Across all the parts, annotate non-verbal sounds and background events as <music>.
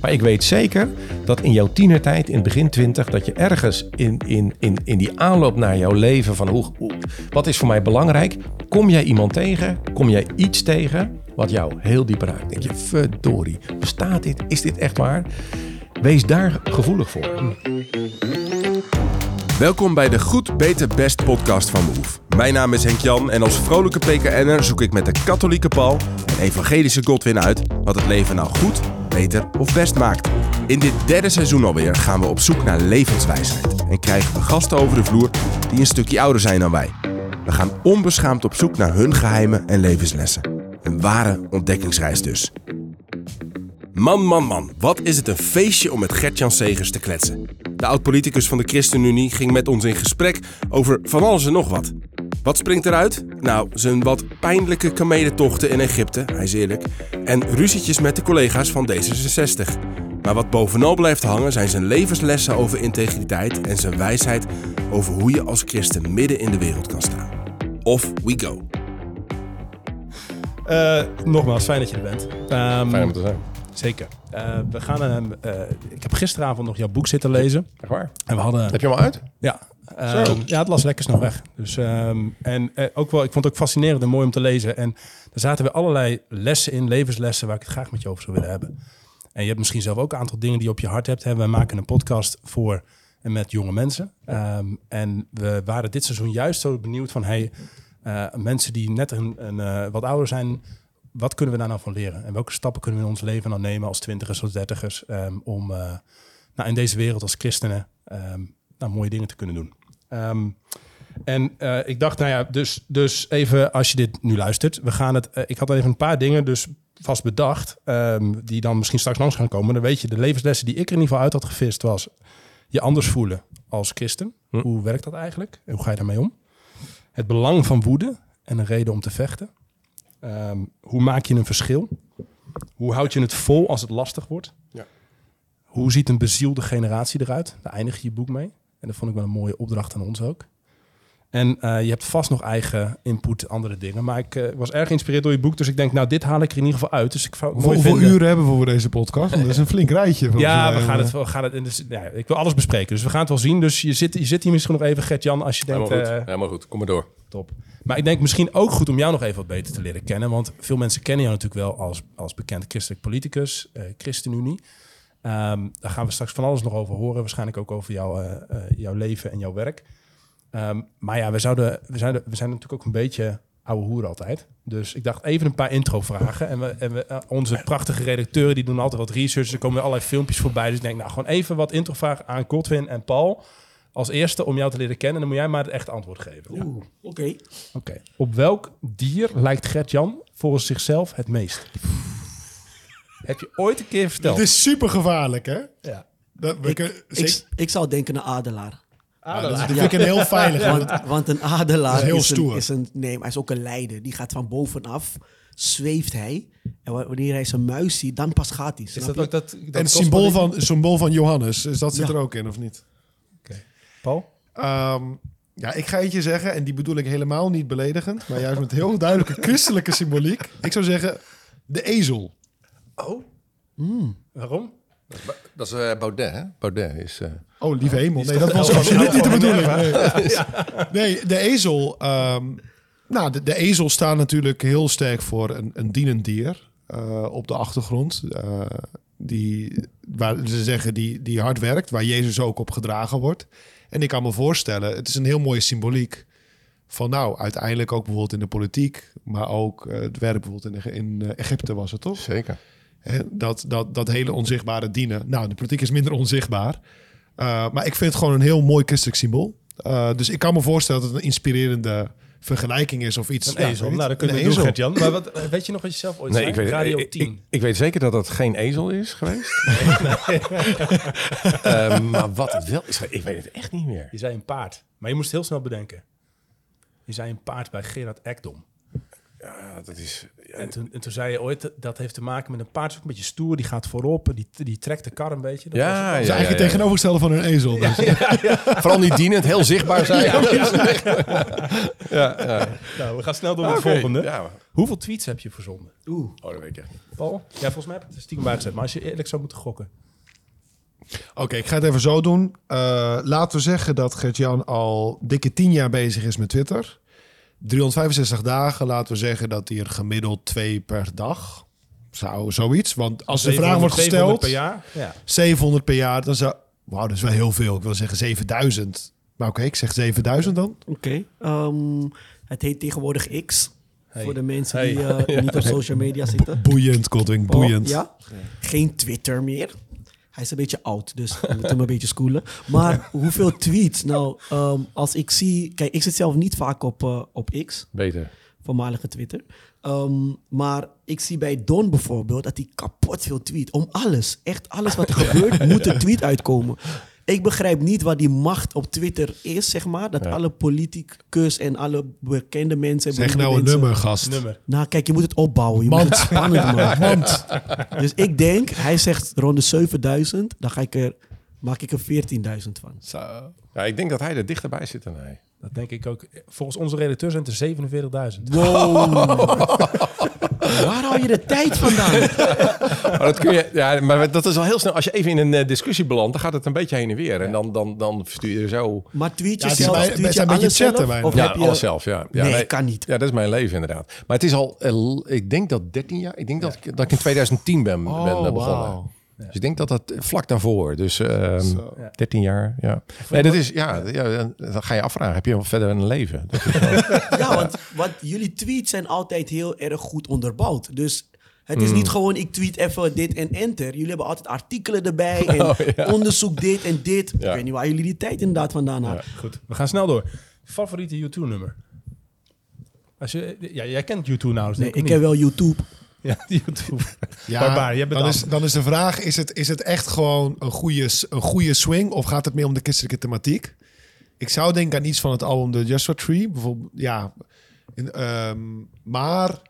Maar ik weet zeker dat in jouw tienertijd, in begin twintig, dat je ergens in, in, in, in die aanloop naar jouw leven van hoe, wat is voor mij belangrijk, kom jij iemand tegen, kom jij iets tegen wat jou heel diep raakt. Denk je, verdorie, bestaat dit? Is dit echt waar? Wees daar gevoelig voor. Welkom bij de Goed, Beter, Best podcast van Behoef. Mijn naam is Henk Jan en als vrolijke PKN'er zoek ik met de katholieke Paul en evangelische Godwin uit wat het leven nou goed, beter of best maakt. In dit derde seizoen alweer gaan we op zoek naar levenswijsheid en krijgen we gasten over de vloer die een stukje ouder zijn dan wij. We gaan onbeschaamd op zoek naar hun geheimen en levenslessen. Een ware ontdekkingsreis dus. Man, man, man, wat is het een feestje om met Gert-Jan Segers te kletsen. De oud-politicus van de ChristenUnie ging met ons in gesprek over van alles en nog wat. Wat springt eruit? Nou, zijn wat pijnlijke kamelentochten in Egypte, hij is eerlijk, en ruzietjes met de collega's van D66. Maar wat bovenal blijft hangen zijn zijn levenslessen over integriteit en zijn wijsheid over hoe je als christen midden in de wereld kan staan. Off we go. Uh, nogmaals, fijn dat je er bent. Um, Fijn om te zijn. Zeker. Uh, we gaan, uh, ik heb gisteravond nog jouw boek zitten lezen. Echt waar? En we hadden, Heb je hem al uit? ja, um, ja, het las lekker snel weg. Dus, um, en uh, ook wel, ik vond het ook fascinerend en mooi om te lezen. En er zaten weer allerlei lessen in, levenslessen, waar ik het graag met je over zou willen hebben. En je hebt misschien zelf ook een aantal dingen die je op je hart hebt. Hè. We maken een podcast voor en met jonge mensen. Um, en we waren dit seizoen juist zo benieuwd van... Hey, mensen die net een, een wat ouder zijn wat kunnen we daar nou van leren? En welke stappen kunnen we in ons leven dan nemen als twintigers of dertigers um, om uh, nou, in deze wereld als christenen nou, mooie dingen te kunnen doen? Um, en uh, ik dacht, nou ja, dus, dus even als je dit nu luistert, we gaan het. Uh, ik had even een paar dingen dus vast bedacht, die dan misschien straks langs gaan komen. Dan weet je, de levenslessen die ik er in ieder geval uit had gevist was je anders voelen als christen. Hm. Hoe werkt dat eigenlijk? En hoe ga je daarmee om? Het belang van woede en een reden om te vechten. Um, hoe maak je een verschil? Hoe houd je het vol als het lastig wordt? Ja. Hoe ziet een bezielde generatie eruit? Daar eindig je je boek mee. En dat vond ik wel een mooie opdracht aan ons ook. En uh, je hebt vast nog eigen input, andere dingen. Maar ik uh, was erg geïnspireerd door je boek. Dus ik denk, nou, dit haal ik er in ieder geval uit. Dus ik Hoeveel, hoeveel uren hebben we voor deze podcast? Want dat is een flink rijtje. Ja, we gaan het, we gaan het dus, ja, ik wil alles bespreken. Dus we gaan het wel zien. Dus je zit, je zit hier misschien nog even, Gert-Jan, als je denkt... Helemaal goed, uh, helemaal goed. kom maar door. Top. Maar ik denk misschien ook goed om jou nog even wat beter te leren kennen. Want veel mensen kennen jou natuurlijk wel als, als bekend christelijk politicus, uh, ChristenUnie. Um, daar gaan we straks van alles nog over horen. Waarschijnlijk ook over jou, uh, uh, jouw leven en jouw werk. Um, maar ja, we, zouden, we, zijn, we zijn natuurlijk ook een beetje oude hoer altijd. Dus ik dacht even een paar intro-vragen. En, we, en we, uh, onze prachtige redacteuren die doen altijd wat research. Er komen allerlei filmpjes voorbij. Dus ik denk, nou, gewoon even wat intro-vragen aan Godwin en Paul als eerste om jou te leren kennen. En dan moet jij maar het echte antwoord geven. Ja. Oké. Okay. okay. Op welk dier lijkt Gert-Jan volgens zichzelf het meest? Heb je ooit een keer verteld? Het is super gevaarlijk, hè? Ja. Dat, ik, ik, ik, zou denken een adelaar. Adelaar. Ja, dat vind ik een heel veilig. want, want, een adelaar is, heel is, stoer. Een, is een... Nee, maar hij is ook een leider. Die gaat van bovenaf zweeft hij. En wanneer hij zijn muis ziet, dan pas gaat hij. Is dat ook dat, dat en het symbool van, symbool van Johannes, is dat zit ja. er ook in, of niet? Paul? Um, ja, ik ga eentje zeggen, en die bedoel ik helemaal niet beledigend, maar juist met heel duidelijke <laughs> christelijke symboliek. Ik zou zeggen, de ezel. Oh. Mm. Waarom? Dat is uh, Baudet, hè? Baudet is... Uh... Oh, lieve hemel. Nee, dat was absoluut niet de bedoeling. Nee, <laughs> nee de ezel... Um, nou, de, de, ezel staat natuurlijk heel sterk voor een, een dienend dier uh, op de achtergrond. Uh, die, waar ze zeggen, die, die hard werkt, waar Jezus ook op gedragen wordt. En ik kan me voorstellen, het is een heel mooie symboliek van nou, uiteindelijk ook bijvoorbeeld in de politiek, maar ook uh, het werk bijvoorbeeld in, in Egypte was het toch? Zeker. He, dat, dat, dat hele onzichtbare dienen. Nou, de politiek is minder onzichtbaar. Uh, maar ik vind het gewoon een heel mooi christelijk symbool. Uh, dus ik kan me voorstellen dat het een inspirerende vergelijking is of iets. Een ezel. Ja, nou, dan kunnen we doen, Gert-Jan. Maar wat, weet je nog wat je zelf ooit nee, zei? Ik weet, Radio ik, 10. Ik, ik, weet zeker dat dat geen ezel is geweest. <laughs> uh, <laughs> maar wat het wel is, ik weet het echt niet meer. Je zei een paard. Maar je moest heel snel bedenken. Je zei een paard bij Gerard Ekdom. Ja, dat is... En toen, en toen zei je ooit, dat heeft te maken met een paard, ook een beetje stoer, die gaat voorop, die, die trekt de kar een beetje. Dat was- ja, ja, eigenlijk het ja. tegenovergestelde van een ezel. Dus. <laughs> Vooral niet dienend, heel zichtbaar zijn. <laughs> Ja, <laughs> ja. ja. Nou, we gaan snel door naar de volgende. Ja. Hoeveel tweets heb je verzonden? Oeh. Oh, dat weet ik echt niet. Paul? Ja, volgens mij heb ik het stiekem bijgezet. Maar als je eerlijk zou moeten gokken. Oké, ik ga het even zo doen. Eh, laten we zeggen dat Gert-Jan al dikke tien jaar bezig is met Twitter. 365 dagen, laten we zeggen dat hij er gemiddeld twee per dag zou zoiets. Want als de vraag wordt 700 gesteld, per jaar. Ja. 700 per jaar, dan zou... Wauw, dat is wel heel veel. Ik wil zeggen 7000. Maar oké, ik zeg 7000 dan. Oké. ehm, het heet tegenwoordig X. Hey. Voor de mensen Hey. die eh, <laughs> niet op social media zitten. Boeiend, Godwin, boeiend. Ja. Geen Twitter meer. Hij is een beetje oud, dus we moeten hem een beetje schoolen. Maar hoeveel tweets? Nou, ehm, als ik zie... Kijk, ik zit zelf niet vaak op, eh, op X. Beter. voormalige Twitter. Ehm, maar ik zie bij Don bijvoorbeeld dat hij kapot veel tweet. Om alles. Echt alles wat er <laughs> gebeurt, moet een tweet uitkomen. Ik begrijp niet wat die macht op Twitter is, zeg maar. Dat alle politicus en alle bekende mensen... Zeg nou een nummer, gast. Nummer. Nou, kijk, je moet het opbouwen. Je moet het spannend maken. <laughs> Dus ik denk, hij zegt rond de 7000. Dan ga ik er, maak ik er 14.000 van. Ja, ik denk dat hij er dichterbij zit dan hij. Dat denk ik ook. Volgens onze redacteur zijn het er 47.000. <laughs> <laughs> Waar haal je de tijd vandaan? <laughs> Maar dat, kun je, ja, maar dat is al heel snel. Als je even in een eh, discussie belandt, dan gaat het een beetje heen en weer. En dan, dan, dan verstuur je zo... Maar tweet je Ja, zelf, tweet je een beetje alles chatten zelf? Of Ja, heb je... alles zelf, ja. ja Nee, kan niet. Ja, dat is mijn leven inderdaad. Maar het is al, eh, ik denk dat 13 jaar, ik denk dat, ik, dat ik in 2010 ben, ben eh, begonnen. Dus ik denk dat dat vlak daarvoor, dus ehm 13 jaar, ja. Nee, dat is, ja, ja, dan ga je afvragen, heb je wel verder een leven? Dat is wel- <laughs> Ja, want, want jullie tweets zijn altijd heel erg goed onderbouwd. Dus het is niet gewoon ik tweet even dit en enter. Jullie hebben altijd artikelen erbij <laughs> en onderzoek dit en dit. Ja. Ik weet niet waar jullie die tijd inderdaad vandaan halen. Goed, we gaan snel door. Favoriete U2-nummer? Als je, ja, jij kent U2 nou, dus Nee, denk ik heb wel YouTube. <laughs> Ja, YouTube. Ja, jij bent dan, af. is, dan is de vraag, is het, is het echt gewoon een goede, een goede swing of gaat het meer om de christelijke thematiek? Ik zou denken aan iets van het album The Joshua Tree, bijvoorbeeld. Ja, in, ehm, maar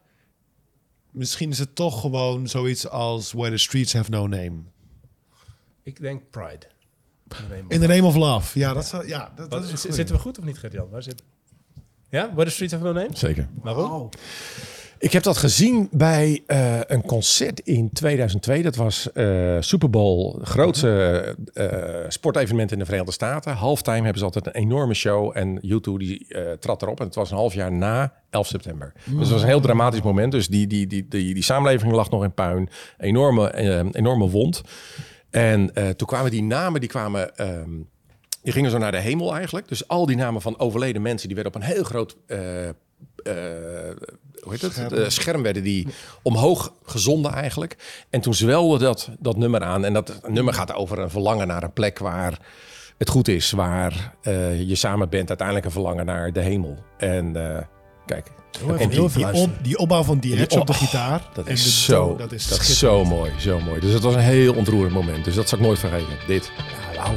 misschien is het toch gewoon zoiets als Where the Streets Have No Name. Ik denk Pride. In the Name of Love. Ja, dat, zou, ja, dat, dat is zitten we goed of niet, Gert-Jan? Waar zit... Ja? Where the Streets Have No Name? Zeker. Waarom? Ik heb dat gezien bij eh, een concert in 2002. Dat was eh Super Bowl, grootste eh, sportevenement in de Verenigde Staten. Halftime hebben ze altijd een enorme show. En U2 die trad erop. En het was een half jaar na 11 september. Dus het was een heel dramatisch moment. Dus die, die, die, die, die samenleving lag nog in puin. Enorme, enorme wond. En toen kwamen die namen, die kwamen... ehm, die gingen zo naar de hemel eigenlijk. Dus al die namen van overleden mensen, die werden op een heel groot eh, hoe heet het? Scherm. Eh, scherm werden die omhoog gezonden eigenlijk. En toen zwelde dat, dat nummer aan. En dat nummer gaat over een verlangen naar een plek waar het goed is. Waar eh, je samen bent. Uiteindelijk een verlangen naar de hemel. En eh, kijk. heel die- Die, op, die opbouw van die hedge op de oh, gitaar. dat en is, de zo, dat is, dat is schitterend. zo mooi, zo mooi. Dus dat was een heel ontroerend moment. Dus dat zal ik nooit vergeten. Dit. Ja, wauw.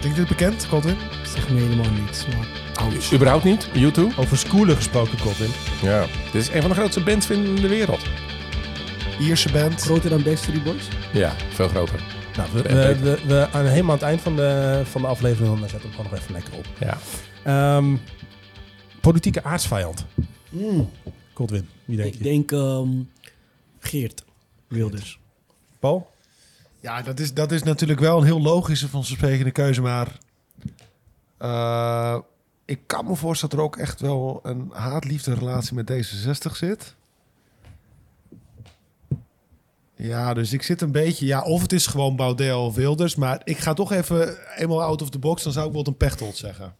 Klinkt dit bekend, Colton? Zeg me helemaal niets. Maar... Überhaupt niet, YouTube. Over schoolen gesproken, Colin. Ja, dit is een van de grootste bands in de wereld. Ierse band. Groter dan Backstreet Boys? Ja, veel groter. Nou, we, we, we, we aan helemaal aan het eind van de, van de aflevering, dan zet hem gewoon nog even lekker op. Ja. Ehm, politieke aardsvijand. Mm, Godwin, wie denk ik je? denk ehm, Geert Wilders. Paul? Ja, dat is, dat is natuurlijk wel een heel logische vanzelfsprekende keuze, maar eh, ik kan me voorstellen dat er ook echt wel een haat-liefde relatie met D66 zit. Ja, dus ik zit een beetje, ja, of het is gewoon Baudet of Wilders, maar ik ga toch even eenmaal out of the box, dan zou ik wel een pechtold zeggen.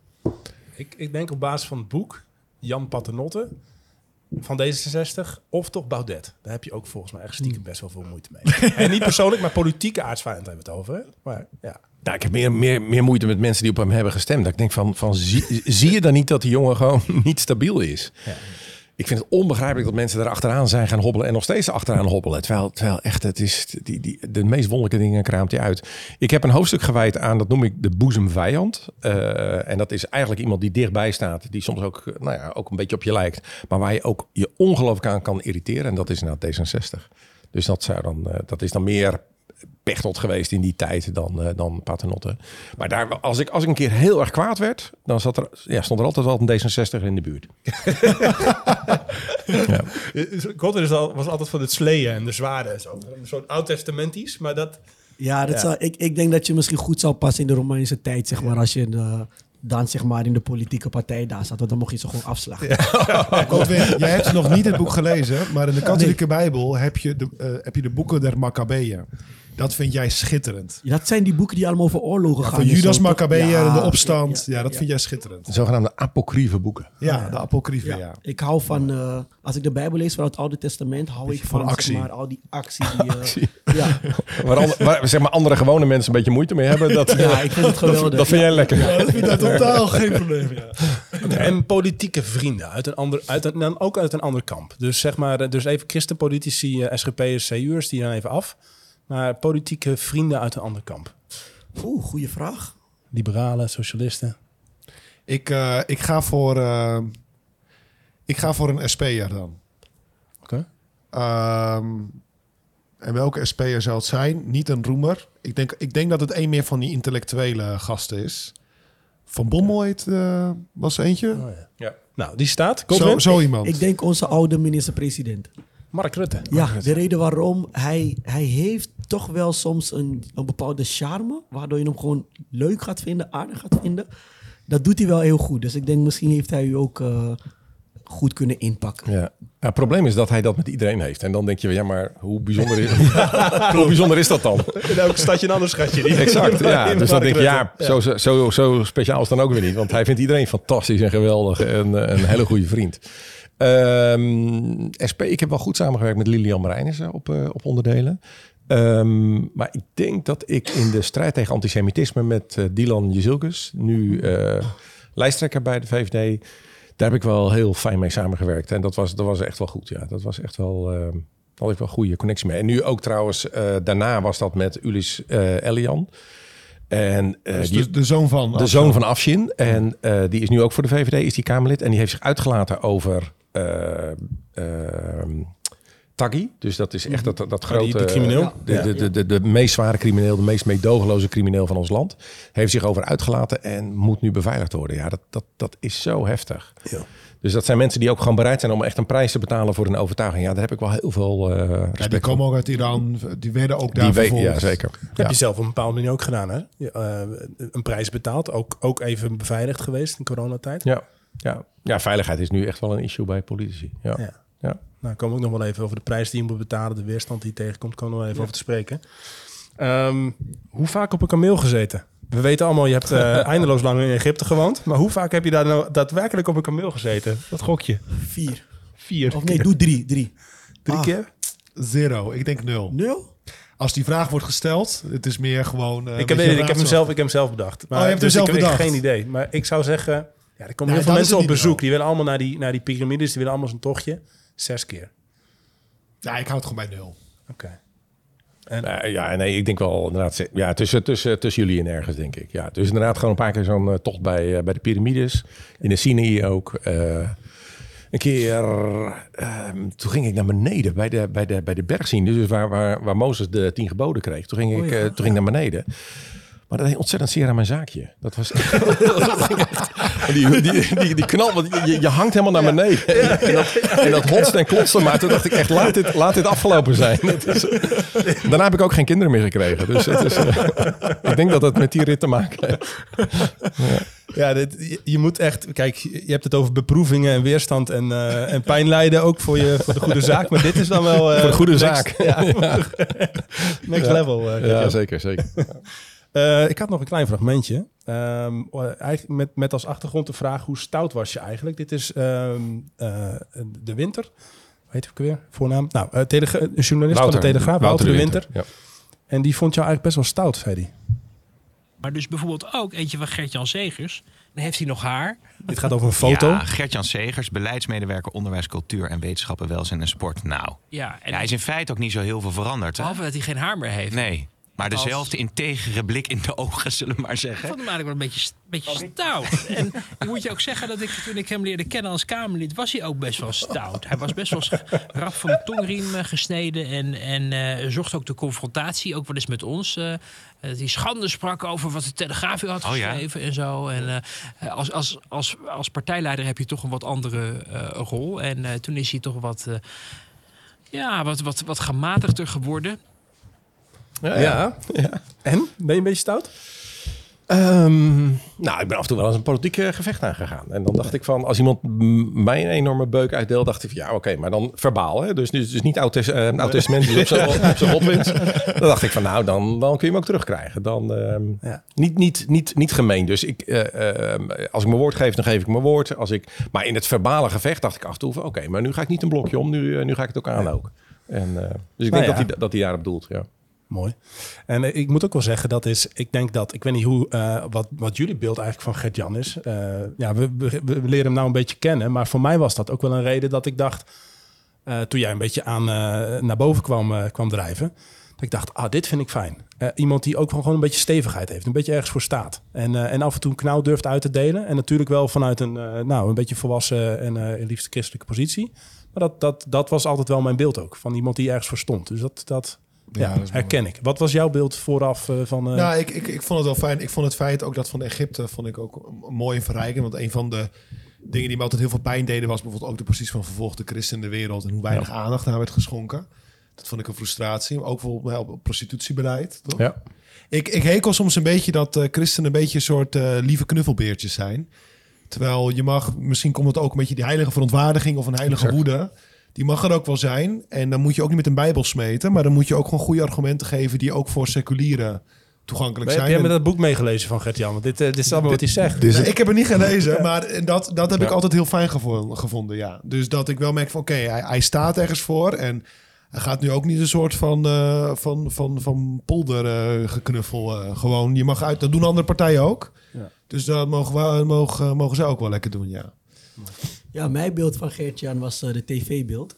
Ik, ik denk op basis van het boek Jan Paternotte van D66 of toch Baudet. Daar heb je ook volgens mij echt stiekem best wel veel moeite mee. <laughs> en niet persoonlijk, maar politieke aardsvijand hebben we het over. Hè? Maar ja, Nou, ik heb meer, meer, meer moeite met mensen die op hem hebben gestemd. Dat ik denk van, van zie, <laughs> zie je dan niet dat die jongen gewoon <laughs> niet stabiel is? Ja. ik vind het onbegrijpelijk dat mensen er achteraan zijn gaan hobbelen en nog steeds achteraan hobbelen. Terwijl, terwijl echt, het is die, die, de meest wonderlijke dingen kraamt hij uit. Ik heb een hoofdstuk gewijd aan, dat noem ik de boezemvijand. Uh, en dat is eigenlijk iemand die dichtbij staat, die soms ook, nou ja, ook een beetje op je lijkt. Maar waar je ook je ongelooflijk aan kan irriteren. En dat is nou D66. Dus dat, zou dan, uh, dat is dan meer Pechtold geweest in die tijd dan, uh, dan Paternotte. Maar daar, als, ik, als ik een keer heel erg kwaad werd, dan zat er, ja, stond er altijd wel een D66 in de buurt. <laughs> ja. Al, was altijd van het sleeën en de zwaarden en zo. Een soort oud-testamentisch, maar dat... Ja, dat ja. Zou, ik, ik denk dat je misschien goed zou passen in de Romeinse tijd, zeg maar, als je de, dan zeg maar in de politieke partij daar zat. Want dan mocht je ze gewoon afslagen. Ja. <laughs> Godwin, jij hebt nog niet het boek gelezen, maar in de katholieke nee. Bijbel heb je, de, uh, heb je de boeken der Maccabeeën. Dat vind jij schitterend. Ja, dat zijn die boeken die allemaal over oorlogen ja, gaan. Van Judas Maccabeeën en de opstand. Ja, dat vind jij schitterend. De zogenaamde apocryfe boeken. Ja, de apocryfe, ja. Ik hou van, uh, als ik de Bijbel lees van het Oude Testament, hou ik van, van actie. Zeg maar, al die actie. <laughs> Die, uh, actie. Ja. <laughs> waar, andere, waar, zeg maar, andere gewone mensen een beetje moeite mee hebben. Dat, <laughs> ja, ik vind het geweldig. Dat, dat vind jij lekker. Ja, dat vind ik totaal geen probleem. Ja. En politieke vrienden, uit een ander, uit een, dan ook uit een ander kamp. Dus zeg maar, dus even christenpolitici, SGP'ers, CU'ers, die dan even af. Maar politieke vrienden uit een ander kamp. Oeh, goede vraag. Liberalen, socialisten. Ik, uh, ik, ga voor, uh, ik ga voor een SP'er dan. Oké. Okay. Um, en welke SP'er zou het zijn? Niet een roemer. Ik denk, ik denk dat het een meer van die intellectuele gasten is. Van Bommel heet, uh, was eentje. Oh, ja. ja. Nou, die staat. Zo, zo iemand. Ik, ik denk onze oude minister-president. Mark Rutte. Ja, Mark Rutte. de reden waarom hij, hij heeft toch wel soms een, een bepaalde charme, waardoor je hem gewoon leuk gaat vinden, aardig gaat vinden. Dat doet hij wel heel goed. Dus ik denk misschien heeft hij u ook uh, goed kunnen inpakken. Ja. ja. Het probleem is dat hij dat met iedereen heeft. En dan denk je, ja, maar hoe bijzonder is, <laughs> hoe bijzonder is dat dan? In elk stadje een ander schatje. Die <laughs> exact, ja. <laughs> Dus dan denk je, ja, zo, zo, zo speciaal is dan ook weer niet. Want hij vindt iedereen fantastisch en geweldig en een hele goede vriend. Um, SP, ik heb wel goed samengewerkt met Lilian Marijnissen op, uh, op onderdelen. Um, maar ik denk dat ik in de strijd tegen antisemitisme met uh, Dylan Jezilkus, nu uh, lijsttrekker bij de VVD, daar heb ik wel heel fijn mee samengewerkt. En dat was, dat was echt wel goed. Ja, dat was echt wel. Uh, had ik wel goede connectie mee. En nu ook trouwens, daarna was dat met Ulis Elian. En, uh, dus de, de, zoon van de zoon van Afshin. En uh, die is nu ook voor de VVD, is die Kamerlid. En die heeft zich uitgelaten over uh, Taggi. Dus dat is echt dat, dat, dat grote... Die, die crimineel? De, de, de, de, de, meest zware crimineel, de meest meedogenloze crimineel van ons land. Heeft zich over uitgelaten en moet nu beveiligd worden. Ja, dat, dat, dat is zo heftig. Ja. Dus dat zijn mensen die ook gewoon bereid zijn om echt een prijs te betalen voor een overtuiging. Ja, daar heb ik wel heel veel uh, respect ja, Die komen ook uit Iran, die werden ook daar die Ja, zeker. Dat heb je zelf op een bepaalde manier ook gedaan, hè? Uh, een prijs betaald, ook, ook even beveiligd geweest in coronatijd. Ja. Ja. ja, veiligheid is nu echt wel een issue bij politici. Ja. ja. ja. Nou, komen we ook nog wel even over de prijs die je moet betalen, de weerstand die tegenkomt, komen we nog even ja. over te spreken. Um, hoe vaak op een kameel gezeten? We weten allemaal, je hebt uh, <laughs> eindeloos lang in Egypte gewoond. Maar hoe vaak heb je daar nou daadwerkelijk op een kameel gezeten? Wat gok je? Vier. Vier. Of nee, doe drie. Drie, drie ah. keer? Zero. Ik denk nul. Nul? Als die vraag wordt gesteld, het is meer gewoon... Uh, ik, heb, ik, heb hem zelf, ik heb hem zelf bedacht. Maar, oh, je hebt dus hem zelf ik, bedacht? Ik heb geen idee. Maar ik zou zeggen... Ja, er komen Nee, heel veel dat mensen op bezoek. wel. Die willen allemaal naar die, naar die piramides. Die willen allemaal zo'n tochtje. Zes keer. Ja, ik hou het gewoon bij nul. Oké. Uh, ja, nee, ik denk wel inderdaad. Ja, tussen, tussen, tussen jullie en ergens, denk ik. Ja, dus inderdaad gewoon een paar keer zo'n uh, tocht bij, uh, bij de piramides. In de Sinaï ook. een keer, ehm, toen ging ik naar beneden bij de, bij de, bij de bergscene. Dus waar, waar, waar Mozes de tien geboden kreeg. Toen ging ik, Oh ja, toen ging ik naar beneden. Maar dat deed ontzettend zeer aan mijn zaakje. Dat was dat <laughs> <laughs> die, die, die, die knal, want je, je hangt helemaal naar beneden. En, dat, en dat hotst en klotste. Maar toen dacht ik echt, laat dit, laat dit afgelopen zijn. Is, daarna heb ik ook geen kinderen meer gekregen. Dus het is, eh, ik denk dat het met die rit te maken heeft. Ja, dit, je, je moet echt... Kijk, je hebt het over beproevingen en weerstand en, eh, en pijn lijden ook voor, je, voor de goede zaak. Maar dit is dan wel... eh, Voor de goede next- zaak. Ja, <laughs> next Ja. level. Ja, zeker, zeker. Eh, ik had nog een klein fragmentje. Ehm, eigenlijk met, met als achtergrond de vraag: hoe stout was je eigenlijk? Dit is ehm, eh, de Winter. Hoe heet hij ook weer? Voornaam? Nou, eh, een journalist van de Telegraaf, Wouter, de Winter. Ja. En die vond jou eigenlijk best wel stout, zei hij. Maar dus bijvoorbeeld ook eentje van Gert-Jan Segers. Dan heeft hij nog haar. Dit gaat over een foto. Ja, Gert-Jan Segers, beleidsmedewerker onderwijs, cultuur en wetenschappen, welzijn en sport. Nou, Ja, en ja, hij is in feite ook niet zo heel veel veranderd. Hè? behalve dat hij geen haar meer heeft. Nee, maar Als- dezelfde integere blik in de ogen, zullen we maar Ik zeggen. vond hem eigenlijk wel een beetje, beetje stout. <laughs> En ik moet je ook zeggen dat ik toen ik hem leerde kennen als Kamerlid, was hij ook best wel stout. Hij was best wel eens rap van de tongriem eh, gesneden en, en eh, zocht ook de confrontatie, ook wel eens met ons. eh dat hij schande sprak over wat de Telegraaf u had Oh ja? geschreven en zo. En eh, als, als, als, als partijleider heb je toch een wat andere eh, rol. En eh, toen is hij toch wat, eh, ja, wat, wat, wat gematigder geworden. Ja, Ja. En? Ben je een beetje stout? Ehm, nou, ik ben af en toe wel eens een politiek eh, gevecht aangegaan. En dan dacht ik van, als iemand mij een enorme beuk uitdeelt, dacht ik van, ja, oké, maar dan verbaal, hè? Dus, dus, dus niet oud, tes- eh, die op zijn op zijn rot wint. Dan dacht ik van, nou, dan, dan kun je hem ook terugkrijgen. Dan ehm, Ja. niet, niet, niet, niet gemeen. Dus ik, eh, ehm, als ik mijn woord geef, dan geef ik mijn woord. Als ik, maar in het verbale gevecht dacht ik af en toe van, oké, maar nu ga ik niet een blokje om, nu, nu ga ik het ook aan ook. En, eh, dus ik denk Nou ja. dat, hij, dat hij daarop doelt, ja. Mooi. En eh, ik moet ook wel zeggen, dat is, ik denk dat, ik weet niet hoe, eh, wat, wat jullie beeld eigenlijk van Gert-Jan is. Eh, ja, we, leren hem nou een beetje kennen, maar voor mij was dat ook wel een reden dat ik dacht, toen jij een beetje aan, naar boven kwam, kwam drijven, dat ik dacht, ah, dit vind ik fijn. Iemand die ook gewoon een beetje stevigheid heeft, een beetje ergens voor staat. En, en af en toe een knauw durft uit te delen. En natuurlijk wel vanuit een, nou, een beetje volwassen en liefst christelijke positie. Maar dat, dat, dat was altijd wel mijn beeld ook, van iemand die ergens voor stond. Dus dat, dat, Ja, herken ik. Wat was jouw beeld vooraf eh, van... eh, Nou, ik, ik, ik vond het wel fijn. Ik vond het feit ook dat van Egypte vond ik ook mooi en verrijkend. Want een van de dingen die me altijd heel veel pijn deden... was bijvoorbeeld ook de positie van vervolgde christenen in de wereld... en hoe weinig aandacht daar werd geschonken. Dat vond ik een frustratie. Ook bijvoorbeeld op prostitutiebeleid. Toch? Ja. Ik, ik hekel soms een beetje dat eh, christenen een beetje een soort lieve knuffelbeertjes zijn. Terwijl je mag, misschien komt het ook een beetje die heilige verontwaardiging of een heilige Exact. woede. Die mag er ook wel zijn. En dan moet je ook niet met een bijbel smeten. Maar dan moet je ook gewoon goede argumenten geven die ook voor seculieren toegankelijk heb zijn. jij met dat boek meegelezen van Gert-Jan? Want dit, eh, dit is allemaal wat hij zegt. Nee, ik heb het niet gelezen, maar dat, dat heb ik altijd heel fijn gevo- gevonden. Ja. Dus dat ik wel merk van oké, hij, hij staat ergens voor. En hij gaat nu ook niet een soort van, eh, van, van, van polder eh, geknuffel. eh, gewoon, je mag uit, dat doen andere partijen ook. Ja. Dus dat mogen, we, mogen, mogen ze ook wel lekker doen, ja. Ja, mijn beeld van Geert-Jan was eh, de tv-beeld.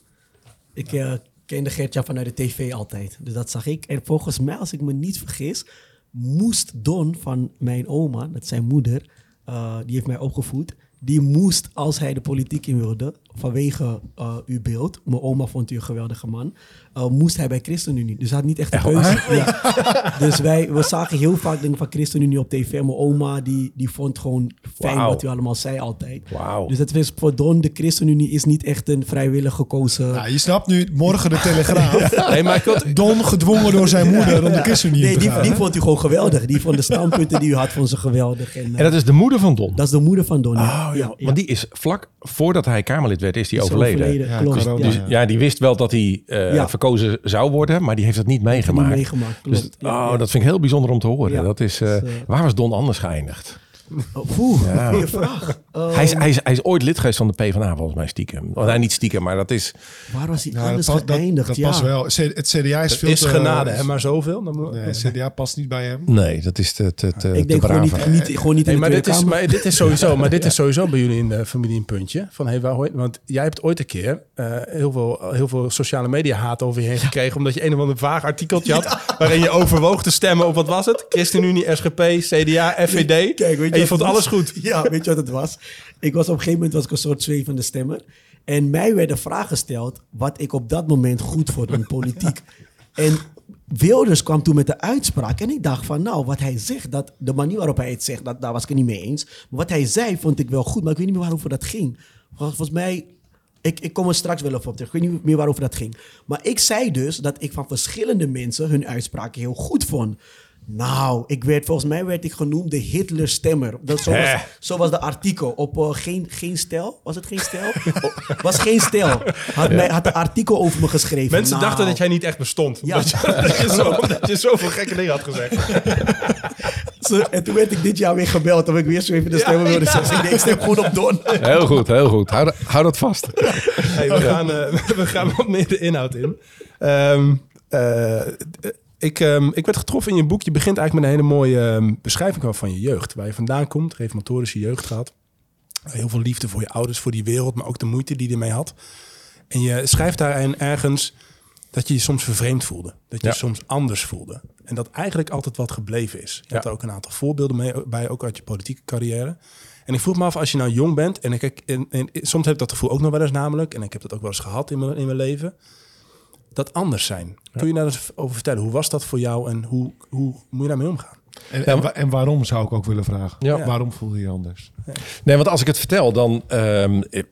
Ik eh, kende Geert-Jan vanuit de tv altijd. Dus dat zag ik. En volgens mij, als ik me niet vergis, moest Don van mijn oma, dat is zijn moeder, eh, die heeft mij opgevoed. Die moest, als hij de politiek in wilde, vanwege uw beeld, mijn oma vond u een geweldige man, eh, moest hij bij ChristenUnie. Dus hij had niet echt een keuze. Ja. Dus wij, we zagen heel vaak dingen van ChristenUnie op tv. Mijn oma, die, die vond gewoon fijn wat u allemaal zei altijd. Wauw. Dus dat is voor Don, de ChristenUnie is niet echt een vrijwillig gekozen... Nou, je snapt nu, morgen de Telegraaf. <laughs> Nee, maar ik had, Don gedwongen door zijn moeder om de ChristenUnie nee, in te die, gaan. die vond u gewoon geweldig. Die vond de standpunten die u had, vond ze geweldig. En, eh, En dat is de moeder van Don. dat is de moeder van Don. ja. Oh, ja. Want die is vlak voordat hij Kamerlid werd, is die Is overleden. Ja, klopt. corona, ja. Dus ja, die wist wel dat hij eh, Ja. Verkozen zou worden, maar die heeft dat niet Niet meegemaakt. klopt. Dus, oh, dat vind ik heel bijzonder om te horen. Dat is, eh, Dus, eh, waar was Don anders geëindigd? Oh, Poeh, goeie vraag. Hij, is, hij, is, hij is ooit lid geweest van de PvdA volgens mij stiekem. Oh, nee, niet stiekem, maar dat is... waar was hij Nou, anders dat, past- dat, geëindigd? dat ja. past wel. Het CDA is veel is te- genade, hè, maar zoveel. Dan Nee, het CDA past niet bij hem. Nee, dat is te, te, te, Ik te denk gewoon niet, niet, gewoon niet Nee, in de maar, dit Tweede is, Kamer. maar dit is sowieso, <laughs> maar dit is sowieso bij jullie in de familie een puntje. Van, hey, waar want jij hebt ooit een keer eh, heel, veel, heel veel sociale media haat over je heen gekregen. Omdat je een of ander vaag artikeltje had. Waarin je overwoog te stemmen op wat was het? ChristenUnie, SGP, CDA, FVD. Kijk, weet je je vond alles goed. <laughs> Ja, weet je wat het was? Ik was op een gegeven moment was ik een soort zwevende stemmer. En mij werd de vraag gesteld wat ik op dat moment goed vond in politiek. <laughs> En Wilders kwam toen met de uitspraak. En ik dacht van, nou, wat hij zegt, dat, de manier waarop hij het zegt, dat, daar was ik het niet mee eens. Maar wat hij zei, vond ik wel goed. Maar ik weet niet meer waarover dat ging. Vol- Volgens mij, ik, ik kom er straks wel even op terug. Ik weet niet meer waarover dat ging. Maar ik zei dus dat ik van verschillende mensen hun uitspraken heel goed vond. Nou, ik werd, volgens mij werd ik genoemd de Hitler-stemmer. Dat, zo, was, zo was de artikel. Op eh, geen, geen Stel. Was het geen Stel? Oh, was geen Stel. Had, mij, had een artikel over me geschreven. Mensen Nou, dachten dat jij niet echt bestond. Ja. Omdat, je, <laughs> dat, je zo, dat je zoveel gekke dingen had gezegd. <laughs> Zo, En toen werd ik dit jaar weer gebeld of ik weer zo even de stemmen wilde ja. zeggen. Ik denk, ik stem goed op Don. Heel goed, heel goed. Hou, dat- hou dat vast. Hey, we, gaan, eh, <laughs> we gaan wat meer de inhoud in. Ehm, eh, ik, ehm, ik werd getroffen in je boek. Je begint eigenlijk met een hele mooie ehm, beschrijving van je jeugd. Waar je vandaan komt, reformatorische jeugd gehad. Heel veel liefde voor je ouders, voor die wereld, maar ook de moeite die je ermee had. En je schrijft daarin ergens dat je je soms vervreemd voelde. Dat je Ja. je soms anders voelde. En dat eigenlijk altijd wat gebleven is. Je Ja. hebt er ook een aantal voorbeelden mee, bij, ook uit je politieke carrière. En ik vroeg me af, als je nou jong bent... en, ik, en, en soms heb ik dat gevoel ook nog wel eens namelijk... en ik heb dat ook wel eens gehad in mijn, in mijn leven... dat anders zijn. Kun je daar eens over vertellen? Hoe was dat voor jou en hoe, hoe moet je daarmee omgaan? En, en, wa- en waarom zou ik ook willen vragen? Ja. Waarom voel je je anders? Nee, want als ik het vertel, dan... ehm eh,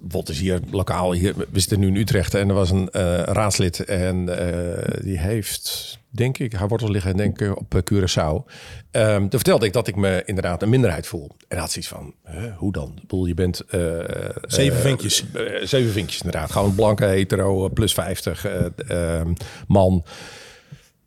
bijvoorbeeld is hier lokaal, hier, we zitten nu in Utrecht en er was een eh, raadslid en eh, die heeft, denk ik, haar wortels liggen denk ik op eh, Curaçao. Ehm toen vertelde ik dat ik me inderdaad een minderheid voel. En had zoiets van, hoe dan? Ik bedoel, je bent... eh, Zeven eh, vinkjes. eh, zeven vinkjes inderdaad. Gewoon blanke, hetero, plus 50 eh, ehm, man.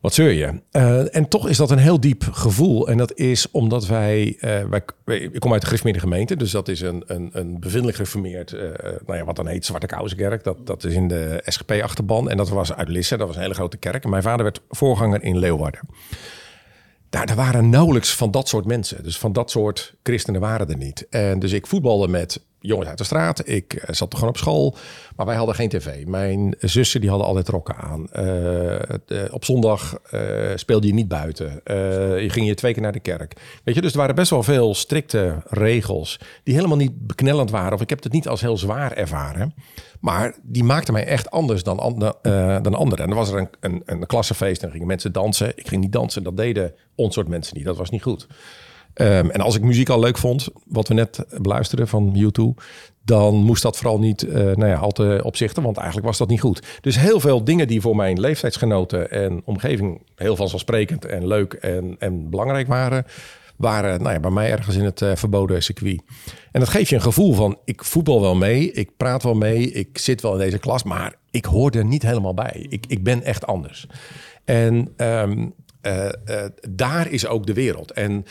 Wat zeur je? Eh, en toch is dat een heel diep gevoel. En dat is omdat wij, eh, wij, ik kom uit de gereformeerde gemeente, dus dat is een, een, een bevindelijk gereformeerd, eh, nou ja, wat dan heet Zwarte Kousenkerk. Dat, dat is in de SGP-achterban en dat was uit Lisse, dat was een hele grote kerk. En mijn vader werd voorganger in Leeuwarden. Daar, er waren nauwelijks van dat soort mensen. Dus van dat soort christenen waren er niet. En dus ik voetbalde met jongens uit de straat. Ik eh, zat gewoon op school. Maar wij hadden geen tv. Mijn zussen die hadden altijd rokken aan. Eh, de- op zondag eh, speelde je niet buiten. Eh, je ging je twee keer naar de kerk. Weet je, dus er waren best wel veel strikte regels. Die helemaal niet beknellend waren. Of ik heb het niet als heel zwaar ervaren. Maar die maakten mij echt anders dan, eh, dan anderen. En dan was er een, een, een klassenfeest en gingen mensen dansen. Ik ging niet dansen. Dat deden ons soort mensen niet. Dat was niet goed. Ehm, en als ik muziek al leuk vond, wat we net beluisterden van YouTube, dan moest dat vooral niet eh, nou ja, al te opzichten, want eigenlijk was dat niet goed. Dus heel veel dingen die voor mijn leeftijdsgenoten en omgeving heel vanzelfsprekend en leuk en, en belangrijk waren, waren nou ja, bij mij ergens in het eh, verboden circuit. En dat geeft je een gevoel van, ik voetbal wel mee, ik praat wel mee, ik zit wel in deze klas, maar ik hoor er niet helemaal bij. Ik, ik ben echt anders. En ehm, eh, eh, daar is ook de wereld. En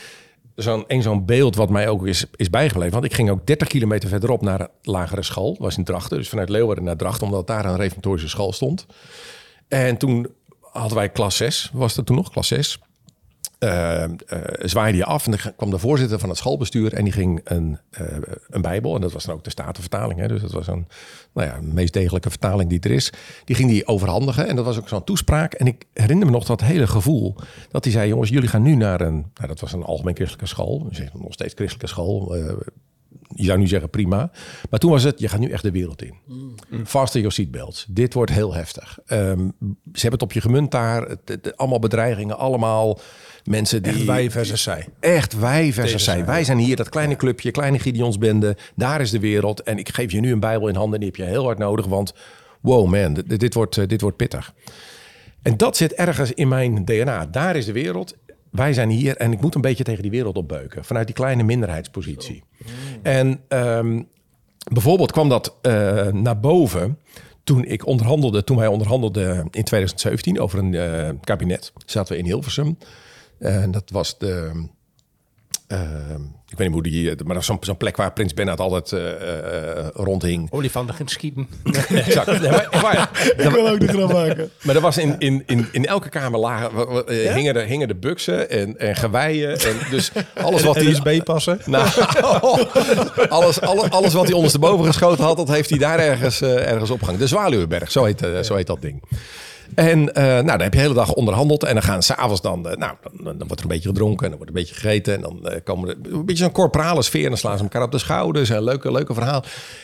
zo'n een zo'n beeld wat mij ook is, is bijgebleven. Want ik ging ook 30 kilometer verderop naar een lagere school. Was in Drachten. Dus vanuit Leeuwarden naar Drachten. Omdat daar een reformatorische school stond. En toen hadden wij klas 6. Was dat toen nog? Klas 6. Eh, zwaaide je af en dan kwam de voorzitter van het schoolbestuur en die ging een, eh, een bijbel, en dat was dan ook de Statenvertaling, hè, dus dat was een, nou ja, meest degelijke vertaling die er is, die ging die overhandigen en dat was ook zo'n toespraak en ik herinner me nog dat hele gevoel, dat hij zei, jongens, jullie gaan nu naar een, nou, dat was een algemeen christelijke school, dus nog steeds christelijke school, je zou nu zeggen prima. Maar toen was het, je gaat nu echt de wereld in. Fasten your seatbelts. Dit wordt heel heftig. Ehm, ze hebben het op je gemunt daar. Het, het- allemaal bedreigingen, allemaal mensen die... Echt wij versus zij. Echt wij versus zij. Wij zijn hier, dat kleine clubje, kleine Gideonsbende. Daar is de wereld. En ik geef je nu een bijbel in handen. Die heb je heel hard nodig. Want wow man, dit, dit wordt, eh, dit wordt pittig. En dat zit ergens in mijn DNA. Daar is de wereld. Wij zijn hier en ik moet een beetje tegen die wereld opbeuken. Vanuit die kleine minderheidspositie. En ehm, bijvoorbeeld kwam dat eh, naar boven toen ik onderhandelde, toen wij onderhandelden in 2017 over een eh, kabinet. Zaten we in Hilversum. En dat was de. ehm, ik weet niet hoe die, maar dat was zo'n zo'n plek waar Prins Bernhard altijd eh, eh, rondhing. Olifanten gaan schieten. <laughs> Exact. Nee, maar, maar- Ik wil ook de grap maken. maar er was in, in, in, in elke kamer lagen, eh, hingen, er, hingen de buksen en, en geweien. En dus alles wat hij... NSB passen. <laughs> Nou, <laughs> alles, alle- alles wat hij ondersteboven geschoten had, dat heeft hij daar ergens, eh, ergens opgehangen. De Zwaluwenberg, zo heet, eh, zo heet dat ding. En eh, nou, daar heb je de hele dag onderhandeld. En dan gaan s'avonds dan, eh, nou, dan, dan wordt er een beetje gedronken en dan wordt een beetje gegeten. En dan eh, komen er een beetje zo'n corporale sfeer. En dan slaan ze elkaar op de schouders. En een leuke, leuke verhaal.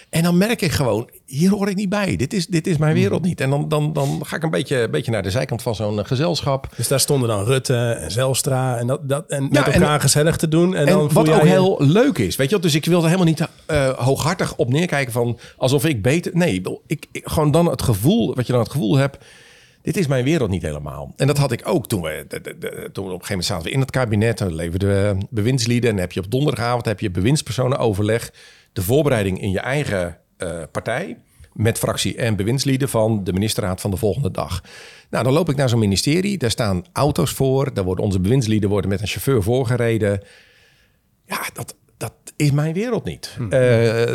En dan merk ik gewoon, hier hoor ik niet bij. Dit is, dit is mijn wereld niet. En dan, dan, dan ga ik een beetje, een beetje naar de zijkant van zo'n gezelschap. Dus daar stonden dan Rutte en Zelstra en, dat, dat, en met Ja, en- elkaar gezellig te doen. En, En dan wat ook je- heel leuk is, weet je wel. Dus ik wilde helemaal niet hooghartig op neerkijken van alsof ik beter... Nee, ik, ik, gewoon dan het gevoel, wat je dan het gevoel hebt... Dit is mijn wereld niet helemaal. En dat had ik ook toen we, toen we op een gegeven moment zaten we in het kabinet. Dan leverden we bewindslieden. En heb je op donderdagavond heb je bewindspersonenoverleg. De voorbereiding in je eigen eh, partij. Met fractie en bewindslieden van de ministerraad van de volgende dag. Nou, dan loop ik naar zo'n ministerie. Daar staan auto's voor. Daar worden onze bewindslieden worden met een chauffeur voorgereden. Ja, dat is mijn wereld niet. Uh,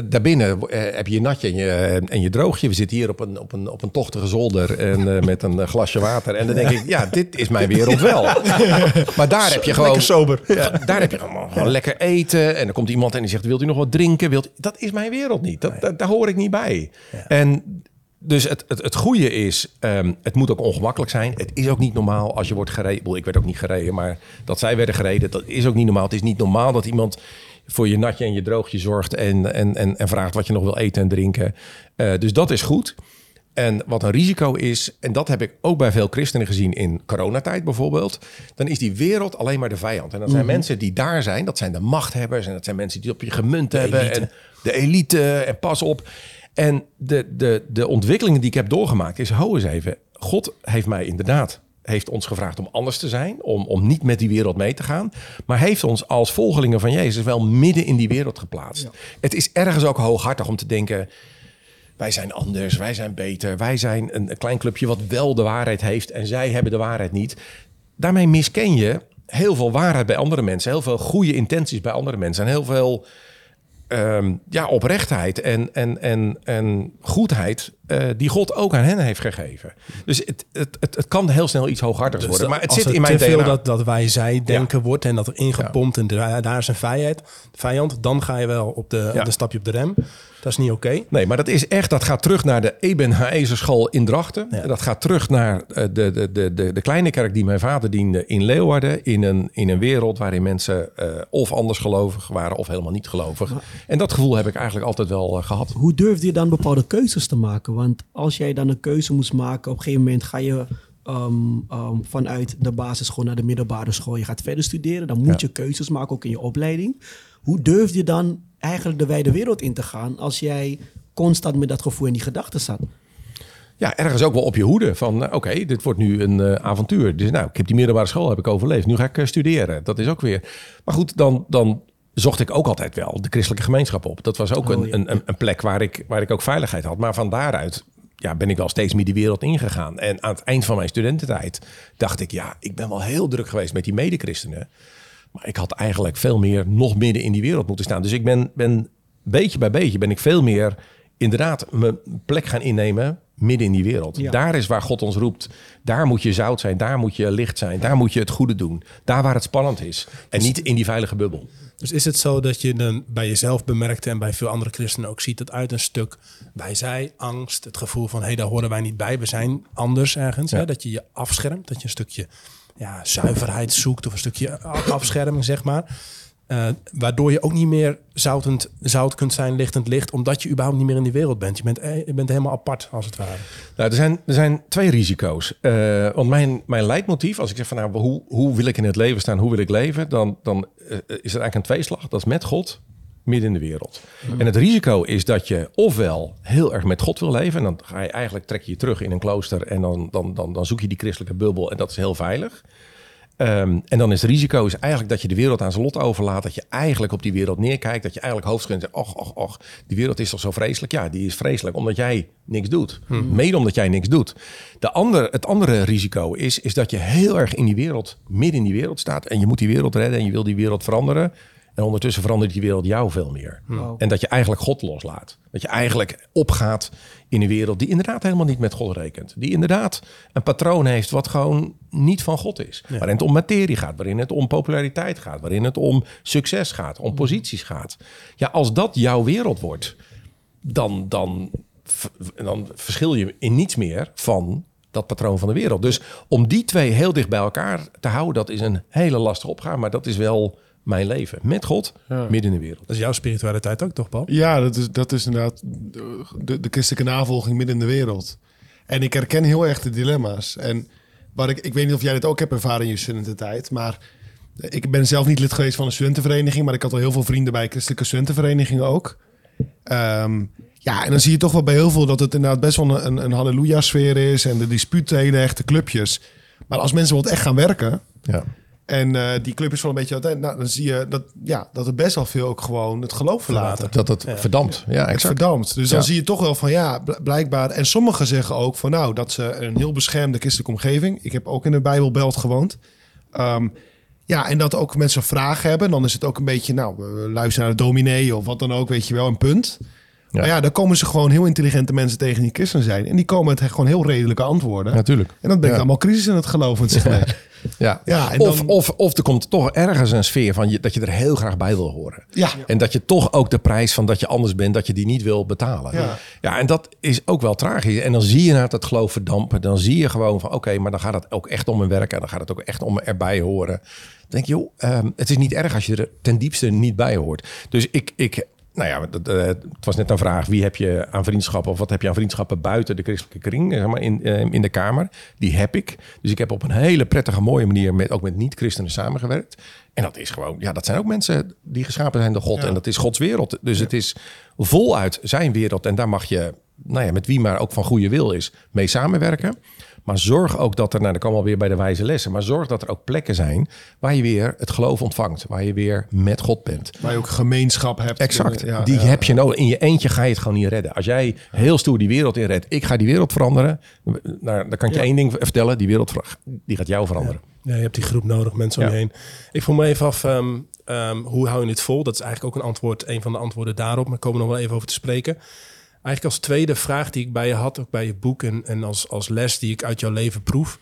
daarbinnen eh, heb je je natje en je, en je droogje. We zitten hier op een, op een, op een tochtige zolder en eh, met een glasje water. En dan denk ik, ja, dit is mijn wereld wel. <laughs> maar daar heb je gewoon... Lekker sober. Daar heb je gewoon, gewoon lekker eten. En dan komt iemand en die zegt, wilt u nog wat drinken? Wilt... Dat is mijn wereld niet. Dat, daar, daar hoor ik niet bij. En dus het, het, het goede is, um, het moet ook ongemakkelijk zijn. Het is ook niet normaal als je wordt gereden. Ik werd ook niet gereden, maar dat zij werden gereden, dat is ook niet normaal. Het is niet normaal dat iemand voor je natje en je droogje zorgt en, en, en, en vraagt wat je nog wil eten en drinken. Uh, dus dat is goed. En wat een risico is, en dat heb ik ook bij veel christenen gezien in coronatijd bijvoorbeeld, dan is die wereld alleen maar de vijand. En dat zijn mm -hmm. mensen die daar zijn, dat zijn de machthebbers en dat zijn mensen die op je gemunt de hebben elite. en de elite en pas op. En de, de, de ontwikkelingen die ik heb doorgemaakt is, hou eens even, God heeft mij inderdaad heeft ons gevraagd om anders te zijn, om, om niet met die wereld mee te gaan, maar heeft ons als volgelingen van Jezus wel midden in die wereld geplaatst. Ja. Het is ergens ook hooghartig om te denken, wij zijn anders, wij zijn beter, wij zijn een, een klein clubje wat wel de waarheid heeft en zij hebben de waarheid niet. Daarmee misken je heel veel waarheid bij andere mensen, heel veel goede intenties bij andere mensen en heel veel um, ja, oprechtheid en, en, en, en goedheid uh, die God ook aan hen heeft gegeven. Dus het, het, het, het kan heel snel iets hooghartigs dus worden. Maar het zit in mijn te DNA. veel dat, dat wij zij denken ja. wordt en dat er ingepompt ja. en daar, daar is een vijand, vijand, dan ga je wel op de, ja. op de stapje op de rem. Dat is niet oké. Okay. Nee, maar dat is echt, dat gaat terug naar de Eben Haezer school in Drachten. Ja. Dat gaat terug naar de, de, de, de, de kleine kerk die mijn vader diende in Leeuwarden. In een, in een wereld waarin mensen uh, of anders gelovig waren of helemaal niet gelovig. Maar, en dat gevoel heb ik eigenlijk altijd wel uh, gehad. Hoe durfde je dan bepaalde keuzes te maken? Want als jij dan een keuze moest maken, op een gegeven moment ga je um, um, vanuit de basisschool naar de middelbare school. Je gaat verder studeren, dan moet ja. je keuzes maken, ook in je opleiding. Hoe durf je dan eigenlijk de wijde wereld in te gaan als jij constant met dat gevoel en die gedachten zat? Ja, ergens ook wel op je hoede van, oké, okay, dit wordt nu een uh, avontuur. Dus nou, ik heb die middelbare school heb ik overleefd. Nu ga ik uh, studeren. Dat is ook weer. Maar goed, dan, dan zocht ik ook altijd wel de christelijke gemeenschap op. Dat was ook oh, een, een, een, plek waar ik, waar ik ook veiligheid had. Maar van daaruit ja, ben ik wel steeds meer die wereld ingegaan. En aan het eind van mijn studententijd dacht ik, ja, ik ben wel heel druk geweest met die medechristenen. Maar ik had eigenlijk veel meer nog midden in die wereld moeten staan. Dus ik ben, ben beetje bij beetje ben ik veel meer inderdaad mijn plek gaan innemen midden in die wereld. Ja. Daar is waar God ons roept. Daar moet je zout zijn, daar moet je licht zijn, daar moet je het goede doen. Daar waar het spannend is. En dus, niet in die veilige bubbel. Dus is het zo dat je dan bij jezelf bemerkt en bij veel andere christenen ook ziet dat uit een stuk wij zij, angst, het gevoel van hé, hey, daar horen wij niet bij, we zijn anders ergens. Ja. Hè? Dat je je afschermt, dat je een stukje ja, zuiverheid zoekt of een stukje afscherming, zeg maar. Uh, waardoor je ook niet meer zoutend, zout kunt zijn, lichtend licht, omdat je überhaupt niet meer in die wereld bent. Je bent, je bent helemaal apart, als het ware. Nou, er zijn, er zijn twee risico's. Uh, want mijn, mijn leidmotief, als ik zeg van nou, hoe, hoe wil ik in het leven staan, hoe wil ik leven, dan, dan uh, is het eigenlijk een tweeslag. Dat is met God, midden in de wereld. Mm. En het risico is dat je ofwel heel erg met God wil leven, en dan ga je eigenlijk trek je je terug in een klooster en dan, dan, dan, dan zoek je die christelijke bubbel en dat is heel veilig. Um, en dan is het risico is eigenlijk dat je de wereld aan zijn lot overlaat. Dat je eigenlijk op die wereld neerkijkt. Dat je eigenlijk hoofdschudt en zegt, och, och, och, die wereld is toch zo vreselijk? Ja, die is vreselijk omdat jij niks doet. Hmm. Mede omdat jij niks doet. De andere, het andere risico is, is dat je heel erg in die wereld, midden in die wereld staat. En je moet die wereld redden en je wil die wereld veranderen. En ondertussen verandert die wereld jou veel meer. Wow. En dat je eigenlijk God loslaat. Dat je eigenlijk opgaat in een wereld die inderdaad helemaal niet met God rekent. Die inderdaad een patroon heeft wat gewoon niet van God is. Ja. Waarin het om materie gaat, waarin het om populariteit gaat, waarin het om succes gaat, om posities gaat. Ja, als dat jouw wereld wordt, dan, dan, dan verschil je in niets meer van dat patroon van de wereld. Dus om die twee heel dicht bij elkaar te houden, dat is een hele lastige opgave. Maar dat is wel mijn leven met God ja. midden in de wereld. Dat is jouw spiritualiteit ook toch, Paul? Ja, dat is, dat is inderdaad de, de, christelijke navolging midden in de wereld. En ik herken heel erg de dilemma's. En waar ik, ik weet niet of jij dit ook hebt ervaren in je studententijd, maar ik ben zelf niet lid geweest van een studentenvereniging, maar ik had al heel veel vrienden bij christelijke studentenverenigingen ook. Um, ja, en dan zie je toch wel bij heel veel dat het inderdaad best wel een, een halleluja-sfeer is en de disputen, hele echte clubjes. Maar als mensen wat echt gaan werken, ja. En uh, die club is wel een beetje. Nou, dan zie je dat, ja, dat er best wel veel ook gewoon het geloof verlaten. Dat het ja. verdampt. Ja, exact. Het verdampt. Dus dan ja. zie je toch wel van ja, blijkbaar. En sommigen zeggen ook van nou, dat ze een heel beschermde christelijke omgeving. Ik heb ook in de Bijbelbelt gewoond. Um, Ja, en dat ook mensen vragen hebben. Dan is het ook een beetje, nou, we luisteren naar de dominee of wat dan ook, weet je wel, een punt. Ja. Maar ja, dan komen ze gewoon heel intelligente mensen tegen die christen zijn. En die komen met gewoon heel redelijke antwoorden. Natuurlijk. En dan brengt Ja. allemaal crisis in het geloof zich mee. <laughs> Ja. Ja, en of, dan- of, of er komt toch ergens een sfeer van je, dat je er heel graag bij wil horen. Ja. En dat je toch ook de prijs van dat je anders bent, dat je die niet wil betalen. Ja. ja en dat is ook wel tragisch. En dan zie je naar het geloof verdampen. Dan zie je gewoon van oké, maar dan gaat het ook echt om mijn werk. En dan gaat het ook echt om erbij horen. Dan denk je, joh, ehm, het is niet erg als je er ten diepste niet bij hoort. Dus ik, ik nou ja, dat, eh, het was net een vraag. Wie heb je aan vriendschappen of wat heb je aan vriendschappen buiten de christelijke kring, zeg maar, in, eh, in de Kamer? Die heb ik. Dus ik heb op een hele prettige, mooie manier met, ook met niet-christenen samengewerkt. En dat is gewoon, ja, dat zijn ook mensen die geschapen zijn door God. En dat is Gods wereld. Dus het is voluit zijn wereld. En daar mag je, nou ja, met wie maar ook van goede wil is, mee samenwerken. Maar zorg ook dat er, nou, dan komen we weer bij de wijze lessen. Maar zorg dat er ook plekken zijn waar je weer het geloof ontvangt. Waar je weer met God bent. Waar je ook gemeenschap hebt. Exact. Ja, die ja. heb je nodig. In je eentje ga je het gewoon niet redden. Als jij heel stoer die wereld in redt. Ik ga die wereld veranderen. Nou, dan kan ik je één ding vertellen. Die wereld die gaat jou veranderen. Ja, je hebt die groep nodig, mensen om je heen. Ik vroeg me even af, ehm, ehm, hoe hou je het vol? Dat is eigenlijk ook een antwoord, een van de antwoorden daarop. Maar komen we nog wel even over te spreken. Eigenlijk als tweede vraag die ik bij je had, ook bij je boek en, en als, als les die ik uit jouw leven proef,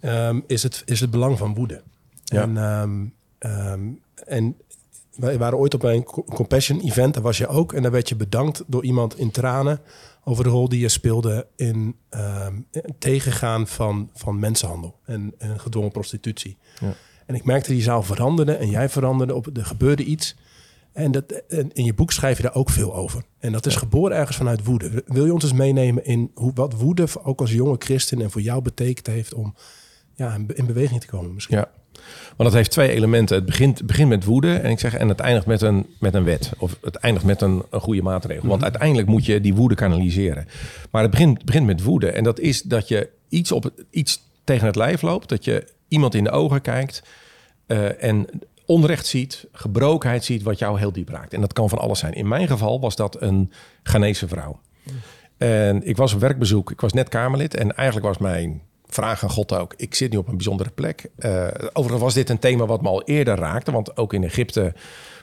ehm, is, het, is het belang van woede. Ja. En, ehm, en wij waren ooit op een co- compassion event, daar was je ook. En daar werd je bedankt door iemand in tranen over de rol die je speelde in het tegengaan van, van mensenhandel en, en gedwongen prostitutie. En ik merkte die zaal veranderde en jij veranderde. Op, er gebeurde iets. En, dat, in je boek schrijf je daar ook veel over. En dat is geboren ergens vanuit woede. Wil je ons eens meenemen in hoe, wat woede, ook als jonge christen en voor jou betekend heeft om ja, in be- in beweging te komen misschien? Ja. Want het heeft twee elementen. Het begint, begint met woede en ik zeg en het eindigt met een, met een wet. Of het eindigt met een, een goede maatregel. Want uiteindelijk moet je die woede kanaliseren. Maar het begint, begint met woede. En dat is dat je iets, op, iets tegen het lijf loopt. Dat je iemand in de ogen kijkt eh, en onrecht ziet, gebrokenheid ziet, wat jou heel diep raakt. En dat kan van alles zijn. In mijn geval was dat een Ghanese vrouw. En ik was op werkbezoek. Ik was net Kamerlid. En eigenlijk was mijn vraag aan God ook. Ik zit nu op een bijzondere plek. Eh, overigens was dit een thema wat me al eerder raakte. Want ook in Egypte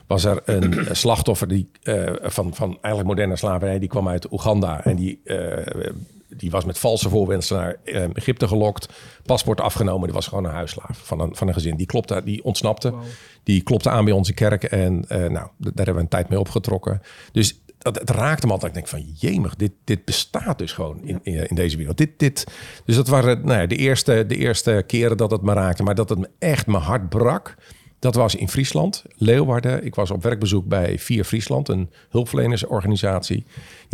was er een <clears throat> slachtoffer die, eh, van, van eigenlijk moderne slavernij. Die kwam uit Oeganda. En die, eh, die was met valse voorwendsel naar eh, Egypte gelokt. Paspoort afgenomen. Die was gewoon een huisslaaf van een, van een gezin. Die, klopte, die ontsnapte. Die klopte aan bij onze kerk. En eh, nou, daar hebben we een tijd mee opgetrokken. Dus dat, het raakte me altijd. Ik denk van, jemig, dit, dit bestaat dus gewoon in, in, in deze wereld. Dit, dit, dus dat waren nou ja, de, eerste, de eerste keren dat het me raakte. Maar dat het me echt mijn hart brak, dat was in Friesland, Leeuwarden. Ik was op werkbezoek bij Vier Friesland, een hulpverlenersorganisatie.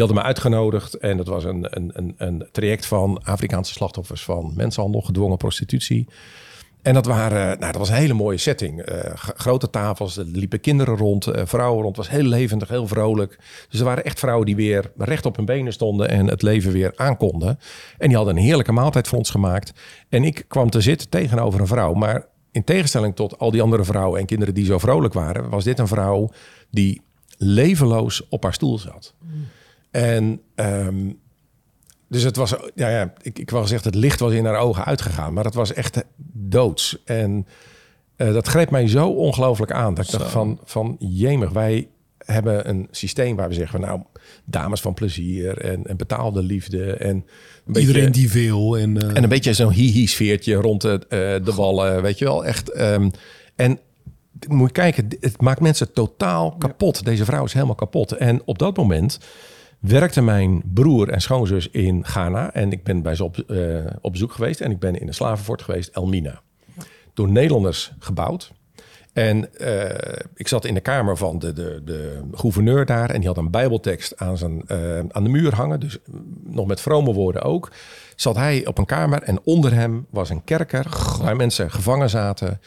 Hadden me uitgenodigd en dat was een, een, een, een traject van Afrikaanse slachtoffers van mensenhandel, gedwongen prostitutie. En dat, waren, nou, dat was een hele mooie setting. Eh, grote tafels, er liepen kinderen rond, eh, vrouwen rond. Het was heel levendig, heel vrolijk. Dus er waren echt vrouwen die weer recht op hun benen stonden en het leven weer aankonden. En die hadden een heerlijke maaltijd voor ons gemaakt. En ik kwam te zitten tegenover een vrouw. Maar in tegenstelling tot al die andere vrouwen en kinderen die zo vrolijk waren, was dit een vrouw die levenloos op haar stoel zat. En ehm, dus het was, ja, ja ik, ik wil gezegd, het licht was in haar ogen uitgegaan, maar het was echt doods. En eh, dat greep mij zo ongelooflijk aan. Dat ik dacht van, van jemig, wij hebben een systeem waar we zeggen, nou, dames van plezier en, en betaalde liefde. En beetje- Iedereen die wil. En, eh, en een beetje zo'n hihi-sfeertje rond de, eh, de wallen, weet je wel. Echt. ehm, en moet je kijken, het maakt mensen totaal kapot. Deze vrouw is helemaal kapot. En op dat moment werkte mijn broer en schoonzus in Ghana. En ik ben bij ze op, eh, op bezoek geweest. En ik ben in een slavenfort geweest, Elmina. Door Nederlanders gebouwd. En eh, ik zat in de kamer van de, de, de gouverneur daar. En die had een bijbeltekst aan, zijn, eh, aan de muur hangen. Dus nog met vrome woorden ook. Zat hij op een kamer en onder hem was een kerker. Waar mensen gevangen zaten.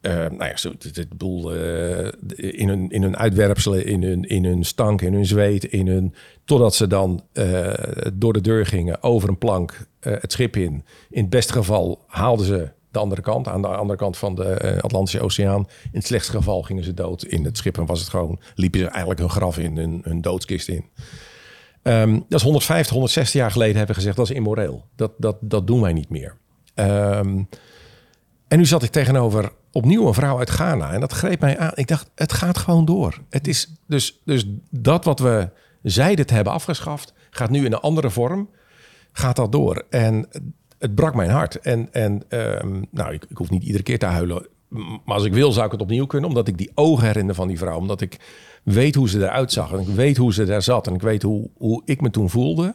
Eh, nou ja, zo, het bedoel, eh, in, hun, in hun uitwerpselen, in hun, in hun stank, in hun zweet, in hun, totdat ze dan eh, door de deur gingen, over een plank, het schip in. In het beste geval haalden ze de andere kant, aan de andere kant van de Atlantische Oceaan. In het slechtste geval gingen ze dood in het schip en was het gewoon, liepen ze eigenlijk hun graf in, hun, hun doodskist in. Ehm, dat is 150, 160 jaar geleden hebben gezegd, dat is immoreel. Dat, dat, dat doen wij niet meer. Ehm, En nu zat ik tegenover opnieuw een vrouw uit Ghana. En dat greep mij aan. Ik dacht, het gaat gewoon door. Het is dus, dus dat wat we zeiden te hebben afgeschaft, gaat nu in een andere vorm. Gaat dat door. En het brak mijn hart. En, en ehm, nou, ik, ik hoef niet iedere keer te huilen. Maar als ik wil, zou ik het opnieuw kunnen. Omdat ik die ogen herinner van die vrouw. Omdat ik weet hoe ze eruit zag. En ik weet hoe ze daar zat. En ik weet hoe, hoe ik me toen voelde.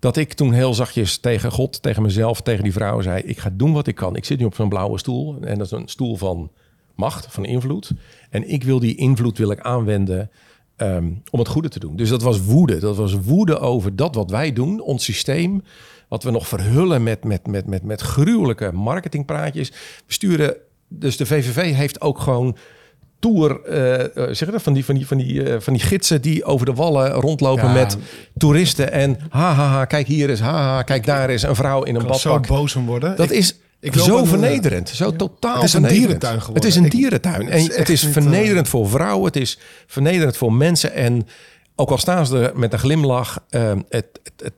Dat ik toen heel zachtjes tegen God, tegen mezelf, tegen die vrouw zei: Ik ga doen wat ik kan. Ik zit nu op zo'n blauwe stoel. En dat is een stoel van macht, van invloed. En ik wil die invloed wil ik aanwenden ehm, om het goede te doen. Dus dat was woede. Dat was woede over dat wat wij doen, ons systeem. Wat we nog verhullen met, met, met, met, met gruwelijke marketingpraatjes. We sturen, dus de VVV heeft ook gewoon tour, eh, zeg je dat, van die, van, die, van, die, eh, van die gidsen die over de wallen rondlopen Ja. met toeristen. En ha, ha, ha, kijk hier is, ha, ha, kijk daar is een vrouw in een kan zo badpak. boos om worden. Dat Ik- is ik zo vernederend. Zo totaal Het is een dierentuin geworden. Het is een Ik- dierentuin. het En is het is niet, vernederend voor vrouwen. Het is vernederend voor mensen. En ook al staan ze er met een glimlach. het, het,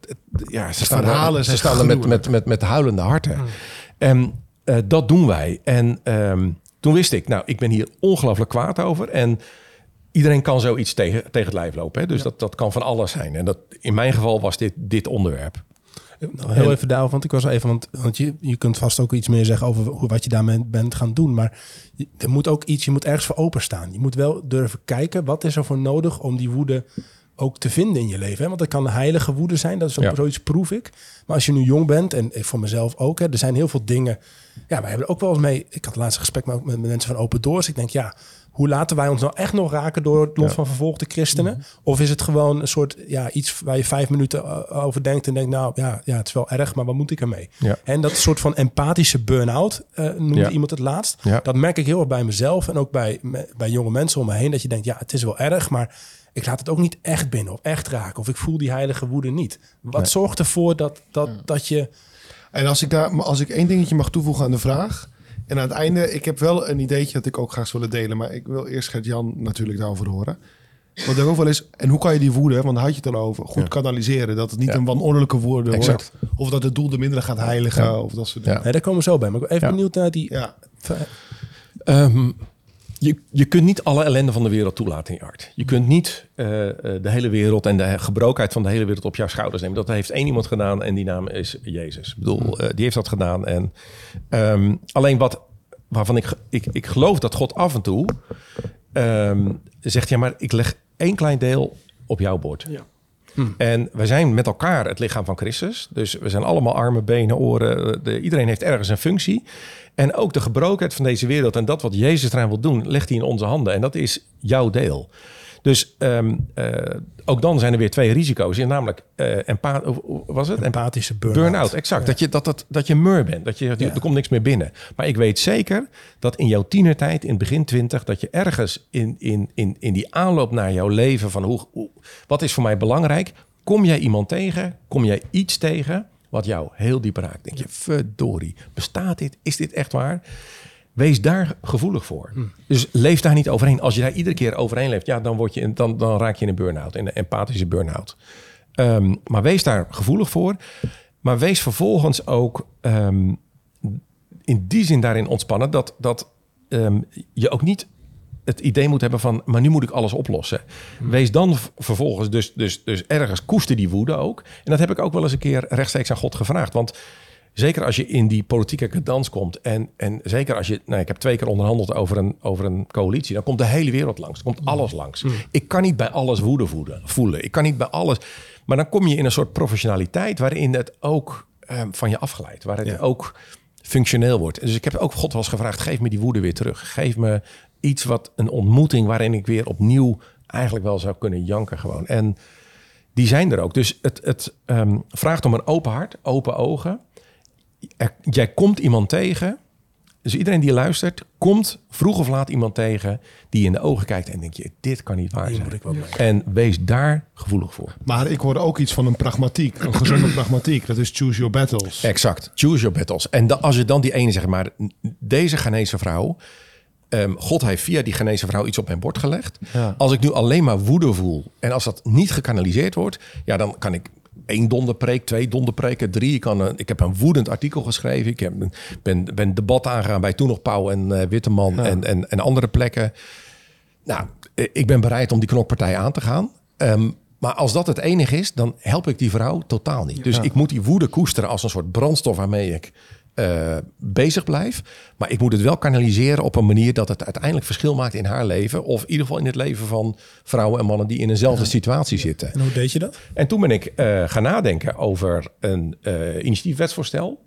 ja, ze staan verhalen er, ze staan er met, met, met, met huilende harten. En dat doen wij. En ehm, toen wist ik, nou, ik ben hier ongelooflijk kwaad over. En iedereen kan zoiets tegen, tegen het lijf lopen. Hè? Dus dat, dat kan van alles zijn. En dat, in mijn geval was dit, dit onderwerp. Nog heel even daarover, want ik was even, want, want je, je kunt vast ook iets meer zeggen over hoe, wat je daarmee bent gaan doen. Maar je, er moet ook iets, je moet ergens voor openstaan. Je moet wel durven kijken, wat is er voor nodig om die woede ook te vinden in je leven. Hè? Want dat kan heilige woede zijn, dat is ook Ja. zoiets proef ik. Maar als je nu jong bent, en voor mezelf ook, hè, er zijn heel veel dingen. Ja, wij hebben er ook wel eens mee. Ik had laatst een gesprek met, met mensen van Open Doors. Ik denk, ja, hoe laten wij ons nou echt nog raken door het lot van vervolgde christenen? Of is het gewoon een soort, ja, iets waar je vijf minuten uh, over denkt en denkt, nou ja, ja, het is wel erg, maar wat moet ik ermee? Ja. En dat soort van empathische burn-out, eh, noemde Ja. iemand het laatst. Ja. Dat merk ik heel erg bij mezelf en ook bij, bij jonge mensen om me heen. Dat je denkt, ja, het is wel erg, maar ik laat het ook niet echt binnen of echt raken. Of ik voel die heilige woede niet. Wat zorgt ervoor dat, dat, dat je... En als ik, daar, maar als ik één dingetje mag toevoegen aan de vraag. En aan het einde, ik heb wel een ideetje dat ik ook graag zou willen delen. Maar ik wil eerst Gert-Jan natuurlijk daarover horen. Want er ook wel is, en hoe kan je die woede, want daar had je het al over, goed kanaliseren. Dat het niet Ja. een wanordelijke woorde wordt. Of dat het doel de minder gaat heiligen. Ja. Of dat soort dingen. Nee, daar komen we zo bij. Maar ik ben even Ja. benieuwd naar die... Ja. Je, je kunt niet alle ellende van de wereld toelaten in je hart. Je kunt niet eh, eh, de hele wereld en de gebrokenheid van de hele wereld op jouw schouders nemen. Dat heeft één iemand gedaan en die naam is Jezus. Ik bedoel, eh, die heeft dat gedaan. En ehm, alleen wat waarvan ik, ik, ik geloof dat God af en toe ehm, zegt: ja, maar ik leg één klein deel op jouw bord. En we zijn met elkaar het lichaam van Christus. Dus we zijn allemaal armen, benen, oren. De, iedereen heeft ergens een functie. En ook de gebrokenheid van deze wereld en dat wat Jezus eraan wil doen, legt hij in onze handen. En dat is jouw deel. Dus ehm, eh, ook dan zijn er weer twee risico's. in, Namelijk, hoe was het? Empathische burn-out. Burn-out, exact. Dat, je, dat, dat, dat je mur bent. Dat je, er komt niks meer binnen. Maar ik weet zeker dat in jouw tienertijd, in het begin twintig... dat je ergens in, in, in, in die aanloop naar jouw leven... van hoe, hoe, wat is voor mij belangrijk... kom jij iemand tegen, kom jij iets tegen... wat jou heel diep raakt. Denk je, verdorie, bestaat dit? Is dit echt waar? Wees daar gevoelig voor. Dus leef daar niet overheen. Als je daar iedere keer overheen leeft... Ja, dan, word je, dan, dan raak je in een burn-out. In een empathische burn-out. Ehm, maar wees daar gevoelig voor. Maar wees vervolgens ook ehm, in die zin daarin ontspannen dat, dat ehm, je ook niet het idee moet hebben van, maar nu moet ik alles oplossen. Wees dan vervolgens dus, dus, dus ergens koester die woede ook. En dat heb ik ook wel eens een keer rechtstreeks aan God gevraagd. Want zeker als je in die politieke cadans komt en, en zeker als je, nou, ik heb twee keer onderhandeld over een, over een coalitie, dan komt de hele wereld langs, dan komt alles langs. Ik kan niet bij alles woede voeden, voelen. Ik kan niet bij alles. Maar dan kom je in een soort professionaliteit waarin het ook ehm, van je afgeleid, waar het ook functioneel wordt. Dus ik heb ook God wel eens gevraagd: geef me die woede weer terug. Geef me iets wat een ontmoeting waarin ik weer opnieuw eigenlijk wel zou kunnen janken gewoon. En die zijn er ook. Dus het, het ehm, vraagt om een open hart, open ogen. Er- jij komt iemand tegen. Dus iedereen die luistert, komt vroeg of laat iemand tegen die je in de ogen kijkt en denk je, dit kan niet waar Hier zijn. moet ik mee. En wees daar gevoelig voor. Maar ik hoor ook iets van een pragmatiek. Een gezonde <clears throat> pragmatiek. Dat is choose your battles. Exact. Choose your battles. En da- als je dan die ene zegt, maar deze Ghanese vrouw... ehm, God heeft via die Ghanese vrouw iets op mijn bord gelegd. Ja. Als ik nu alleen maar woede voel... en als dat niet gekanaliseerd wordt... ja, dan kan ik één donderpreek, twee donderpreken, drie. Ik, kan een, ik heb een woedend artikel geschreven. Ik heb, ben, ben debat aangegaan bij toen nog Pauw en eh, Witteman en, en, en andere plekken. Nou, eh, ik ben bereid om die knokpartij aan te gaan. Ehm, maar als dat het enige is, dan help ik die vrouw totaal niet. Dus ik moet die woede koesteren als een soort brandstof waarmee ik eh, bezig blijf. Maar ik moet het wel kanaliseren op een manier dat het uiteindelijk verschil maakt in haar leven. Of in ieder geval in het leven van vrouwen en mannen die in eenzelfde situatie zitten. En hoe deed je dat? En toen ben ik eh, gaan nadenken over een eh initiatiefwetsvoorstel.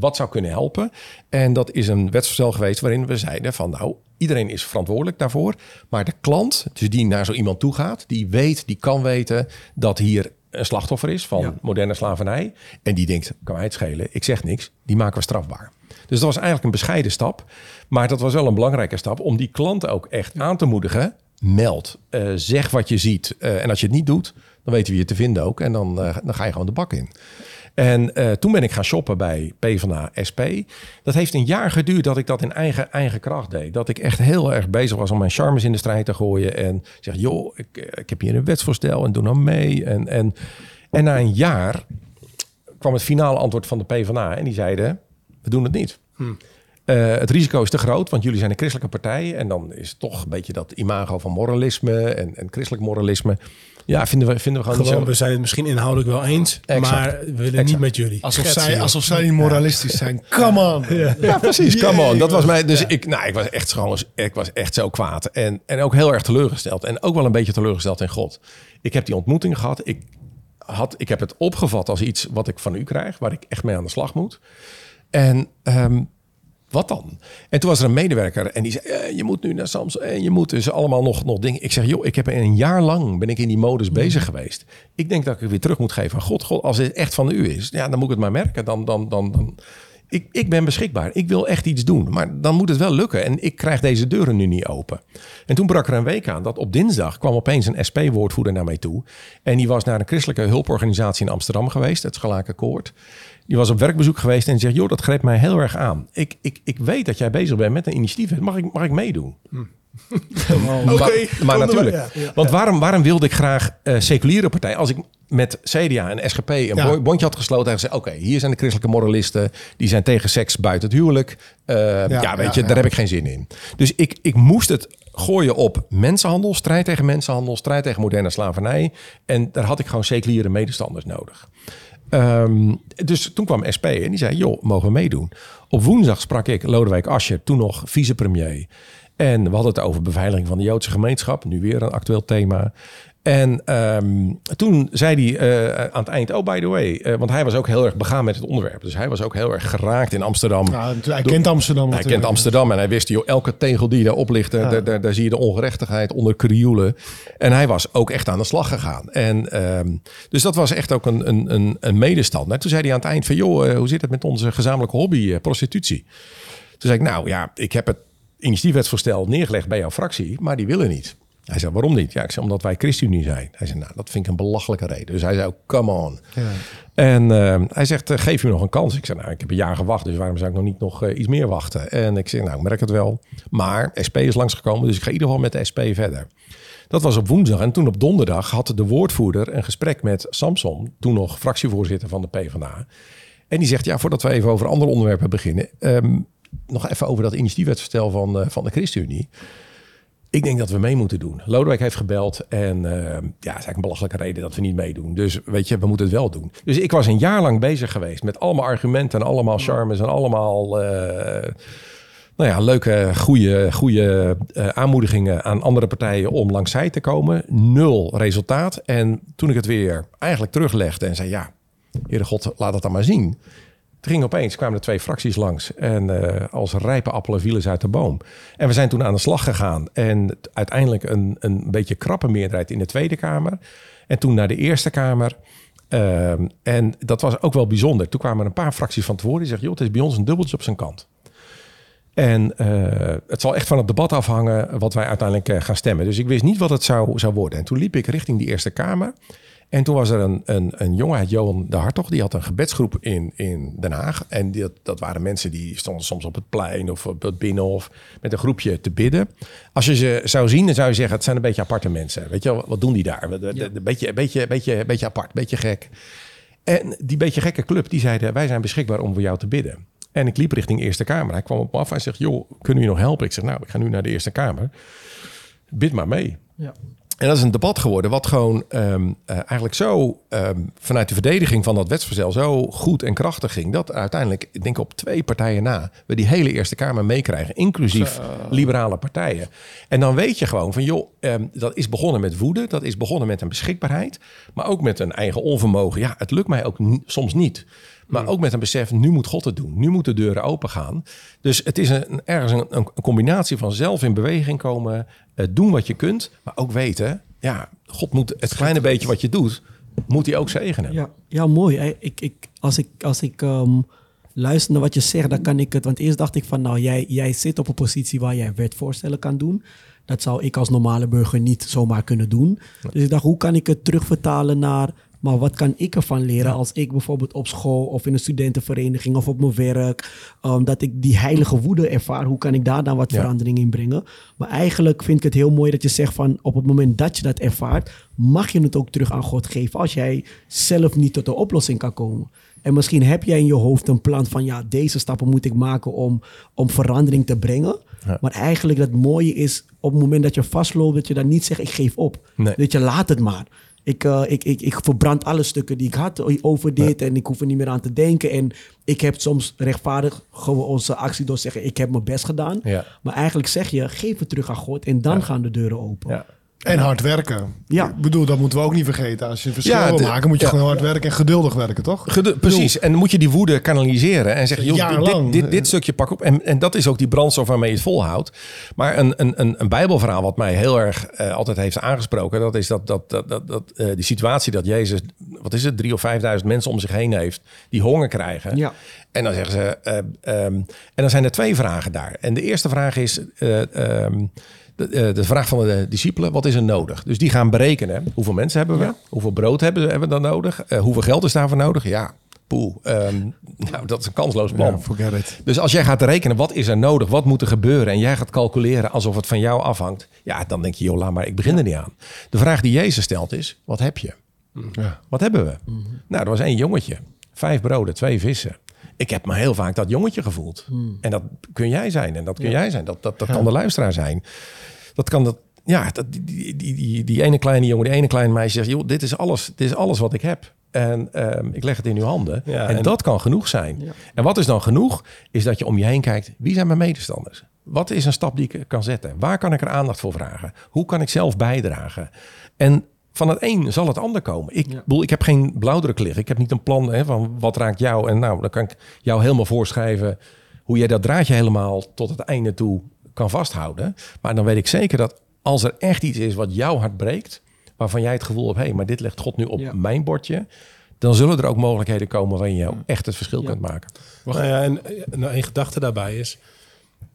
wat zou kunnen helpen. En dat is een wetsvoorstel geweest waarin we zeiden van nou, iedereen is verantwoordelijk daarvoor. Maar de klant, dus die naar zo iemand toe gaat, die weet, die kan weten dat hier een slachtoffer is van moderne slavernij. En die denkt, kan mij het schelen, ik zeg niks, die maken we strafbaar. Dus dat was eigenlijk een bescheiden stap. Maar dat was wel een belangrijke stap om die klant ook echt aan te moedigen. Meld, eh, zeg wat je ziet. Eh, en als je het niet doet, dan weten we je te vinden ook. En dan, eh, dan ga je gewoon de bak in. En eh, toen ben ik gaan shoppen bij PvdA SP. Dat heeft een jaar geduurd dat ik dat in eigen, eigen kracht deed. Dat ik echt heel erg bezig was om mijn charmes in de strijd te gooien. En zeg, joh, ik, eh, ik heb hier een wetsvoorstel en doe nou mee. En, en, en na een jaar kwam het finale antwoord van de PvdA. En die zeiden, we doen het niet. Eh, het risico is te groot, want jullie zijn een christelijke partij. En dan is toch een beetje dat imago van moralisme en, en christelijk moralisme. Ja, vinden we, vinden we gewoon, Gewoon, niet we zo. zijn het misschien inhoudelijk wel eens, Exact. maar we willen niet met jullie. Alsof Schetsen, zij, alsof zij niet moralistisch zijn. Come on. Ja, precies. Come on. Dat was mij. Dus ik, nou, ik was echt gewoon, ik was echt zo kwaad. En, en ook heel erg teleurgesteld. En ook wel een beetje teleurgesteld in God. Ik heb die ontmoeting gehad. Ik, had, ik heb het opgevat als iets wat ik van u krijg, waar ik echt mee aan de slag moet. En ehm, wat dan? En toen was er een medewerker en die zei: eh, Je moet nu naar Sams en je moet dus allemaal nog, nog dingen. Ik zeg: Joh, ik heb een jaar lang ben ik in die modus bezig geweest. Ik denk dat ik het weer terug moet geven aan God. God, als het echt van u is, ja, dan moet ik het maar merken. Dan, dan, dan, dan. Ik, ik ben beschikbaar. Ik wil echt iets doen. Maar dan moet het wel lukken. En ik krijg deze deuren nu niet open. En toen brak er een week aan dat op dinsdag kwam opeens een SP-woordvoerder naar mij toe. En die was naar een christelijke hulporganisatie in Amsterdam geweest, het Gelaken Koord. Die was op werkbezoek geweest en zegt: Joh, dat greep mij heel erg aan. Ik, ik, ik weet dat jij bezig bent met een initiatief. Mag ik, mag ik meedoen? <laughs> maar, maar natuurlijk. Want waarom, waarom wilde ik graag eh seculiere partij? Als ik met CDA en SGP een Ja. bondje had gesloten en gezegd: Oké, hier zijn de christelijke moralisten. Die zijn tegen seks buiten het huwelijk. Eh, ja, weet je, daar heb ik geen zin in. Dus ik, ik moest het gooien op mensenhandel, strijd tegen mensenhandel, strijd tegen moderne slavernij. En daar had ik gewoon seculiere medestanders nodig. Ehm, dus toen kwam SP en die zei, joh, mogen we meedoen? Op woensdag sprak ik Lodewijk Asscher, toen nog vicepremier. En we hadden het over beveiliging van de Joodse gemeenschap. Nu weer een actueel thema. En ehm, toen zei hij eh, aan het eind, oh by the way, eh, want hij was ook heel erg begaan met het onderwerp. Dus hij was ook heel erg geraakt in Amsterdam. Ja, hij kent Amsterdam Hij kent Amsterdam en hij wist, joh, elke tegel die daar op ligt, daar, daar, daar, zie je de ongerechtigheid onder krioelen. En hij was ook echt aan de slag gegaan. En ehm, dus dat was echt ook een, een, een, een medestander. Toen zei hij aan het eind van, joh, eh, hoe zit het met onze gezamenlijke hobby, prostitutie? Toen zei ik, nou ja, ik heb het initiatiefwetsvoorstel neergelegd bij jouw fractie, maar die willen niet. Hij zei, waarom niet? Ja, ik zei, omdat wij ChristenUnie zijn. Hij zei, nou, dat vind ik een belachelijke reden. Dus hij zei, ook, come on. En eh, hij zegt, eh, geef u nog een kans. Ik zei, nou, ik heb een jaar gewacht, dus waarom zou ik nog niet nog eh, iets meer wachten? En ik zeg, nou, ik merk het wel. Maar SP is langsgekomen, dus ik ga in ieder geval met de SP verder. Dat was op woensdag. En toen op donderdag had de woordvoerder een gesprek met Samson, toen nog fractievoorzitter van de PvdA. En die zegt, ja, voordat we even over andere onderwerpen beginnen, ehm, nog even over dat initiatiefwetsvoorstel van, eh, van de ChristenUnie. Ik denk dat we mee moeten doen. Lodewijk heeft gebeld en eh, ja, het is eigenlijk een belachelijke reden dat we niet meedoen. Dus weet je, we moeten het wel doen. Dus ik was een jaar lang bezig geweest met allemaal argumenten en allemaal charmes en allemaal eh, nou ja, leuke, goede, goede aanmoedigingen aan andere partijen om langs zij te komen. Nul resultaat. En toen ik het weer eigenlijk teruglegde en zei, ja, Heere God, laat het dan maar zien. Toen ging opeens, kwamen er twee fracties langs. En eh, als rijpe appelen vielen ze uit de boom. En we zijn toen aan de slag gegaan. En uiteindelijk een, een beetje krappe meerderheid in de Tweede Kamer. En toen naar de Eerste Kamer. Ehm, en dat was ook wel bijzonder. Toen kwamen er een paar fracties van tevoren. Die zeggen, joh, het is bij ons een dubbeltje op zijn kant. En eh, het zal echt van het debat afhangen wat wij uiteindelijk eh, gaan stemmen. Dus ik wist niet wat het zou, zou worden. En toen liep ik richting die Eerste Kamer. En toen was er een, een, een jongen Johan de Hartog. Die had een gebedsgroep in, in Den Haag. En die, dat waren mensen die stonden soms op het plein of op het binnenhof met een groepje te bidden. Als je ze zou zien, dan zou je zeggen, het zijn een beetje aparte mensen. Weet je wel, wat doen die daar? Een beetje, beetje, beetje, beetje apart, een beetje gek. En die beetje gekke club, die zeiden, wij zijn beschikbaar om voor jou te bidden. En ik liep richting Eerste Kamer. Hij kwam op me af en zegt, joh, kunnen we je nog helpen? Ik zeg, nou, ik ga nu naar de Eerste Kamer. Bid maar mee. Ja. En dat is een debat geworden, wat gewoon ehm, eh, eigenlijk zo ehm, vanuit de verdediging van dat wetsvoorstel zo goed en krachtig ging. Dat uiteindelijk, ik denk op twee partijen na, we die hele Eerste Kamer meekrijgen, inclusief liberale partijen. En dan weet je gewoon van, joh, ehm, dat is begonnen met woede, dat is begonnen met een beschikbaarheid, maar ook met een eigen onvermogen. Ja, het lukt mij ook soms niet. Maar ook met een besef, nu moet God het doen. Nu moeten de deuren open gaan. Dus het is een, ergens een, een combinatie van zelf in beweging komen, eh, doen wat je kunt, maar ook weten, ja, God moet het kleine beetje wat je doet, moet hij ook zegenen. Ja, ja mooi. Ik, ik, als ik, als ik ehm, luister naar wat je zegt, dan kan ik het. Want eerst dacht ik van, nou, jij, jij zit op een positie waar jij wetvoorstellen kan doen. Dat zou ik als normale burger niet zomaar kunnen doen. Dus ik dacht, hoe kan ik het terugvertalen naar. Maar wat kan ik ervan leren als ik bijvoorbeeld op school of in een studentenvereniging of op mijn werk, ehm, dat ik die heilige woede ervaar, hoe kan ik daar dan wat Ja. verandering in brengen? Maar eigenlijk vind ik het heel mooi dat je zegt van op het moment dat je dat ervaart, mag je het ook terug aan God geven als jij zelf niet tot de oplossing kan komen. En misschien heb jij in je hoofd een plan van ja, deze stappen moet ik maken om, om verandering te brengen. Maar eigenlijk dat mooie is op het moment dat je vastloopt, dat je dan niet zegt ik geef op. Nee. Dat je laat het maar. Ik, eh, ik, ik, ik verbrand alle stukken die ik had over dit en ik hoef er niet meer aan te denken. En ik heb soms rechtvaardig gewoon onze actie door te zeggen ik heb mijn best gedaan. Ja. Maar eigenlijk zeg je geef het terug aan God en dan gaan de deuren open. En hard werken. Ja. Ik bedoel, dat moeten we ook niet vergeten. Als je een verschil Ja, wil maken, moet je ja. gewoon hard werken en geduldig werken, toch? Gedu- precies. En dan moet je die woede kanaliseren en zeggen: joh, dit, dit, dit, stukje pak op. En, en dat is ook die brandstof waarmee je het volhoudt. Maar een, een, een, een Bijbelverhaal wat mij heel erg eh, altijd heeft aangesproken, dat is dat, dat, dat, dat, dat eh, die situatie dat Jezus, wat is het, drie of vijfduizend mensen om zich heen heeft die honger krijgen. Ja. En dan zeggen ze, eh, ehm, en dan zijn er twee vragen daar. En de eerste vraag is. eh, ehm, de, eh, de vraag van de discipelen, wat is er nodig? Dus die gaan berekenen, hoeveel mensen hebben we? Hoeveel brood hebben, we- hebben we dan nodig? Eh, hoeveel geld is daarvoor nodig? Ja, poeh. ehm, <laughs> nou, dat is een kansloos plan. Ja. Dus als jij gaat rekenen, wat is er nodig? Wat moet er gebeuren? En jij gaat calculeren alsof het van jou afhangt. Ja, dan denk je, joh, laat maar, ik begin er niet aan. De vraag die Jezus stelt is, wat heb je? Ja. Wat hebben we? Nou, er was één jongetje. Vijf broden, twee vissen. Ik heb me heel vaak dat jongetje gevoeld. En dat kun jij zijn. En dat kun jij zijn. Dat, dat, dat kan de luisteraar zijn. Dat kan dat... Ja, dat, die, die, die, die, ene kleine jongen, die ene kleine meisje zegt... joh, dit is alles, dit is alles wat ik heb. En ehm, ik leg het in uw handen. Ja, en, en- dat kan genoeg zijn. En wat is dan genoeg? Is dat je om je heen kijkt. Wie zijn mijn medestanders? Wat is een stap die ik kan zetten? Waar kan ik er aandacht voor vragen? Hoe kan ik zelf bijdragen? En van het een zal het ander komen. Ik, bedoel, ik heb geen blauwdruk liggen. Ik heb niet een plan hè, van wat raakt jou. En nou, dan kan ik jou helemaal voorschrijven hoe jij dat draadje helemaal tot het einde toe kan vasthouden. Maar dan weet ik zeker dat als er echt iets is wat jouw hart breekt, waarvan jij het gevoel hebt, hé, hey, maar dit legt God nu op Ja. mijn bordje, dan zullen er ook mogelijkheden komen waarin je echt het verschil kunt maken. Nou ja, en eh, nou, een gedachte daarbij is...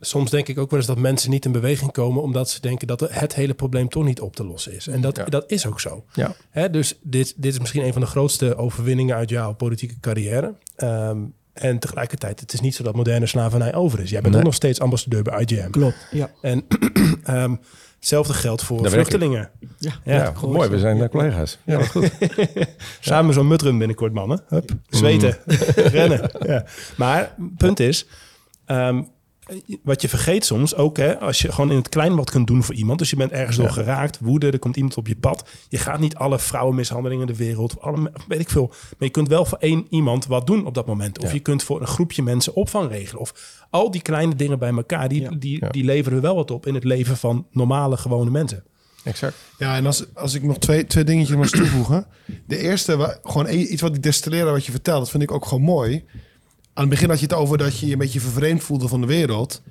Soms denk ik ook wel eens dat mensen niet in beweging komen... omdat ze denken dat het hele probleem toch niet op te lossen is. En dat, Ja. dat is ook zo. Ja. Hè, dus dit, dit is misschien een van de grootste overwinningen uit jouw politieke carrière. Ehm, en tegelijkertijd, het is niet zo dat moderne slavernij over is. Jij bent Nee. ook nog steeds ambassadeur bij IGM. Klopt, ja. En <clears throat> ehm, hetzelfde geldt voor Daar vluchtelingen. Ja, Ja, Ja, goed. mooi, we zijn eh, collega's. Ja, dat is goed. <laughs> Samen zo'n mutrun binnenkort, mannen. Hup, zweten, <laughs> rennen. Ja. Maar punt is, ehm, wat je vergeet soms ook, hè, als je gewoon in het klein wat kunt doen voor iemand. Dus je bent ergens door geraakt, woede, er komt iemand op je pad. Je gaat niet alle vrouwenmishandelingen in de wereld, alle, weet ik veel. Maar je kunt wel voor één iemand wat doen op dat moment. Of Ja. je kunt voor een groepje mensen opvang regelen. Of al die kleine dingen bij elkaar, die, Ja. die, Ja. die leveren wel wat op in het leven van normale, gewone mensen. Exact. Ja, en als, als ik nog twee, twee dingetjes mag toevoegen. De eerste, gewoon e- iets wat ik destilleerde wat je vertelt, dat vind ik ook gewoon mooi. Aan het begin had je het over dat je je een beetje vervreemd voelde van de wereld.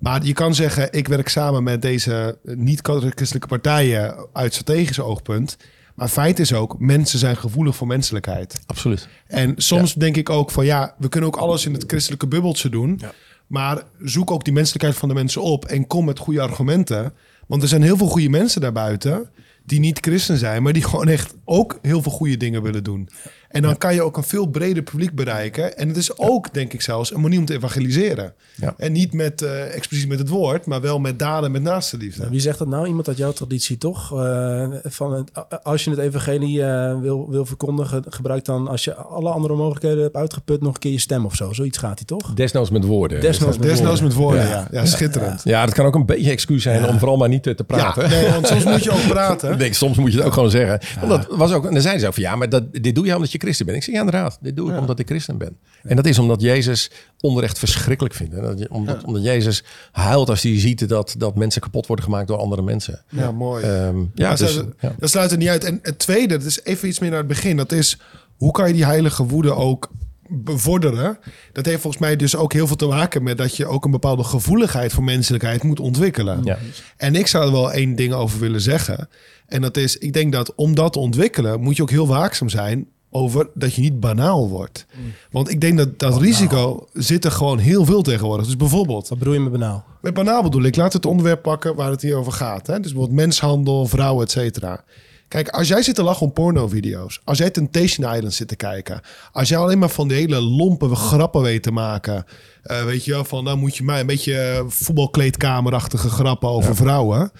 Maar je kan zeggen, ik werk samen met deze niet-christelijke partijen uit strategisch oogpunt. Maar feit is ook, mensen zijn gevoelig voor menselijkheid. Absoluut. En soms denk ik ook van ja, we kunnen ook alles in het christelijke bubbeltje doen. Maar zoek ook die menselijkheid van de mensen op en kom met goede argumenten. Want er zijn heel veel goede mensen daarbuiten die niet christen zijn, maar die gewoon echt ook heel veel goede dingen willen doen. En dan kan je ook een veel breder publiek bereiken. En het is ook, denk ik zelfs, een manier om te evangeliseren. Ja. En niet met, eh, expliciet met het woord, maar wel met daden, met naaste liefde. Wie zegt dat nou? Iemand uit jouw traditie, toch? Eh, van het, als je het evangelie eh, wil, wil verkondigen, gebruik dan, als je alle andere mogelijkheden hebt uitgeput, nog een keer je stem of zo. Zoiets gaat hij toch? Desnoods met woorden. Desnoods met Desnoods met woorden, Ja. ja. Ja, schitterend. Ja, dat kan ook een beetje excuus zijn om vooral maar niet te, praten. nee, want soms moet je ook <laughs> praten. Ik denk, soms moet je het ook gewoon zeggen. Want dat was ook, en dan zeiden ze ook van ja, maar dat, dit doe je omdat je christen bent. Ik zeg ja, inderdaad, dit doe ik omdat ik christen ben. En dat is omdat Jezus onrecht verschrikkelijk vindt. Dat omdat, omdat Jezus huilt als hij ziet dat, dat mensen kapot worden gemaakt door andere mensen. Ja, mooi. Ehm, ja, dus, ze- ja. Dat sluit er niet uit. En het tweede, dat is even iets meer naar het begin. Dat is, hoe kan je die heilige woede ook bevorderen? Dat heeft volgens mij dus ook heel veel te maken met dat je ook een bepaalde gevoeligheid voor menselijkheid moet ontwikkelen. Ja. En ik zou er wel één ding over willen zeggen. En dat is, ik denk dat om dat te ontwikkelen, moet je ook heel waakzaam zijn over dat je niet banaal wordt. Want ik denk dat dat risico zit er gewoon heel veel tegenwoordig. Dus bijvoorbeeld, Wat bedoel je met banaal? met banaal bedoel ik, laat het onderwerp pakken waar het hier over gaat. Hè? Dus bijvoorbeeld menshandel, vrouwen, et cetera. Kijk, als jij zit te lachen om pornovideo's, als jij Temptation Island zit te kijken, als jij alleen maar van die hele lompe grappen weet te maken, eh, weet je wel, van dan moet je mij een beetje eh, voetbalkleedkamerachtige grappen over vrouwen.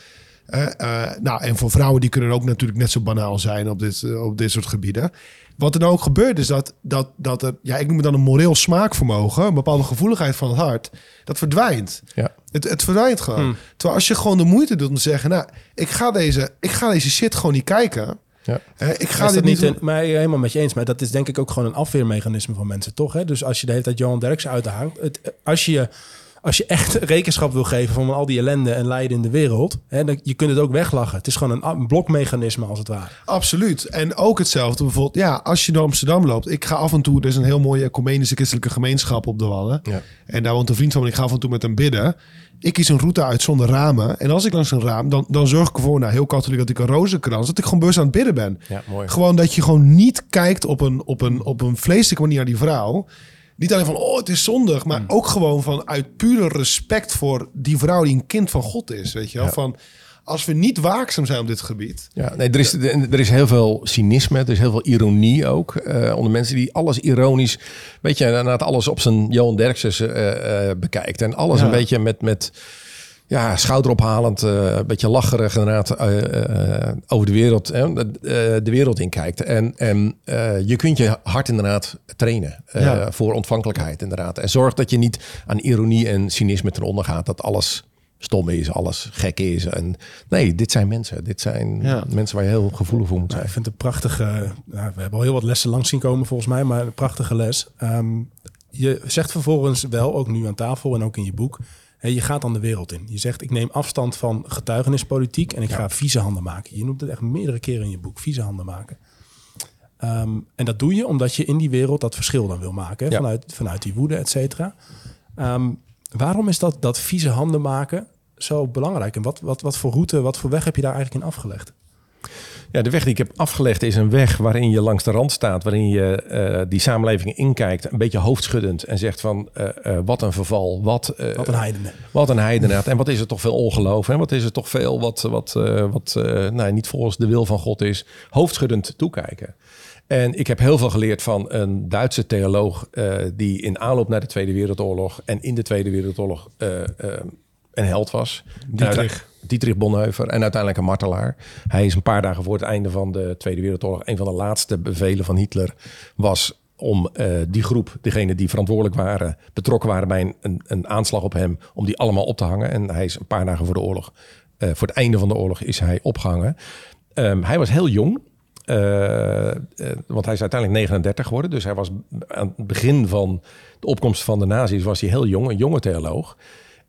Eh, nou, en voor vrouwen die kunnen ook natuurlijk net zo banaal zijn op dit, op dit soort gebieden. Wat er nou ook gebeurt is dat, dat, dat er, ja, ik noem het dan een moreel smaakvermogen, een bepaalde gevoeligheid van het hart, dat verdwijnt. Ja. Het, het verdwijnt gewoon. Terwijl als je gewoon de moeite doet om te zeggen, nou, ik ga deze, ik ga deze shit gewoon niet kijken. Ja. Hè, ik ga dit dat niet een, maar helemaal met je eens. Maar dat is denk ik ook gewoon een afweermechanisme van mensen, toch? Hè? Dus als je de hele tijd Johan Derks uithangt. Het, als, je, als je echt rekenschap wil geven van al die ellende en lijden in de wereld. Hè, dan, je kunt het ook weglachen. Het is gewoon een, een blokmechanisme als het ware. Absoluut. En ook hetzelfde bijvoorbeeld, ja, als je door Amsterdam loopt. Ik ga af en toe, er is een heel mooie ecumenische christelijke gemeenschap op de Wallen. Ja. En daar woont een vriend van me, ik ga af en toe met hem bidden. Ik kies een route uit zonder ramen. En als ik langs een raam, dan, dan zorg ik ervoor, nou heel katholiek, dat ik een rozenkrans, dat ik gewoon bewust aan het bidden ben. Ja, mooi. Gewoon dat je gewoon niet kijkt op een, op een, op een vleeselijke manier naar die vrouw. Niet alleen van, oh, het is zondig. Maar ook gewoon van uit pure respect voor die vrouw die een kind van God is. Weet je wel? Ja. Van, als we niet waakzaam zijn op dit gebied. Ja, nee, er, is, er is heel veel cynisme, er is heel veel ironie ook. eh, onder mensen die alles ironisch, weet je, inderdaad alles op zijn Johan Derksen eh, eh, bekijkt. En alles Ja. een beetje met, met ja, schouderophalend, eh, een beetje lacherig inderdaad eh, eh, over de wereld, de, wereld in kijkt. En, en je kunt je hart inderdaad trainen Ja. voor ontvankelijkheid inderdaad. En zorg dat je niet aan ironie en cynisme ten onder gaat, dat alles stom is, alles gek is. En nee, dit zijn mensen. Dit zijn Ja. mensen waar je heel gevoelig voor moet Nou, zijn. ik vind het een prachtige... nou, we hebben al heel wat lessen langs zien komen volgens mij. Maar een prachtige les. Ehm, je zegt vervolgens wel, ook nu aan tafel en ook in je boek... je gaat dan de wereld in. Je zegt, ik neem afstand van getuigenispolitiek... en ik ga vieze handen maken. Je noemt het echt meerdere keren in je boek, vieze handen maken. Ehm, en dat doe je omdat je in die wereld dat verschil dan wil maken. Hè? Ja. Vanuit, vanuit die woede, et cetera. Ehm, waarom is dat, dat vieze handen maken zo belangrijk? En wat, wat, wat voor route, wat voor weg heb je daar eigenlijk in afgelegd? Ja, de weg die ik heb afgelegd is een weg waarin je langs de rand staat, waarin je eh, die samenleving inkijkt, een beetje hoofdschuddend en zegt van eh, eh, wat een verval, wat, eh, Wat een heidenen. wat een heidenaar en wat is er toch veel ongeloof en wat is er toch veel wat, wat, eh, wat eh, nou, niet volgens de wil van God is, hoofdschuddend toekijken. En ik heb heel veel geleerd van een Duitse theoloog eh, die in aanloop naar de Tweede Wereldoorlog en in de Tweede Wereldoorlog een held was. Dietrich. Dietrich Bonhoeffer en uiteindelijk een martelaar. Hij is een paar dagen voor het einde van de Tweede Wereldoorlog... een van de laatste bevelen van Hitler was om eh, die groep, degene die verantwoordelijk waren... betrokken waren bij een, een, aanslag op hem... om die allemaal op te hangen. En hij is een paar dagen voor de oorlog... eh, voor het einde van de oorlog is hij opgehangen. Ehm, hij was heel jong... Eh, want hij is uiteindelijk 39 geworden. Dus hij was aan het begin van de opkomst van de nazi's... was hij heel jong, een jonge theoloog...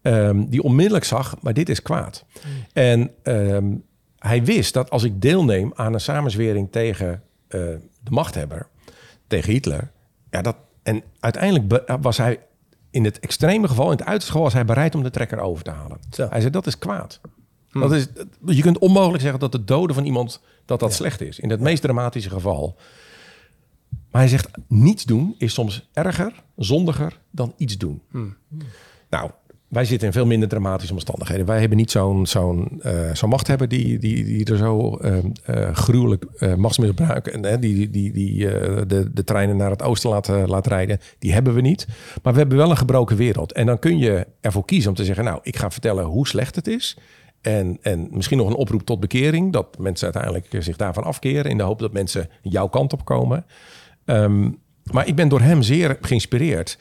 Ehm, die onmiddellijk zag, maar dit is kwaad. En ehm, hij wist dat als ik deelneem aan een samenzwering tegen eh, de machthebber, tegen Hitler, ja, dat, en uiteindelijk be- was hij in het extreme geval, in het uiterste geval, was hij bereid om de trekker over te halen. Zo. Hij zei, dat is kwaad. Dat is, je kunt onmogelijk zeggen dat het doden van iemand dat dat slecht is. In het meest dramatische geval. Maar hij zegt, niets doen is soms erger, zondiger dan iets doen. Nou, wij zitten in veel minder dramatische omstandigheden. Wij hebben niet zo'n zo'n eh, zo'n machthebber die, die, die er zo eh, eh, gruwelijk uh, machtsmisbruik en uh, die, die, die de, de treinen naar het oosten laat, laat rijden. Die hebben we niet. Maar we hebben wel een gebroken wereld. En dan kun je ervoor kiezen om te zeggen, nou, ik ga vertellen hoe slecht het is. En, en misschien nog een oproep tot bekering. Dat mensen uiteindelijk zich daarvan afkeren. In de hoop dat mensen jouw kant op komen. Ehm, maar ik ben door hem zeer geïnspireerd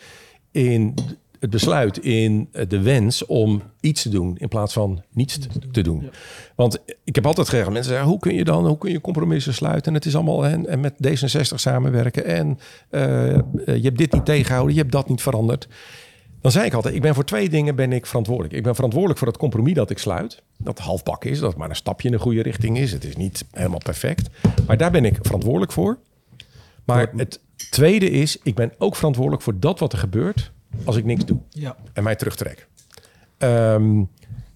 in het besluit, in de wens om iets te doen in plaats van niets te, doen. Want ik heb altijd gezegd, mensen zeggen, hoe kun je dan, hoe kun je compromissen sluiten? En het is allemaal en, en met D66 samenwerken. En uh, je hebt dit niet tegengehouden, je hebt dat niet veranderd. Dan zei ik altijd, ik ben voor twee dingen ben ik verantwoordelijk. Ik ben verantwoordelijk voor het compromis dat ik sluit. Dat halfbak is, dat maar een stapje in de goede richting is. Het is niet helemaal perfect. Maar daar ben ik verantwoordelijk voor. Maar het tweede is, ik ben ook verantwoordelijk voor dat wat er gebeurt als ik niks doe. Ja. En mij terugtrek. Um,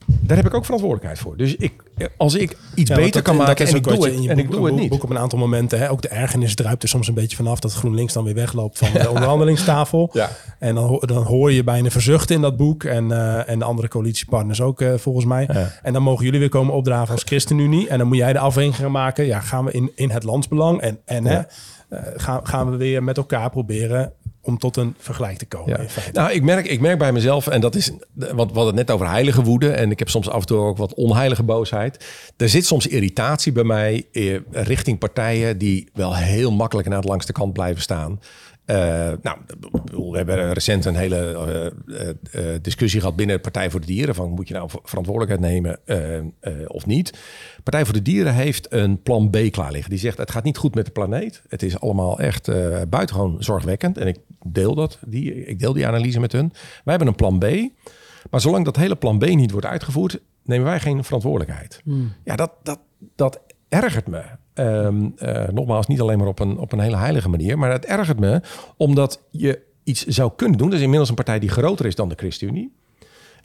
daar heb ik ook verantwoordelijkheid voor. Dus ik, als ik iets Ja, beter kan maken en ik doe het, en ik doe het niet. boek op een aantal momenten. Hè? Ook de ergernis druipt er soms een beetje vanaf dat GroenLinks dan weer wegloopt van de <laughs> onderhandelingstafel. Ja. En dan, dan hoor je bijna verzuchten in dat boek. En, eh, en de andere coalitiepartners ook, eh, volgens mij. En dan mogen jullie weer komen opdraven als ChristenUnie. En dan moet jij de afweging gaan maken. Ja, gaan we in, in het landsbelang en, en hè, eh, gaan, gaan we weer met elkaar proberen om tot een vergelijk te komen. Ja. In feite. Nou, ik merk, ik merk bij mezelf, en dat is, wat we het net over heilige woede, en ik heb soms af en toe ook wat onheilige boosheid. Er zit soms irritatie bij mij eh, richting partijen die wel heel makkelijk naar de langste kant blijven staan. Eh, nou, we hebben recent een hele eh, eh, discussie gehad binnen Partij voor de Dieren. Van moet je nou ver- verantwoordelijkheid nemen of niet? Partij voor de Dieren heeft een plan B klaar liggen. Die zegt het gaat niet goed met de planeet. Het is allemaal echt buitengewoon zorgwekkend. En ik deel, dat, die, ik deel die analyse met hun. Wij hebben een plan B. Maar zolang dat hele plan B niet wordt uitgevoerd, nemen wij geen verantwoordelijkheid. Ja, dat, dat, dat ergert me. Ehm, eh, nogmaals, niet alleen maar op een, op een hele heilige manier, maar het ergert me omdat je iets zou kunnen doen. Er is inmiddels een partij die groter is dan de ChristenUnie,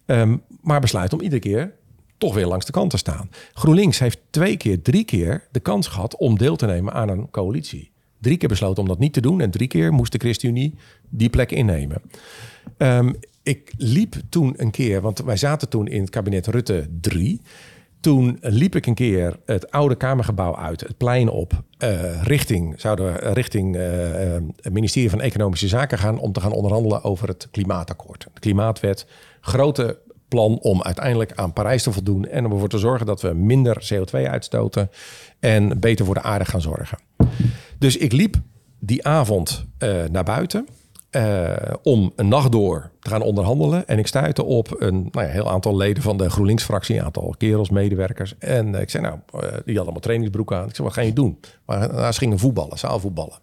Ehm, maar besluit om iedere keer toch weer langs de kant te staan. GroenLinks heeft twee keer, drie keer de kans gehad om deel te nemen aan een coalitie. Drie keer besloten om dat niet te doen en drie keer moest de ChristenUnie die plek innemen. Ehm, ik liep toen een keer, want wij zaten toen in het kabinet Rutte 3. Toen liep ik een keer het oude Kamergebouw uit, het plein op, eh, richting, zouden we richting eh, eh, het ministerie van Economische Zaken gaan om te gaan onderhandelen over het klimaatakkoord. De klimaatwet, grote plan om uiteindelijk aan Parijs te voldoen en om ervoor te zorgen dat we minder CO2 uitstoten en beter voor de aarde gaan zorgen. Dus ik liep die avond eh, naar buiten eh, om een nacht door te gaan onderhandelen. En ik stuitte op een nou ja, heel aantal leden van de GroenLinks-fractie, een aantal kerels, medewerkers. En eh, ik zei, nou, eh, die hadden allemaal trainingsbroek aan. Ik zei, wat ga je doen? Maar ze gingen voetballen, zaalvoetballen.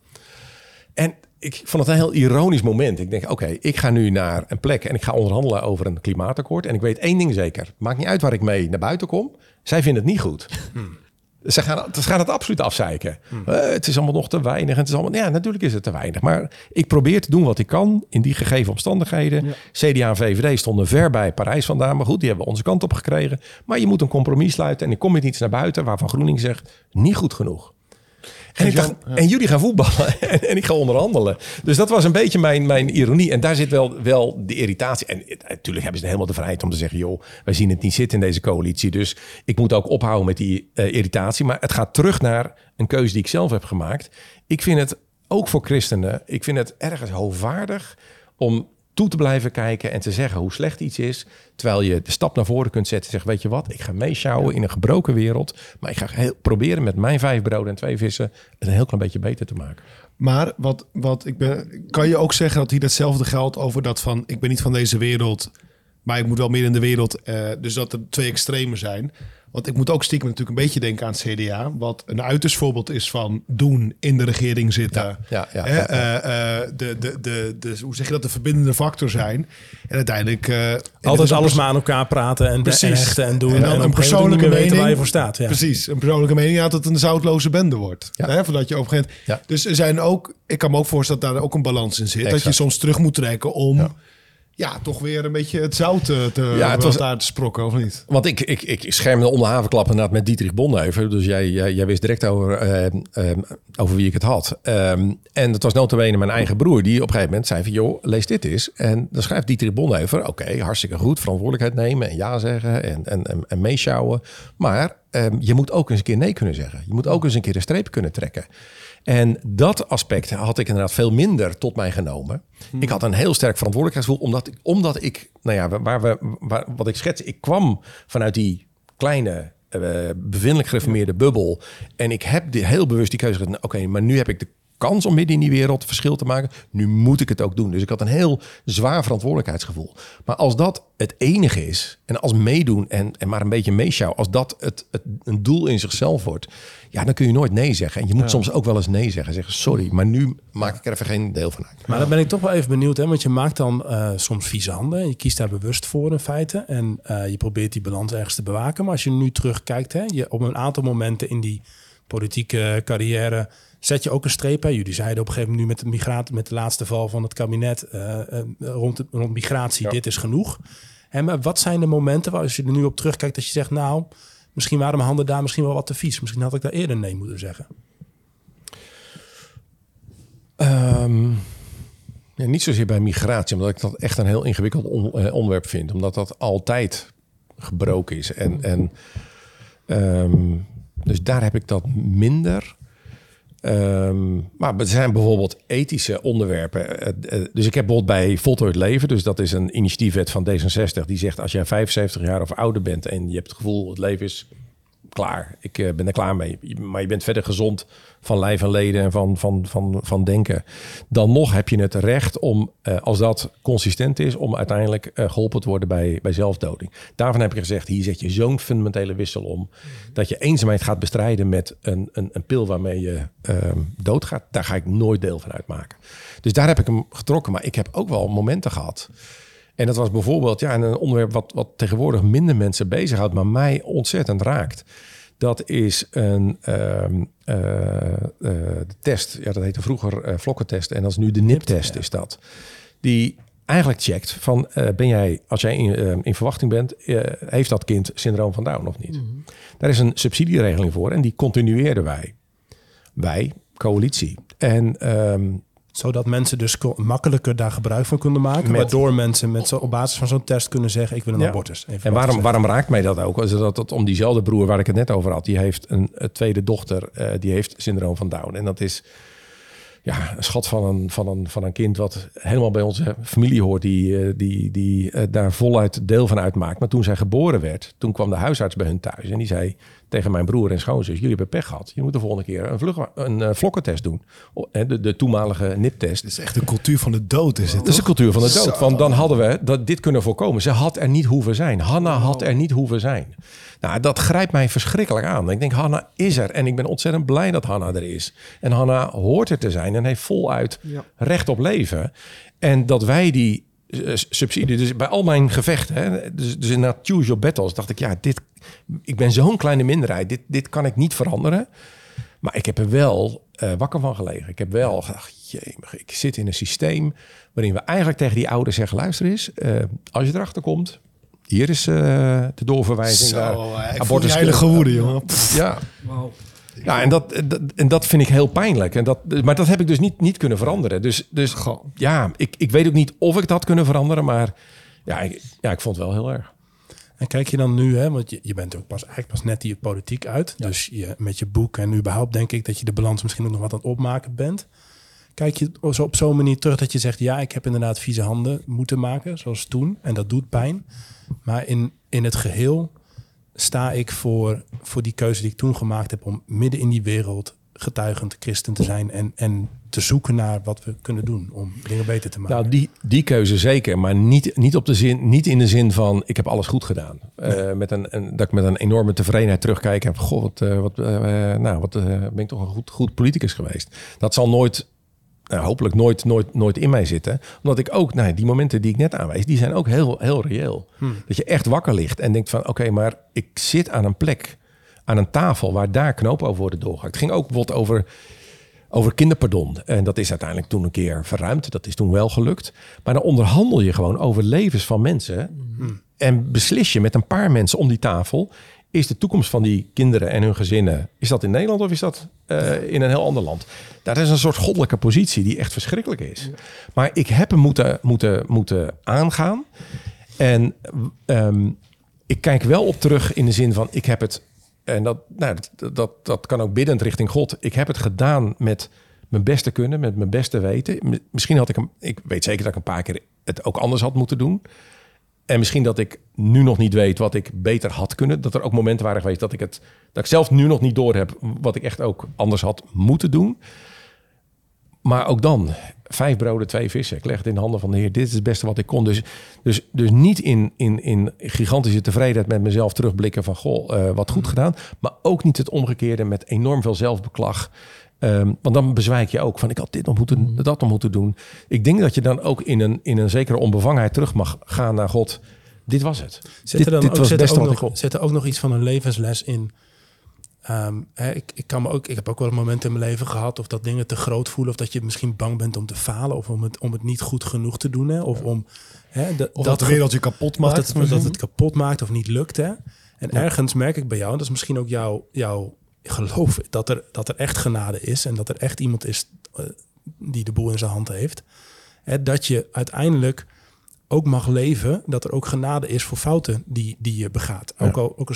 En ik vond het een heel ironisch moment. Ik denk, oké, ik ga nu naar een plek en ik ga onderhandelen over een klimaatakkoord. En ik weet één ding zeker. Maakt niet uit waar ik mee naar buiten kom. Zij vinden het niet goed. Ze gaan, ze gaan het absoluut afzeiken. Eh, het is allemaal nog te weinig. Het is allemaal, ja, natuurlijk is het te weinig. Maar ik probeer te doen wat ik kan in die gegeven omstandigheden. CDA en VVD stonden ver bij Parijs vandaan. Maar goed, die hebben we onze kant op gekregen. Maar je moet een compromis sluiten. En ik kom met iets naar buiten waarvan GroenLinks zegt, niet goed genoeg. En, dacht, en jullie gaan voetballen <laughs> en, en ik ga onderhandelen. Dus dat was een beetje mijn, mijn ironie. En daar zit wel, wel de irritatie. En het- natuurlijk hebben ze helemaal de vrijheid om te zeggen... joh, wij zien het niet zitten in deze coalitie. Dus ik moet ook ophouden met die eh, irritatie. Maar het gaat terug naar een keuze die ik zelf heb gemaakt. Ik vind het, ook voor christenen... ik vind het ergens hoogwaardig om toe te blijven kijken... en te zeggen hoe slecht iets is... terwijl je de stap naar voren kunt zetten en zeggen... weet je wat, ik ga meeschouwen in een gebroken wereld... maar ik ga heel, proberen met mijn vijf broden en twee vissen... het een heel klein beetje beter te maken. Maar wat, wat ik ben, kan je ook zeggen dat hier hetzelfde geldt over dat van ik ben niet van deze wereld, maar ik moet wel meer in de wereld. eh, dus dat er twee extremen zijn. Want ik moet ook stiekem natuurlijk een beetje denken aan het CDA, wat een uiterst voorbeeld is van doen in de regering zitten. Ja, ja, ja, Hè, ja, ja. eh, eh, de, de, de, de, hoe zeg je dat, de verbindende factor zijn. En uiteindelijk. eh, het Altijd alles maar aan elkaar praten en, Precies. en hechten en doen. En dan een persoonlijke weten waar je mening. voor staat. Ja. Precies, een persoonlijke mening ja, dat het een zoutloze bende wordt. Ja. Hè, voordat je op een gegeven moment- Ja. Dus er zijn ook, ik kan me ook voorstellen dat daar ook een balans in zit. Dat je soms terug moet trekken om Ja. toch weer een beetje het zout te, te, Ja, het was- daar te sprokken, of niet? Want ik, ik, ik schermde onder havenklap inderdaad met Dietrich Bonhoeffer. Dus jij, jij, jij wist direct over, eh, eh, over wie ik het had. Ehm, en dat was notabene mijn eigen broer. Die op een gegeven moment zei van... joh, lees dit eens. En dan schrijft Dietrich Bonhoeffer... oké, hartstikke goed. Verantwoordelijkheid nemen en ja zeggen en, en, en, en meeschouwen. Maar ehm, je moet ook eens een keer nee kunnen zeggen. Je moet ook eens een keer een streep kunnen trekken. En dat aspect had ik inderdaad veel minder tot mij genomen. Ik had een heel sterk verantwoordelijkheidsgevoel, omdat ik, omdat ik nou ja, waar we, waar, wat ik schets, ik kwam vanuit die kleine, eh bevindelijk gereformeerde bubbel. En ik heb die, heel bewust die keuze gedaan. Oké, maar nu heb ik de kans om midden in die wereld verschil te maken. Nu moet ik het ook doen. Dus ik had een heel zwaar verantwoordelijkheidsgevoel. Maar als dat het enige is, en als meedoen en, en maar een beetje meeschouwen, als dat het, het, een doel in zichzelf wordt, ja, dan kun je nooit nee zeggen. En je moet soms ook wel eens nee zeggen. Zeggen, sorry, maar nu maak ik er even geen deel van uit. Maar dan ben ik toch wel even benieuwd, hè? want je maakt dan eh, soms vieze handen. Je kiest daar bewust voor in feite. En eh, je probeert die balans ergens te bewaken. Maar als je nu terugkijkt, hè, je, op een aantal momenten in die politieke carrière zet je ook een streep. Hè? Jullie zeiden op een gegeven moment nu met, de migratie, met de laatste val van het kabinet eh, eh, rond, de- rond migratie, dit is genoeg. En maar wat zijn de momenten waar als je er nu op terugkijkt dat je zegt, nou, misschien waren mijn handen daar misschien wel wat te vies. Misschien had ik daar eerder nee moeten zeggen. Ehm, ja, niet zozeer bij migratie, omdat ik dat echt een heel ingewikkeld on- eh, onderwerp vind. Omdat dat altijd gebroken is. En, en, ehm, dus daar heb ik dat minder. Ehm, maar er zijn bijvoorbeeld ethische onderwerpen. Eh, eh, Dus ik heb bijvoorbeeld bij Voltooid Leven, dus dat is een initiatiefwet van D66, die zegt als jij 75 jaar of ouder bent en je hebt het gevoel het leven is klaar, ik eh, ben er klaar mee, maar je bent verder gezond van lijf en leden en van, van, van, van denken, dan nog heb je het recht om, eh, als dat consistent is, om uiteindelijk eh, geholpen te worden bij, bij zelfdoding. Daarvan heb ik gezegd, hier zet je zo'n fundamentele wissel om, dat je eenzaamheid gaat bestrijden met een, een, een pil waarmee je ehm, doodgaat. Daar ga ik nooit deel van uitmaken. Dus daar heb ik hem getrokken, maar ik heb ook wel momenten gehad. En dat was bijvoorbeeld ja, een onderwerp wat, wat tegenwoordig minder mensen bezighoudt, maar mij ontzettend raakt. Dat is een ehm, eh, eh, de test. Ja, dat heette vroeger eh, vlokkentest. En dat is nu de NIP-test, is dat. Die eigenlijk checkt van ben jij, als jij in, eh, in verwachting bent, heeft dat kind syndroom van Down of niet? Daar is een subsidieregeling voor en die continueerden wij. Wij, coalitie. En ehm, Zodat mensen dus makkelijker daar gebruik van kunnen maken. Met- waardoor mensen met zo, op basis van zo'n test kunnen zeggen... ik wil een Ja. abortus. Even En waarom, waarom raakt mij dat ook? Is dat, dat om diezelfde broer waar ik het net over had. Die heeft een, een tweede dochter, eh, die heeft syndroom van Down. En dat is ja, een schat van een, van, een, van een kind wat helemaal bij onze familie hoort. Die, eh, die, die eh, daar voluit deel van uitmaakt. Maar toen zij geboren werd, toen kwam de huisarts bij hun thuis. En die zei tegen mijn broer en schoonzus, jullie hebben pech gehad. Je moet de volgende keer een, vlug, een eh, vlokkentest doen. Eh, De, de toenmalige NIP-test. Het is echt de cultuur van de dood, is het Dat is de toch? cultuur van de dood. Want dan hadden we dat dit kunnen voorkomen. Ze had er niet hoeven zijn. Hanna had er niet hoeven zijn. Nou, dat grijpt mij verschrikkelijk aan. Ik denk, Hanna is er. En ik ben ontzettend blij dat Hanna er is. En Hanna hoort er te zijn en heeft voluit recht op leven. En dat wij die subsidie, dus bij al mijn gevechten, hè, dus, dus in dat choose your battles, dacht ik, ja, dit, ik ben zo'n kleine minderheid. Dit, dit kan ik niet veranderen. Maar ik heb er wel eh, wakker van gelegen. Ik heb wel gedacht, jemig, ik zit in een systeem waarin we eigenlijk tegen die ouders zeggen, luister eens, eh, als je erachter komt, hier is eh, de doorverwijzing naar Zo, eh, ik voel abortus. die heilige woede, jongen. Ja. Ja, en dat, dat, en dat vind ik heel pijnlijk. En dat, maar dat heb ik dus niet, niet kunnen veranderen. Dus, dus Goh. ja, ik, ik weet ook niet of ik dat had kunnen veranderen. Maar ja ik, ja, ik vond het wel heel erg. En kijk je dan nu, hè, want je, je bent ook pas, eigenlijk pas net die politiek uit. Dus je, met je boek en überhaupt denk ik dat je de balans misschien ook nog wat aan het opmaken bent. Kijk je zo op zo'n manier terug dat je zegt, ja, ik heb inderdaad vieze handen moeten maken, zoals toen. En dat doet pijn. Maar in, in het geheel sta ik voor, voor die keuze die ik toen gemaakt heb om midden in die wereld getuigend christen te zijn en, en te zoeken naar wat we kunnen doen om dingen beter te maken. Nou, die, die keuze zeker, maar niet, niet, op de zin, niet in de zin van ik heb alles goed gedaan. Eh, met een, een, dat ik met een enorme tevredenheid terugkijk en goh, wat, eh, wat, eh, nou, wat ben ik toch een goed, goed politicus geweest. Dat zal nooit, nou, hopelijk nooit, nooit, nooit in mij zitten. Omdat ik ook, nou, die momenten die ik net aanwijs, die zijn ook heel, heel reëel. Dat je echt wakker ligt en denkt van oké, maar ik zit aan een plek, aan een tafel waar daar knopen over worden doorgehakt. Het ging ook bijvoorbeeld over over kinderpardon. En dat is uiteindelijk toen een keer verruimd. Dat is toen wel gelukt. Maar dan onderhandel je gewoon over levens van mensen. En beslis je met een paar mensen om die tafel. Is de toekomst van die kinderen en hun gezinnen... is dat in Nederland of is dat eh, in een heel ander land? Dat is een soort goddelijke positie die echt verschrikkelijk is. Maar ik heb hem moeten, moeten, moeten aangaan. En ehm, ik kijk wel op terug in de zin van... ik heb het... En dat, nou, dat, dat, dat kan ook biddend richting God. Ik heb het gedaan met mijn beste kunnen, met mijn beste weten. Misschien had ik hem... Ik weet zeker dat ik een paar keer het ook anders had moeten doen. En misschien dat ik nu nog niet weet wat ik beter had kunnen. Dat er ook momenten waren geweest dat ik het dat ik zelf nu nog niet door heb wat ik echt ook anders had moeten doen. Maar ook dan, vijf broden, twee vissen. Ik leg het in de handen van de Heer. Dit is het beste wat ik kon. Dus, dus, dus niet in, in, in gigantische tevredenheid met mezelf terugblikken van... goh, eh, wat goed gedaan. Maar ook niet het omgekeerde met enorm veel zelfbeklag. Ehm, want dan bezwijk je ook van ik had dit nog moeten, dat nog moeten doen. Ik denk dat je dan ook in een, in een zekere onbevangenheid terug mag gaan naar God. Dit was het. Zit dit er dan dit ook, er ook nog, er ook nog iets van een levensles in? Ehm, hè, ik, ik, kan me ook, ik heb ook wel een moment in mijn leven gehad of dat dingen te groot voelen. Of dat je misschien bang bent om te falen. Of om het, om het niet goed genoeg te doen. Hè, of om hè, de- Of dat de ge- wereld je kapot of maakt. dat, dat het kapot maakt of niet lukt. Hè? En ergens merk ik bij jou, en dat is misschien ook jouw, jouw geloof, dat er, dat er echt genade is. En dat er echt iemand is eh, die de boel in zijn hand heeft. Hè, dat je uiteindelijk ook mag leven, dat er ook genade is voor fouten die, die je begaat. Ook al, ook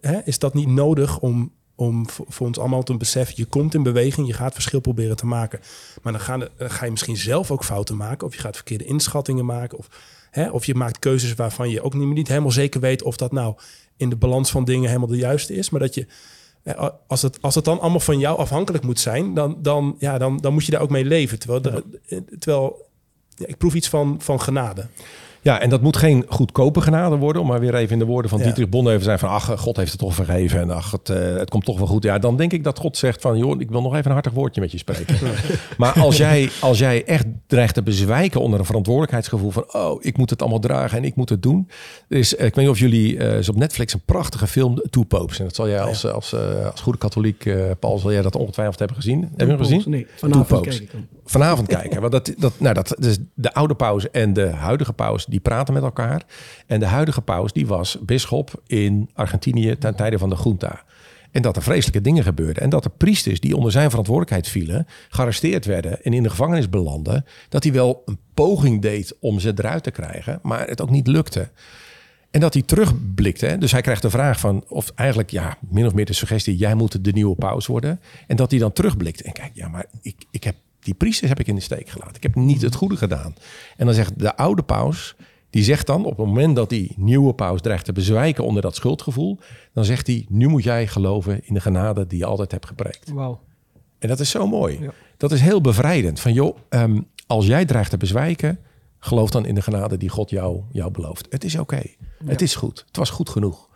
hè, is dat niet nodig om, om voor ons allemaal te beseffen, je komt in beweging, je gaat verschil proberen te maken. Maar dan ga, dan ga je misschien zelf ook fouten maken, of je gaat verkeerde inschattingen maken, of, hè, of je maakt keuzes waarvan je ook niet, niet helemaal zeker weet of dat nou in de balans van dingen helemaal de juiste is, maar dat je als het, als het dan allemaal van jou afhankelijk moet zijn, dan, dan, ja, dan, dan moet je daar ook mee leven. Terwijl, terwijl ja, ik proef iets van, van genade. Ja, en dat moet geen goedkope genade worden. Om maar weer even in de woorden van Ja. Dietrich Bonhoeffer zijn van... ach, God heeft het toch vergeven en ach, het, eh, het komt toch wel goed. Ja, dan denk ik dat God zegt van... joh, ik wil nog even een hartig woordje met je spreken. <laughs> maar als jij, als jij echt dreigt te bezwijken onder een verantwoordelijkheidsgevoel... van oh, ik moet het allemaal dragen en ik moet het doen. Is, eh, ik weet niet of jullie... eh, is op Netflix een prachtige film, Two Popes. En dat zal jij als, als, eh, als goede katholiek, Paul... zal jij dat ongetwijfeld hebben gezien. Heb je hem gezien? Nee, vanavond Popes kijk ik hem. vanavond kijken. Want dat, dat, nou, dat, dus de oude paus en de huidige paus die praten met elkaar. En de huidige paus die was bisschop in Argentinië ten tijde van de junta. En dat er vreselijke dingen gebeurden. En dat er priesters die onder zijn verantwoordelijkheid vielen, gearresteerd werden en in de gevangenis belanden. Dat hij wel een poging deed om ze eruit te krijgen, maar het ook niet lukte. En dat hij terugblikte. Dus hij krijgt de vraag van, of eigenlijk ja, min of meer de suggestie, jij moet de nieuwe paus worden. En dat hij dan terugblikt en kijkt, ja, maar ik, ik heb die priesters heb ik in de steek gelaten. Ik heb niet het goede gedaan. En dan zegt de oude paus, die zegt dan op het moment dat die nieuwe paus dreigt te bezwijken onder dat schuldgevoel, dan zegt hij, nu moet jij geloven in de genade die je altijd hebt gepreekt. Wauw. En dat is zo mooi. Dat is heel bevrijdend. Van joh, ehm, als jij dreigt te bezwijken, geloof dan in de genade die God jou, jou belooft. Het is oké. Het is goed. Het was goed genoeg.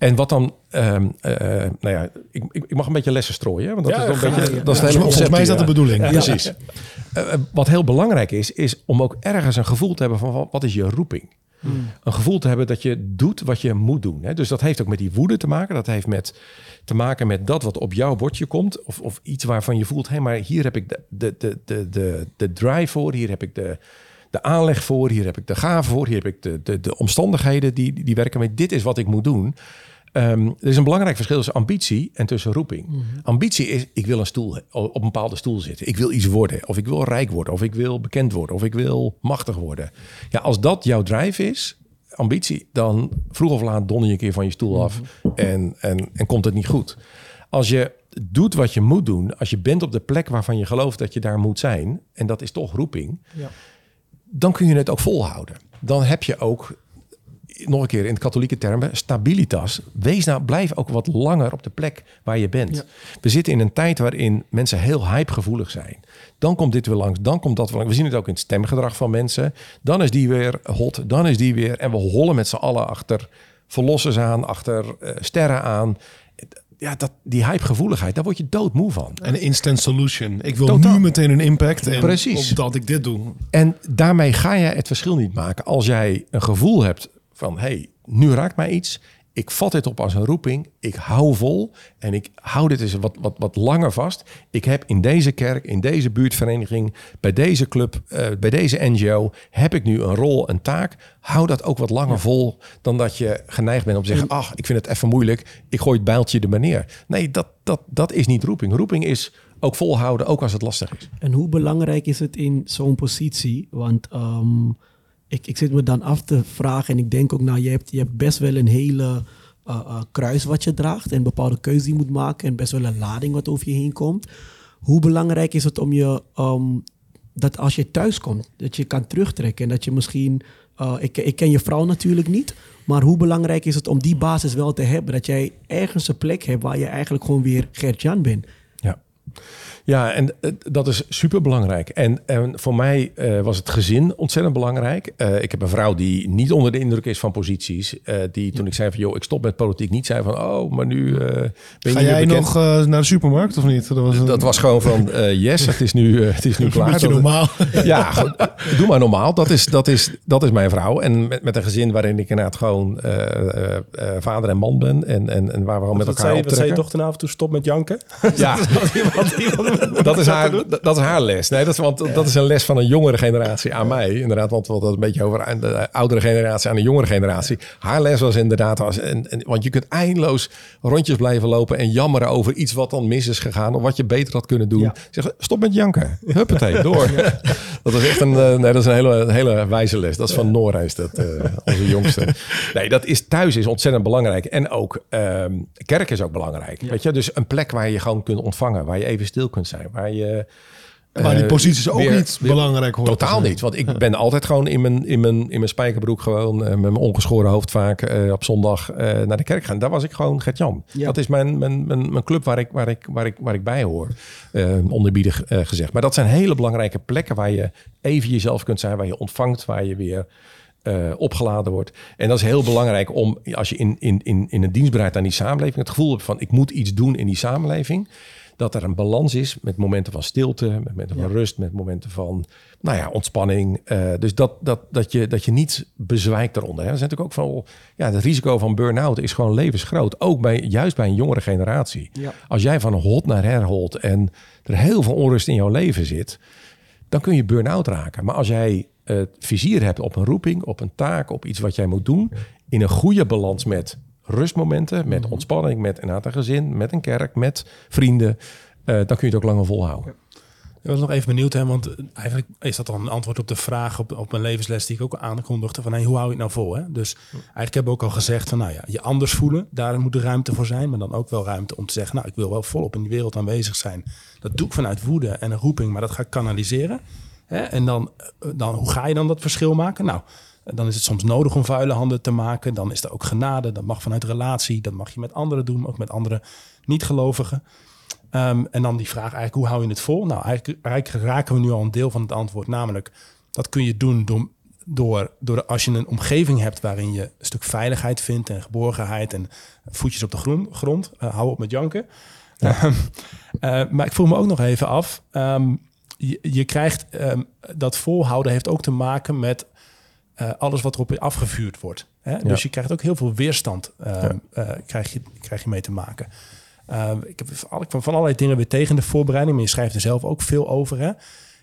En wat dan, ehm, eh, nou ja, ik, ik, ik mag een beetje lessen strooien, hè, want dat Ja, is wel een beetje, dat is Ja, het hele Volgens mij is dat de bedoeling. ja, precies. Eh, eh, wat heel belangrijk is, is om ook ergens een gevoel te hebben van wat- is je roeping. Een gevoel te hebben dat je doet wat je moet doen. Hè? Dus dat heeft ook met die woede te maken. Dat heeft met, te maken met dat wat op jouw bordje komt. Of, of iets waarvan je voelt, hé, maar hier heb ik de, de, de, de, de, de drive voor. Hier heb ik de, de aanleg voor. Hier heb ik de gave voor. Hier heb ik de, de, de omstandigheden die, die werken met. Dit is wat ik moet doen. Ehm, er is een belangrijk verschil tussen ambitie en tussen roeping. Ambitie is, ik wil een stoel, op een bepaalde stoel zitten. Ik wil iets worden. Of ik wil rijk worden. Of ik wil bekend worden. Of ik wil machtig worden. Ja, als dat jouw drive is, ambitie, dan vroeg of laat don je een keer van je stoel af. En, en, en komt het niet goed. Als je doet wat je moet doen, als je bent op de plek waarvan je gelooft dat je daar moet zijn, en dat is toch roeping, dan kun je het ook volhouden. Dan heb je ook, nog een keer in katholieke termen, stabilitas. Wees nou, blijf ook wat langer op de plek waar je bent. We zitten in een tijd waarin mensen heel hypegevoelig zijn. Dan komt dit weer langs, dan komt dat weer langs. We zien het ook in het stemgedrag van mensen. Dan is die weer hot, dan is die weer. En we hollen met z'n allen achter verlossers aan, achter eh, sterren aan. Ja, dat, die hypegevoeligheid, daar word je doodmoe van. En een instant solution. Ik wil Totaal. nu meteen een impact. En Precies. Opdat ik dit doe. En daarmee ga je het verschil niet maken. Als jij een gevoel hebt van, hey, nu raakt mij iets. ik vat dit op als een roeping. Ik hou vol en ik hou dit eens wat, wat, wat langer vast. Ik heb in deze kerk, in deze buurtvereniging, bij deze club, eh, bij deze NGO, heb ik nu een rol, een taak. Hou dat ook wat langer vol dan dat je geneigd bent om te zeggen, ach, ik vind het even moeilijk. Ik gooi het bijltje er maar neer. Nee, dat, dat, dat is niet roeping. Roeping is ook volhouden, ook als het lastig is. En hoe belangrijk is het in zo'n positie? Want ehm, ik, ik zit me dan af te vragen en ik denk ook, nou, je hebt, je hebt best wel een hele uh, uh, kruis wat je draagt en bepaalde keuze die je moet maken en best wel een lading wat over je heen komt. Hoe belangrijk is het om je, um, dat als je thuis komt, dat je kan terugtrekken en dat je misschien, uh, ik, ik ken je vrouw natuurlijk niet, maar hoe belangrijk is het om die basis wel te hebben, dat jij ergens een plek hebt waar je eigenlijk gewoon weer Gert-Jan bent. Ja. Ja, en uh, dat is super belangrijk. En, en voor mij uh, was het gezin ontzettend belangrijk. Uh, ik heb een vrouw die niet onder de indruk is van posities. die toen ik zei van joh, ik stop met politiek, niet zei van oh, maar nu ben je Ga jij nog naar de supermarkt of niet? Dat was, een... dat was gewoon van yes, het is nu, het is nu klaar. Beetje normaal. ja, goed, doe maar normaal. Dat is, dat is, dat is mijn vrouw. En met, met een gezin waarin ik inderdaad gewoon vader en man ben. En, en, en waar we gewoon met elkaar optrekken. Wat zei je toch ten avond toe stop met janken? Ja. <laughs> <laughs> dat is, haar, dat is haar les. Nee, dat want dat is een les van een jongere generatie aan mij. Inderdaad, want we hadden het een beetje over de oudere generatie aan de jongere generatie. Haar les was inderdaad, als, en, en, want je kunt eindeloos rondjes blijven lopen en jammeren over iets wat dan mis is gegaan of wat je beter had kunnen doen. Ja. Zeg, stop met janken. Huppatee, <laughs> door. Dat is echt een, nee, dat is een hele, hele wijze les. Dat is van Nora, is dat, uh, onze jongste. Nee, dat is thuis is ontzettend belangrijk. En ook um, kerk is ook belangrijk. Weet je, dus een plek waar je gewoon kunt ontvangen, waar je even stil kunt zijn, waar je. Maar die posities ook weer, niet weer, belangrijk hoor. Totaal niet. Want ik ben altijd gewoon in mijn, in mijn, in mijn spijkerbroek gewoon uh, met mijn ongeschoren hoofd vaak uh, op zondag uh, naar de kerk gaan. Daar was ik gewoon Gert-Jan. Ja. Dat is mijn, mijn, mijn, mijn, club waar ik, waar ik, waar ik, waar ik bij hoor. onderbiedig gezegd. Maar dat zijn hele belangrijke plekken waar je even jezelf kunt zijn. Waar je ontvangt, waar je weer uh, opgeladen wordt. En dat is heel belangrijk om, als je in, in, in, in een dienstbaarheid aan die samenleving het gevoel hebt van ik moet iets doen in die samenleving, dat er een balans is met momenten van stilte, met momenten van rust, met momenten van nou ja, ontspanning. Uh, dus dat, dat, dat, je, dat je niet bezwijkt eronder. Hè. Dat is natuurlijk ook van, ja, het risico van burn-out is gewoon levensgroot. Ook bij, juist bij een jongere generatie. Ja. Als jij van hot naar herholt en er heel veel onrust in jouw leven zit, dan kun je burn-out raken. Maar als jij het vizier hebt op een roeping, op een taak, op iets wat jij moet doen, in een goede balans met rustmomenten, met ontspanning, met een aantal gezin, met een kerk, met vrienden, uh, dan kun je het ook langer volhouden. Ik was nog even benieuwd, hè, want eigenlijk is dat dan een antwoord op de vraag op, op mijn levensles die ik ook aankondigde van hey, hoe hou je het nou vol? Hè? Dus eigenlijk heb ik ook al gezegd van nou ja, je anders voelen, daar moet de ruimte voor zijn, maar dan ook wel ruimte om te zeggen, nou ik wil wel volop in die wereld aanwezig zijn. Dat doe ik vanuit woede en een roeping, maar dat ga ik kanaliseren. Hè? En dan, dan, hoe ga je dan dat verschil maken? Nou, dan is het soms nodig om vuile handen te maken. Dan is er ook genade. Dat mag vanuit relatie. Dat mag je met anderen doen, ook met andere niet-gelovigen. Um, en dan die vraag eigenlijk, hoe hou je het vol? Nou, eigenlijk, eigenlijk, raken we nu al een deel van het antwoord. Namelijk, dat kun je doen door, door, door als je een omgeving hebt waarin je een stuk veiligheid vindt en geborgenheid en voetjes op de grond. grond uh, hou op met janken. Ja. Um, uh, maar ik voel me ook nog even af. Um, je, je, krijgt dat volhouden heeft ook te maken met uh, alles wat erop afgevuurd wordt. Hè? Ja. Dus je krijgt ook heel veel weerstand ja. uh, krijg, je, krijg je mee te maken. ik heb van, van allerlei dingen weer tegen de voorbereiding, maar je schrijft er zelf ook veel over. Hè?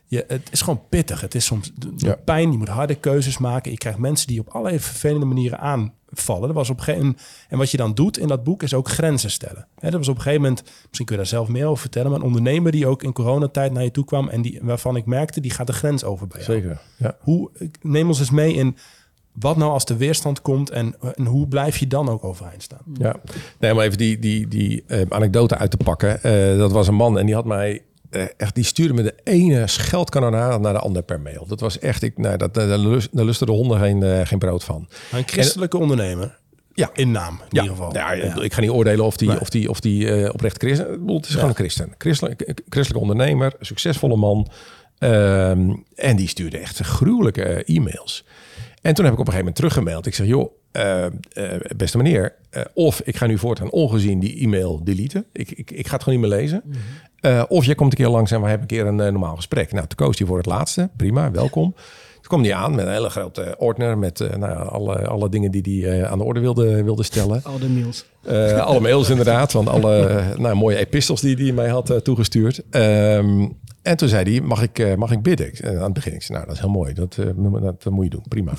Je, het is gewoon pittig. Het is soms pijn. Je moet harde keuzes maken. Je krijgt mensen die op allerlei vervelende manieren aanvallen. Dat was op een gegeven En wat je dan doet in dat boek is ook grenzen stellen. He, dat was op een gegeven moment, misschien kun je daar zelf meer over vertellen, maar een ondernemer die ook in coronatijd naar je toe kwam en die, waarvan ik merkte, die gaat de grens over bij jou. Zeker. Ja. Hoe, neem ons eens mee in wat nou als de weerstand komt en, en hoe blijf je dan ook overeind staan? Ja, nee, maar even die, die, die uh, anekdote uit te pakken. Uh, dat was een man en die had mij echt, die stuurde me de ene scheldkanonaat naar de andere per mail. Dat was echt, ik, nou, dat, daar, lust, daar lusten de honden geen, uh, geen brood van. Een christelijke en, ondernemer. Ja. In naam, in ja. ieder geval. Ja, ja, Ik ga niet oordelen of die, nee. of die, of die uh, oprecht christen... Het is gewoon een christen. Christelijk, christelijke ondernemer, succesvolle man. Um, en die stuurde echt gruwelijke e-mails. En toen heb ik op een gegeven moment teruggemaild. Ik zeg, joh, uh, uh, beste meneer, uh, of ik ga nu voortaan ongezien die e-mail deleten. Ik, ik, ik ga het gewoon niet meer lezen. Mm -hmm. Of jij komt een keer langs en we hebben een keer een normaal gesprek. Nou, toen koos hij voor het laatste. Prima, welkom. <laughs> Toen kwam hij aan met een hele grote ordner met eh, nou alle, alle dingen die hij eh, aan de orde wilde, wilde stellen. Al de mails. Eh, alle mails inderdaad, want alle eh, <laughs> nou, mooie epistels die hij mij had eh, toegestuurd. Ehm, en toen zei hij, mag ik, eh, mag ik bidden? Aan het begin, ik zei, nou dat is heel mooi, dat, eh, dat, dat moet je doen, prima.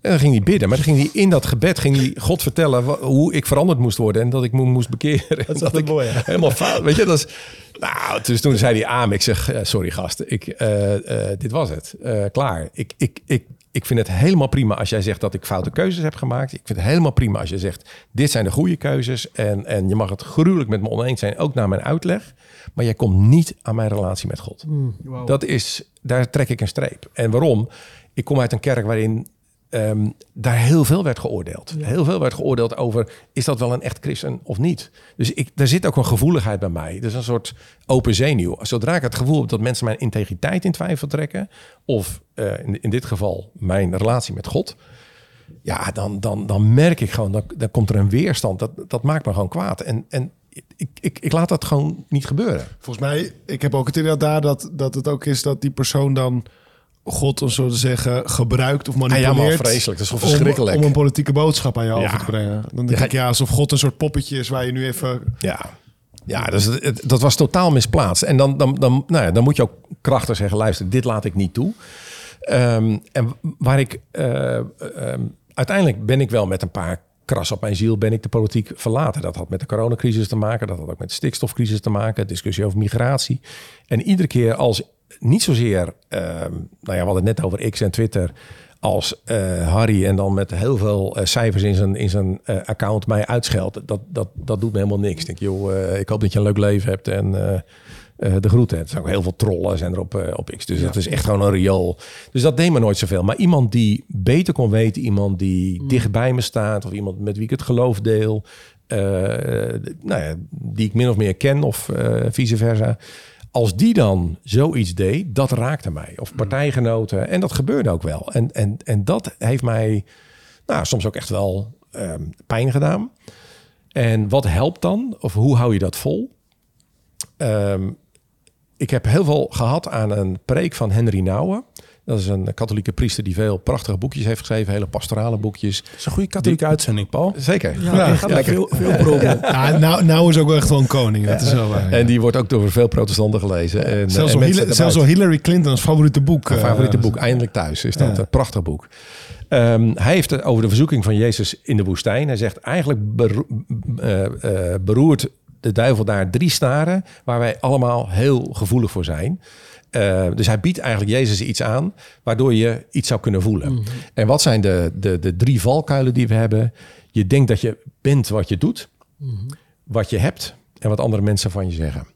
En dan ging hij bidden, maar dan ging hij in dat gebed ging hij God vertellen hoe ik veranderd moest worden en dat ik me moest bekeren. Dat is altijd mooi? Helemaal fout, weet je, dat is... Nou, dus toen zei hij aan, ik zeg, eh, sorry gast, ik, eh, eh, dit was het, Eh, klaar. Ik, ik, ik, ik vind het helemaal prima als jij zegt dat ik foute keuzes heb gemaakt. Ik vind het helemaal prima als je zegt, dit zijn de goede keuzes. En, en je mag het gruwelijk met me oneens zijn, ook naar mijn uitleg. Maar jij komt niet aan mijn relatie met God. Dat is, daar trek ik een streep. En waarom? Ik kom uit een kerk waarin ehm, daar heel veel werd geoordeeld. Heel veel werd geoordeeld over, is dat wel een echt christen of niet? Dus ik, daar zit ook een gevoeligheid bij mij. Dus een soort open zenuw. Zodra ik het gevoel heb dat mensen mijn integriteit in twijfel trekken... of eh, in, in dit geval mijn relatie met God... ja, dan, dan, dan merk ik gewoon, dat dan komt er een weerstand. Dat, dat maakt me gewoon kwaad. En, en ik, ik, ik laat dat gewoon niet gebeuren. Volgens mij, ik heb ook het idee daar dat, dat het ook is dat die persoon dan God, om zo te zeggen, gebruikt of Ah, ja, manipuleert. man, vreselijk. Dat is om- verschrikkelijk. Om, een politieke boodschap aan je Ja. over te brengen. Dan denk Ja, ik, ja, alsof God een soort poppetje is waar je nu even... Ja, ja dus het, dat was totaal misplaatst. En dan, dan, dan, nou ja, dan moet je ook krachtig zeggen: luister, dit laat ik niet toe. Ehm, en waar ik eh, ehm, uiteindelijk ben ik wel met een paar kras op mijn ziel ben ik de politiek verlaten. Dat had met de coronacrisis te maken, dat had ook met de stikstofcrisis te maken, discussie over migratie. En iedere keer als niet zozeer, ehm, nou ja, we hadden het net over X en Twitter, als eh, Harry en dan met heel veel eh, cijfers in zijn, in zijn eh, account mij uitscheldt, dat, dat, dat doet me helemaal niks. Ik denk, joh, ik hoop dat je een leuk leven hebt en de groeten. Er zijn ook heel veel trollen zijn er op, op X. Dus het is echt gewoon een riool. Dus dat deed me nooit zoveel. Maar iemand die beter kon weten, iemand die dicht bij me staat, of iemand met wie ik het geloof deel, nou ja, die ik min of meer ken, of vice versa. Als die dan zoiets deed, dat raakte mij. Of partijgenoten. En dat gebeurde ook wel. En, en, en dat heeft mij nou, soms ook echt wel ehm, pijn gedaan. En wat helpt dan? Of hoe hou je dat vol? Ehm, ik heb heel veel gehad aan een preek van Henry Nouwen. Dat is een katholieke priester die veel prachtige boekjes heeft geschreven. Hele pastorale boekjes. Dat is een goede katholieke uitzending, Paul. Zeker. Ja, echt veel, veel promo. Ja, nou, nou is ook wel echt wel een koning. Dat is wel waar. En die wordt ook door veel protestanten gelezen. En, zelfs, en al mensen Hillary, zelfs al Hillary Clinton's favoriete boek. Mijn eh, favoriete boek, Eindelijk Thuis, is dat. Ja. Een prachtig boek. Ehm, hij heeft het over de verzoeking van Jezus in de woestijn. Hij zegt eigenlijk eh, eh, beroert de duivel daar drie staren... waar wij allemaal heel gevoelig voor zijn. Eh, dus hij biedt eigenlijk Jezus iets aan... waardoor je iets zou kunnen voelen. En wat zijn de, de, de drie valkuilen die we hebben? Je denkt dat je bent wat je doet, wat je hebt... en wat andere mensen van je zeggen.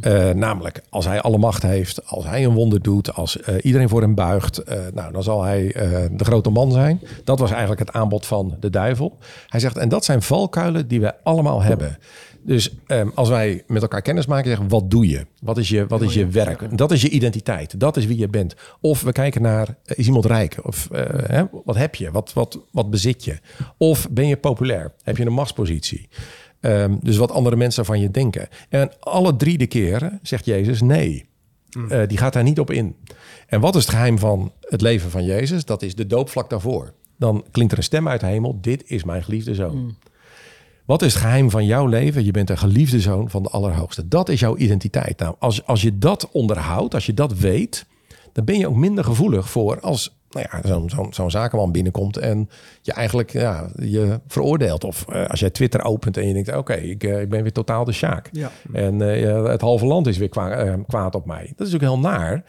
Eh, namelijk, als hij alle macht heeft, als hij een wonder doet, als eh, iedereen voor hem buigt, nou, dan zal hij de grote man zijn. Dat was eigenlijk het aanbod van de duivel. Hij zegt, en dat zijn valkuilen die wij allemaal hebben. Dus ehm, als wij met elkaar kennis maken, zeggen, wat doe je? Wat is je, wat is je werk? Dat is je identiteit. Dat is wie je bent. Of we kijken naar, eh, is iemand rijk? Of eh, hè, wat heb je? Wat, wat, wat bezit je? Of ben je populair? Heb je een machtspositie? Ehm, dus wat andere mensen van je denken. En alle drie de keren zegt Jezus nee. Eh, die gaat daar niet op in. En wat is het geheim van het leven van Jezus? Dat is de doop vlak daarvoor. Dan klinkt er een stem uit de hemel. Dit is mijn geliefde zoon. Wat is het geheim van jouw leven? Je bent een geliefde zoon van de Allerhoogste. Dat is jouw identiteit. Nou, als, als je dat onderhoudt, als je dat weet, dan ben je ook minder gevoelig voor als nou ja, zo'n zo'n zakenman binnenkomt en je eigenlijk ja, je veroordeelt. Of eh, als jij Twitter opent en je denkt, oké, ik, eh, ik ben weer totaal de Sjaak. Ja. En eh, het halve land is weer kwa- kwaad op mij. Dat is ook heel naar.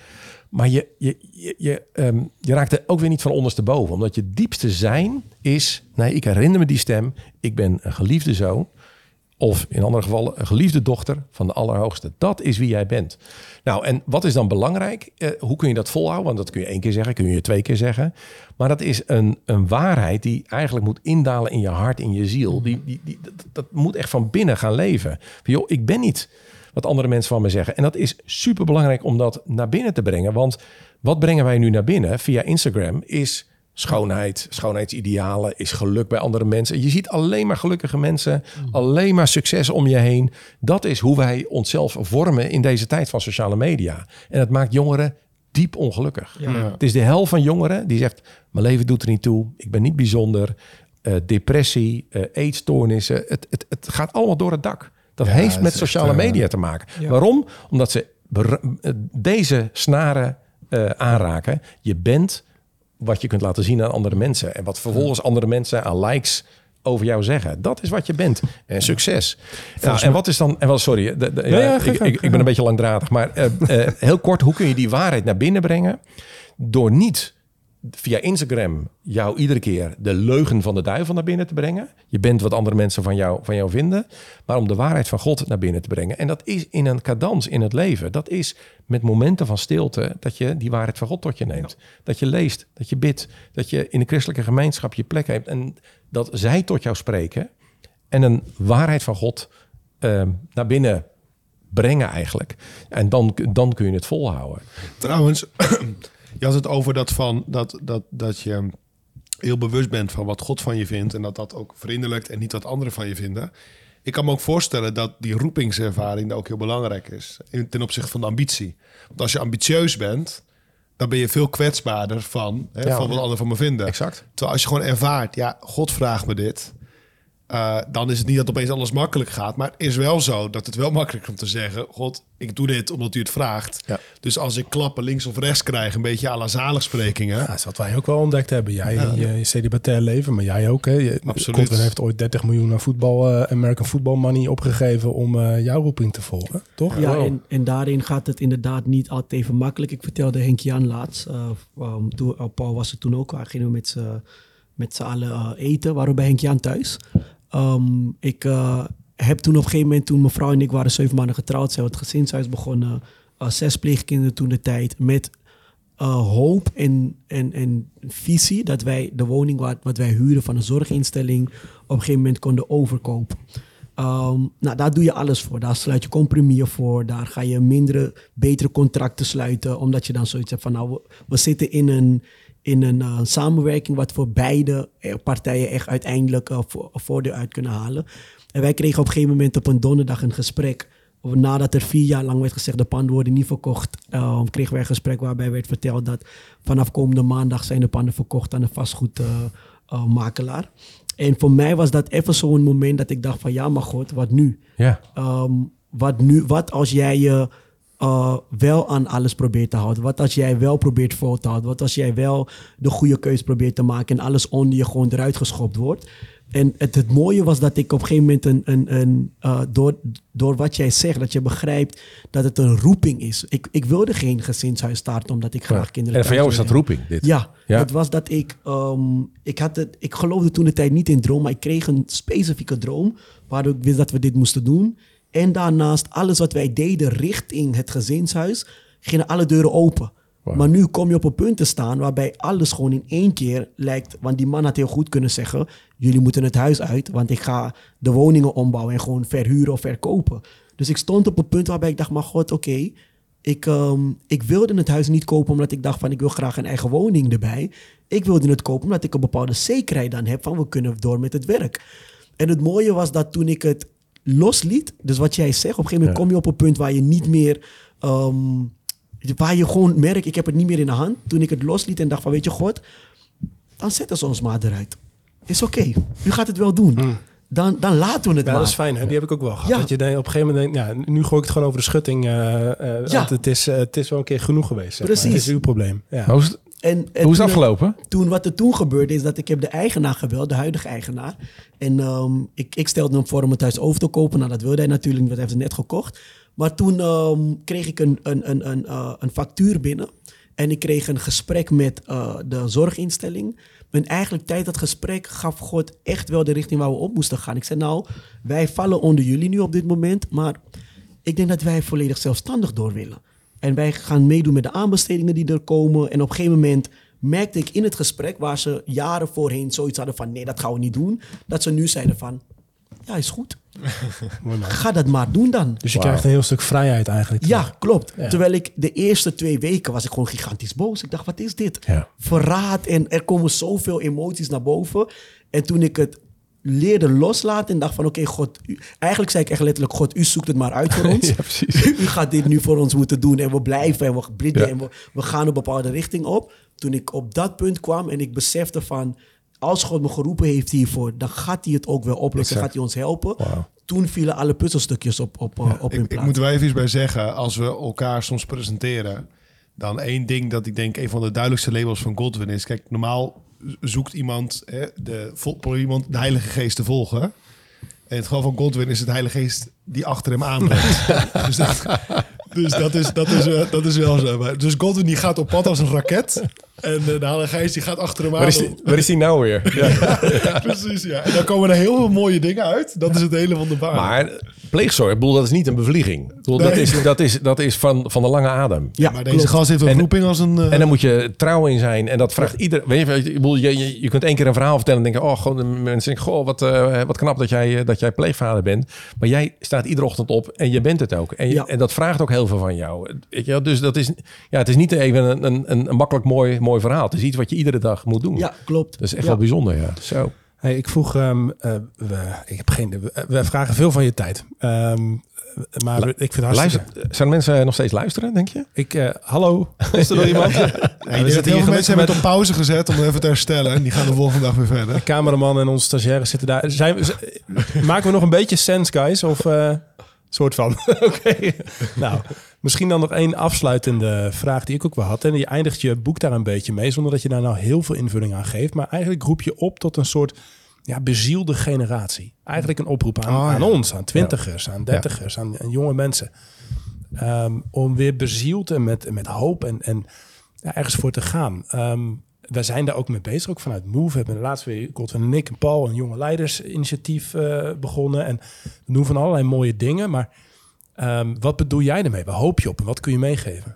Maar je, je, je, je, ehm, je raakt er ook weer niet van ondersteboven. Omdat je diepste zijn is... Nee, ik herinner me die stem. Ik ben een geliefde zoon. Of in andere gevallen een geliefde dochter van de Allerhoogste. Dat is wie jij bent. Nou, en wat is dan belangrijk? Eh, hoe kun je dat volhouden? Want dat kun je één keer zeggen, kun je twee keer zeggen. Maar dat is een, een waarheid die eigenlijk moet indalen in je hart, in je ziel. Die, die, die, dat, moet echt van binnen gaan leven. Ik ben niet wat andere mensen van me zeggen. En dat is super belangrijk om dat naar binnen te brengen. Want wat brengen wij nu naar binnen via Instagram is schoonheid, schoonheidsidealen, is geluk bij andere mensen. Je ziet alleen maar gelukkige mensen, alleen maar succes om je heen. Dat is hoe wij onszelf vormen in deze tijd van sociale media. En het maakt jongeren diep ongelukkig. Ja. Het is de helft van jongeren die zegt: Mijn leven doet er niet toe, ik ben niet bijzonder. Eh, depressie, eh eetstoornissen, het, het, het gaat allemaal door het dak. Dat Ja, heeft met sociale echt, eh, media te maken. Waarom? Omdat ze eh, deze snaren eh, aanraken. Je bent wat je kunt laten zien aan andere mensen. En wat vervolgens andere mensen aan likes over jou zeggen. Dat is wat je bent. En succes. Nou, en wat is dan... En wel, sorry, de, de- ja, ja, ga ik, ik, ben een beetje langdradig. Maar heel kort, hoe kun je die waarheid naar binnen brengen? Door niet via Instagram jou iedere keer de leugen van de duivel naar binnen te brengen. Je bent wat andere mensen van jou, van jou vinden. Maar om de waarheid van God naar binnen te brengen. En dat is in een cadans in het leven. Dat is met momenten van stilte dat je die waarheid van God tot je neemt. Dat je leest, dat je bidt. Dat je in de christelijke gemeenschap je plek hebt. En dat zij tot jou spreken. En een waarheid van God eh, naar binnen brengen eigenlijk. En dan, dan kun je het volhouden. Trouwens, <clears throat> je had het over dat, van, dat, dat, dat je heel bewust bent van wat God van je vindt. En dat dat ook vriendelijk en niet wat anderen van je vinden. Ik kan me ook voorstellen dat die roepingservaring daar ook heel belangrijk is. Ten opzichte van de ambitie. Want als je ambitieus bent, dan ben je veel kwetsbaarder van, hè, Ja. van wat anderen van me vinden. Exact. Terwijl als je gewoon ervaart, ja, God vraagt me dit. Eh, dan is het niet dat opeens alles makkelijk gaat. Maar het is wel zo dat het wel makkelijk is om te zeggen... God, ik doe dit omdat u het vraagt. Ja. Dus als ik klappen links of rechts krijg... een beetje à la zaligsprekingen... Ja, dat is wat wij ook wel ontdekt hebben. Jij, je, je celibatair leven, maar jij ook. Hè? Je, Absoluut. Godwin heeft ooit 30 miljoen aan voetbal, eh, American Football Money opgegeven om eh, jouw roeping te volgen, toch? Ja, Wow. en, en daarin gaat het inderdaad niet altijd even makkelijk. Ik vertelde Henk Jan laatst, eh, um, toen, uh, Paul was er toen ook, waar gingen we met z'n, met z'n allen eten, we bij Henk Jan thuis. Ehm, ik eh, heb toen op een gegeven moment, toen mevrouw en ik waren zeven maanden getrouwd, zijn we het gezinshuis begonnen, eh, zes pleegkinderen toen de tijd, met eh, hoop en, en, en visie dat wij de woning wat, wat wij huren van een zorginstelling op een gegeven moment konden overkopen. Ehm, nou, daar doe je alles voor. Daar sluit je compromis voor. Daar ga je mindere, betere contracten sluiten. Omdat je dan zoiets hebt van, nou, we zitten in een, in een eh, samenwerking wat voor beide eh, partijen echt uiteindelijk eh, voor, voordeel uit kunnen halen. En wij kregen op een gegeven moment op een donderdag een gesprek. Nadat er vier jaar lang werd gezegd, de panden worden niet verkocht, kregen wij een gesprek waarbij werd verteld dat vanaf komende maandag zijn de panden verkocht aan een vastgoedmakelaar. en voor mij was dat even zo'n moment dat ik dacht van ja, maar god, wat nu? Ja. Ehm, wat nu? Wat als jij je eh, wel aan alles probeert te houden? Wat als jij wel probeert vol te houden? Wat als jij wel de goede keus probeert te maken en alles onder je gewoon eruit geschopt wordt? En het, het mooie was dat ik op een gegeven moment een, een, een, eh, door, door wat jij zegt, dat je begrijpt dat het een roeping is. Ik, ik wilde geen gezinshuis starten omdat ik graag kinderen En voor jou is dat roeping, dit. Ja, Ja. het was dat ik, ehm, ik had het, ik geloofde toen de tijd niet in droom, maar ik kreeg een specifieke droom waardoor ik wist dat we dit moesten doen. En daarnaast alles wat wij deden richting het gezinshuis, gingen alle deuren open. Maar nu kom je op een punt te staan waarbij alles gewoon in één keer lijkt. Want die man had heel goed kunnen zeggen: jullie moeten het huis uit, want ik ga de woningen ombouwen en gewoon verhuren of verkopen. Dus ik stond op een punt waarbij ik dacht: maar god, oké, ik, ehm, ik wilde het huis niet kopen omdat ik dacht van ik wil graag een eigen woning erbij. Ik wilde het kopen omdat ik een bepaalde zekerheid dan heb van we kunnen door met het werk. En het mooie was dat toen ik het losliet, dus wat jij zegt, op een gegeven moment kom je op een punt waar je niet meer, ehm, waar je gewoon merkt ik heb het niet meer in de hand. Toen ik het losliet en dacht van weet je God, dan zetten ze ons maar eruit. Is oké, u gaat het wel doen. Dan, dan laten we het Ja, maar. dat is fijn. Hè? Die heb ik ook wel gehad. Ja. Dat je op een gegeven moment denkt, ja, nu gooi ik het gewoon over de schutting. eh, eh, Ja. Want het is, eh, het is wel een keer genoeg geweest. zeg maar. Precies. Het is uw probleem. Ja. Maar hoe is het, En, en hoe is het afgelopen? toen wat er toen gebeurde is dat ik heb de eigenaar gebeld, de huidige eigenaar. En ehm, ik, ik stelde hem voor om het huis over te kopen. Nou, dat wilde hij natuurlijk niet, want hij heeft het net gekocht. Maar toen ehm, kreeg ik een, een, een, een, eh, een factuur binnen. En ik kreeg een gesprek met eh, de zorginstelling. En eigenlijk tijdens dat gesprek gaf God echt wel de richting waar we op moesten gaan. Ik zei, nou, wij vallen onder jullie nu op dit moment. Maar ik denk dat wij volledig zelfstandig door willen. En wij gaan meedoen met de aanbestedingen die er komen. En op een gegeven moment merkte ik in het gesprek, waar ze jaren voorheen zoiets hadden van nee, dat gaan we niet doen. Dat ze nu zeiden van ja, is goed. <laughs> Ga dat maar doen dan. Dus je krijgt een heel stuk vrijheid eigenlijk. Ja, klopt. Ja. Terwijl ik de eerste twee weken was ik gewoon gigantisch boos. Ik dacht, wat is dit? Ja. Verraad en er komen zoveel emoties naar boven. En toen ik het leerde loslaten en dacht van oké, God, u- eigenlijk zei ik echt letterlijk, God, u zoekt het maar uit voor <laughs> ons. Ja, <laughs> u gaat dit nu voor ons moeten doen en we blijven en we bidden Ja. en we, we gaan een bepaalde richting op. Toen ik op dat punt kwam en ik besefte van, als God me geroepen heeft hiervoor, dan gaat hij het ook wel oplossen, gaat hij ons helpen. Toen vielen alle puzzelstukjes op, op, eh, op hun Ik, ik plaats. moet er wel even iets bij zeggen. Als we elkaar soms presenteren, dan één ding dat ik denk een van de duidelijkste labels van Godwin is. Kijk, normaal zoekt iemand, hè, de, iemand de Heilige Geest te volgen. In het geval van Godwin is het Heilige Geest die achter hem aanbrengt. <laughs> dus dat, dus dat, is, dat, is, eh, dat is wel zo. Maar- Dus Godwin die gaat op pad als een raket. En eh, de Heilige Geest die gaat achter hem aan. Waar is die, waar is die nou weer? <laughs> Ja. Precies, ja. En dan komen er heel veel mooie dingen uit. Dat is het hele wonderbaar. Maar pleegzorg, ik bedoel, dat is niet een bevlieging. Dat, is, dat, is, dat is van, van de lange adem. ja, maar deze klopt. gast heeft een En- roeping als een... eh, En dan moet je trouw in zijn. En dat vraagt ieder. Weet je, ik bedoel, je, je, je kunt één keer een verhaal vertellen en denken: Oh, gewoon de mensen denken: Goh, wat, eh, wat knap dat jij, dat jij pleegvader bent. Maar jij staat iedere ochtend op en je bent het ook. En, je- Ja. en dat vraagt ook heel veel van jou. Weet je, wel? dus dat is, ja, het is niet even een, een, een, makkelijk mooi, mooi verhaal. Het is iets wat je iedere dag moet doen. Ja, klopt. Dat is echt Ja. wel bijzonder, ja. Zo. Hey, ik vroeg, ehm, eh, we, ik heb geen, we, we vragen veel van je tijd. Ehm, maar ik vind het hartstikke... Luister, zijn mensen nog steeds luisteren, denk je? Ik, eh, hallo, is er nog <laughs> iemand? Ja, ik we zitten hier mensen hebben met- het op pauze gezet om even te herstellen. En die gaan de volgende dag weer verder. De cameraman en onze stagiaires zitten daar. Zijn, we- maken we nog een beetje sens, guys? Of eh soort van? <laughs> Oké. Nou, misschien dan nog één afsluitende vraag die ik ook wel had. En je eindigt je boek daar een beetje mee, zonder dat je daar nou heel veel invulling aan geeft. Maar eigenlijk roep je op tot een soort ja, bezielde generatie. Eigenlijk een oproep aan, Oh, ja. aan ons, aan twintigers, aan dertigers, aan, aan jonge mensen. Ehm, om weer bezield en met, met hoop en, en ja, ergens voor te gaan. Ehm wij zijn daar ook mee bezig, ook vanuit Move. We hebben laatst weer, Godwin en ik en Paul, een jonge leidersinitiatief eh, begonnen. En we doen van allerlei mooie dingen. Maar ehm, wat bedoel jij ermee? Waar hoop je op en wat kun je meegeven?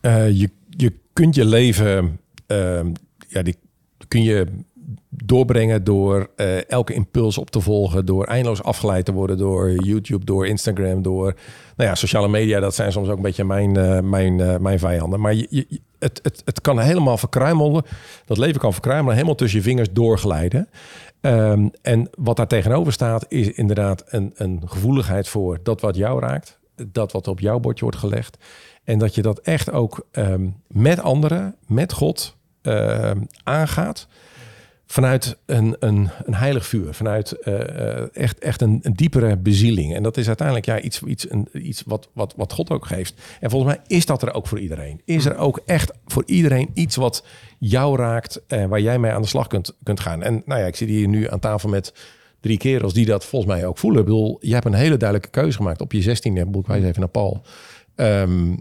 Eh, je, je kunt je leven, ehm, ja, die kun je doorbrengen door eh, elke impuls op te volgen, door eindeloos afgeleid te worden door YouTube, door Instagram, door nou ja, sociale media. Dat zijn soms ook een beetje mijn, eh, mijn, eh, mijn vijanden. Maar je, het, het, het kan helemaal verkruimelen. Dat leven kan verkruimelen, helemaal tussen je vingers doorglijden. Ehm, en wat daar tegenover staat, is inderdaad een, een gevoeligheid voor dat wat jou raakt, dat wat op jouw bordje wordt gelegd. En dat je dat echt ook ehm, met anderen, met God ehm, aangaat. Vanuit een, een, een heilig vuur, vanuit eh, eh, echt, echt een, een diepere bezieling. En dat is uiteindelijk ja, iets, iets, een, iets wat, wat, wat God ook geeft. En volgens mij is dat er ook voor iedereen. Is er ook echt voor iedereen iets wat jou raakt, eh, waar jij mee aan de slag kunt, kunt gaan. En nou ja, ik zit hier nu aan tafel met drie kerels die dat volgens mij ook voelen. Ik bedoel, je hebt een hele duidelijke keuze gemaakt op je 16e. Ik bedoel, ik wijs even naar Paul. Ehm,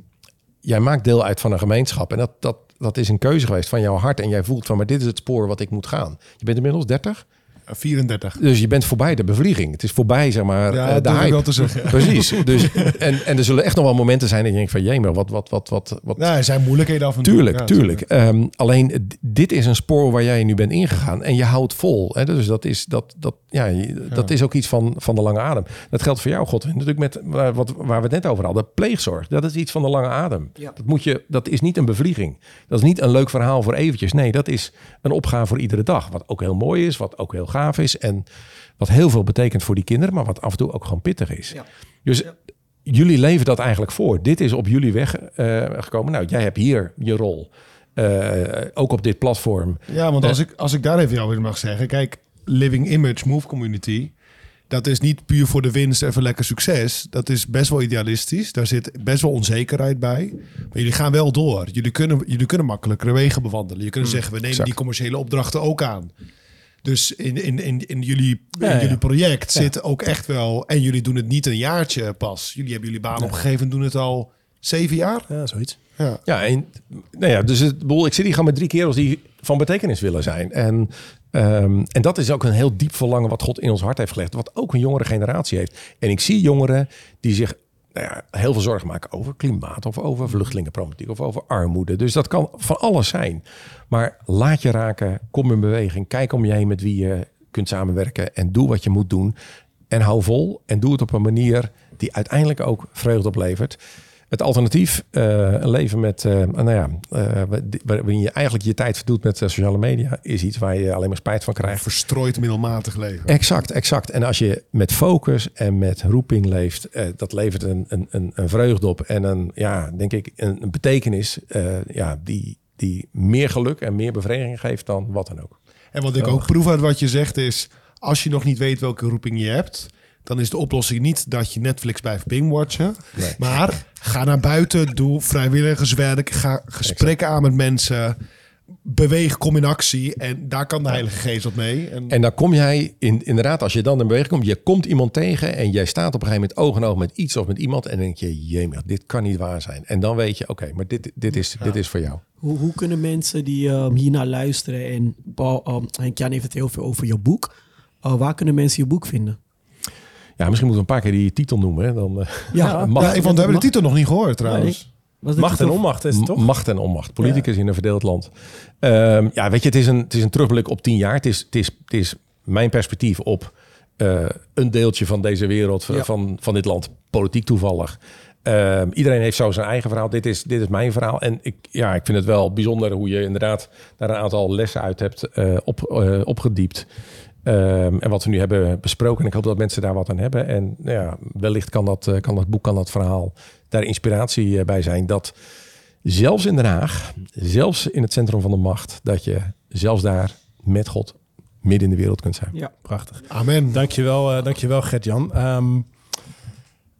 jij maakt deel uit van een gemeenschap. En dat, dat, dat is een keuze geweest van jouw hart. En jij voelt van, maar dit is het spoor wat ik moet gaan. Je bent inmiddels 30. 34. Dus je bent voorbij de bevlieging. Het is voorbij, zeg maar, Ja, eh, dat de hype. wel te zeggen. Precies. <laughs> Dus, en, en er zullen echt nog wel momenten zijn dat je denkt van... Jee, maar wat, wat, wat, wat, wat, Nou, er zijn moeilijkheden af en toe. Tuurlijk, Ja, tuurlijk. Ehm, alleen dit is een spoor waar jij nu bent ingegaan en je houdt vol. Hè? Dus dat is, dat, dat, ja, dat is ook iets van, van de lange adem. Dat geldt voor jou, God. Natuurlijk met waar, wat, waar we het net over hadden. Pleegzorg, dat is iets van de lange adem. Ja. Dat, moet je, dat is niet een bevlieging. Dat is niet een leuk verhaal voor eventjes. Nee, dat is een opgave voor iedere dag. Wat ook heel mooi is, wat ook heel gaaf is. En wat heel veel betekent voor die kinderen, maar wat af en toe ook gewoon pittig is. Ja. Dus jullie leven dat eigenlijk voor. Dit is op jullie weg eh, gekomen. Nou, jij hebt hier je rol. Eh, ook op dit platform. Ja, want Eh. als ik, als ik daar even jou in mag zeggen. Kijk, Living Image Move Community. Dat is niet puur voor de winst en voor lekker succes. Dat is best wel idealistisch. Daar zit best wel onzekerheid bij. Maar jullie gaan wel door. Jullie kunnen, jullie kunnen makkelijkere wegen bewandelen. Je kunt zeggen, we nemen exact. die commerciële opdrachten ook aan. Dus in, in, in, in, jullie, Ja, in ja. jullie project zit ook echt wel... En jullie doen het niet een jaartje pas. Jullie hebben jullie baan opgegeven en doen het al zeven jaar. Ja, zoiets. Ja. Ja, en, nou ja, dus het, bedoel, ik zit hier gewoon met drie kerels die van betekenis willen zijn. En, ehm, en dat is ook een heel diep verlangen wat God in ons hart heeft gelegd. Wat ook een jongere generatie heeft. En ik zie jongeren die zich nou ja, heel veel zorgen maken over klimaat of over vluchtelingenproblematiek of over armoede. Dus dat kan van alles zijn. Maar laat je raken, kom in beweging, kijk om je heen met wie je kunt samenwerken en doe wat je moet doen. En hou vol en doe het op een manier die uiteindelijk ook vreugde oplevert. Het alternatief, eh, een leven met, eh, nou ja, eh, waarin je eigenlijk je tijd verdoet met sociale media, is iets waar je alleen maar spijt van krijgt. Verstrooid middelmatig leven. Exact, exact. En als je met focus en met roeping leeft, dat levert een, een, een, een vreugde op en een, ja, denk ik, een, een betekenis ja, die, die meer geluk en meer bevrediging geeft dan wat dan ook. En wat ik ook proef uit wat je zegt is... als je nog niet weet welke roeping je hebt... dan is de oplossing niet dat je Netflix blijft bingwatchen. Nee. Maar ga naar buiten, doe vrijwilligerswerk... ga gesprekken aan met mensen... beweeg, kom in actie... en daar kan de Heilige Geest wat mee. En, En dan kom jij, in, inderdaad, als je dan in beweging komt, je komt iemand tegen en jij staat op een gegeven moment oog in oog met iets of met iemand en dan denk je, jemig, dit kan niet waar zijn. En dan weet je, oké, maar dit, dit, is, dit is voor jou. Hoe, hoe kunnen mensen die um, hiernaar luisteren en Paul, um, Henk-Jan heeft het heel veel over je boek. Uh, waar kunnen mensen je boek vinden? Ja, misschien moeten we een paar keer die titel noemen. Hè? Dan, eh, <laughs> Ja, macht, ja, ik vond, we hebben de titel nog niet gehoord trouwens. Macht en onmacht is het toch? macht en onmacht. Politicus in een verdeeld land. Ehm, ja, weet je, het is, een, het is een terugblik op tien jaar. Het is, het is, het is mijn perspectief op eh, een deeltje van deze wereld, van- Ja. van, van dit land, politiek toevallig. Ehm, iedereen heeft zo zijn eigen verhaal. Dit is, dit is mijn verhaal. En ik, ja, ik vind het wel bijzonder hoe je inderdaad daar een aantal lessen uit hebt eh, op, eh, opgediept. Ehm, en wat we nu hebben besproken. En ik hoop dat mensen daar wat aan hebben. En nou ja, wellicht kan dat, eh, kan dat boek, kan dat verhaal daar inspiratie eh, bij zijn. Dat zelfs in Den Haag, zelfs in het centrum van de macht, dat je zelfs daar met God midden in de wereld kunt zijn. Ja. Prachtig. Amen. Dankjewel, uh, dankjewel Gert-Jan. Ehm,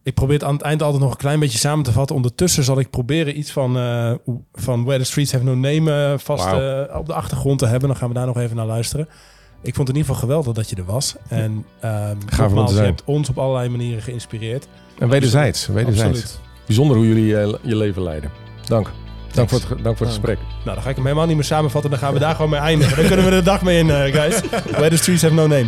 ik probeer het aan het eind altijd nog een klein beetje samen te vatten. Ondertussen zal ik proberen iets van, eh, van Where the Streets Have No Name vast eh, op de achtergrond te hebben. Dan gaan we daar nog even naar luisteren. Ik vond het in ieder geval geweldig dat je er was. En ehm om te nogmaals, je hebt ons op allerlei manieren geïnspireerd. En wederzijds, wederzijds. Absoluut. Bijzonder hoe jullie eh, je leven leiden. Dank. Dank voor het, dank voor het gesprek. Nou, dan ga ik hem helemaal niet meer samenvatten. Dan gaan we daar gewoon mee eindigen. Dan kunnen we de dag mee in, eh, guys. <laughs> Where the Streets Have No Name.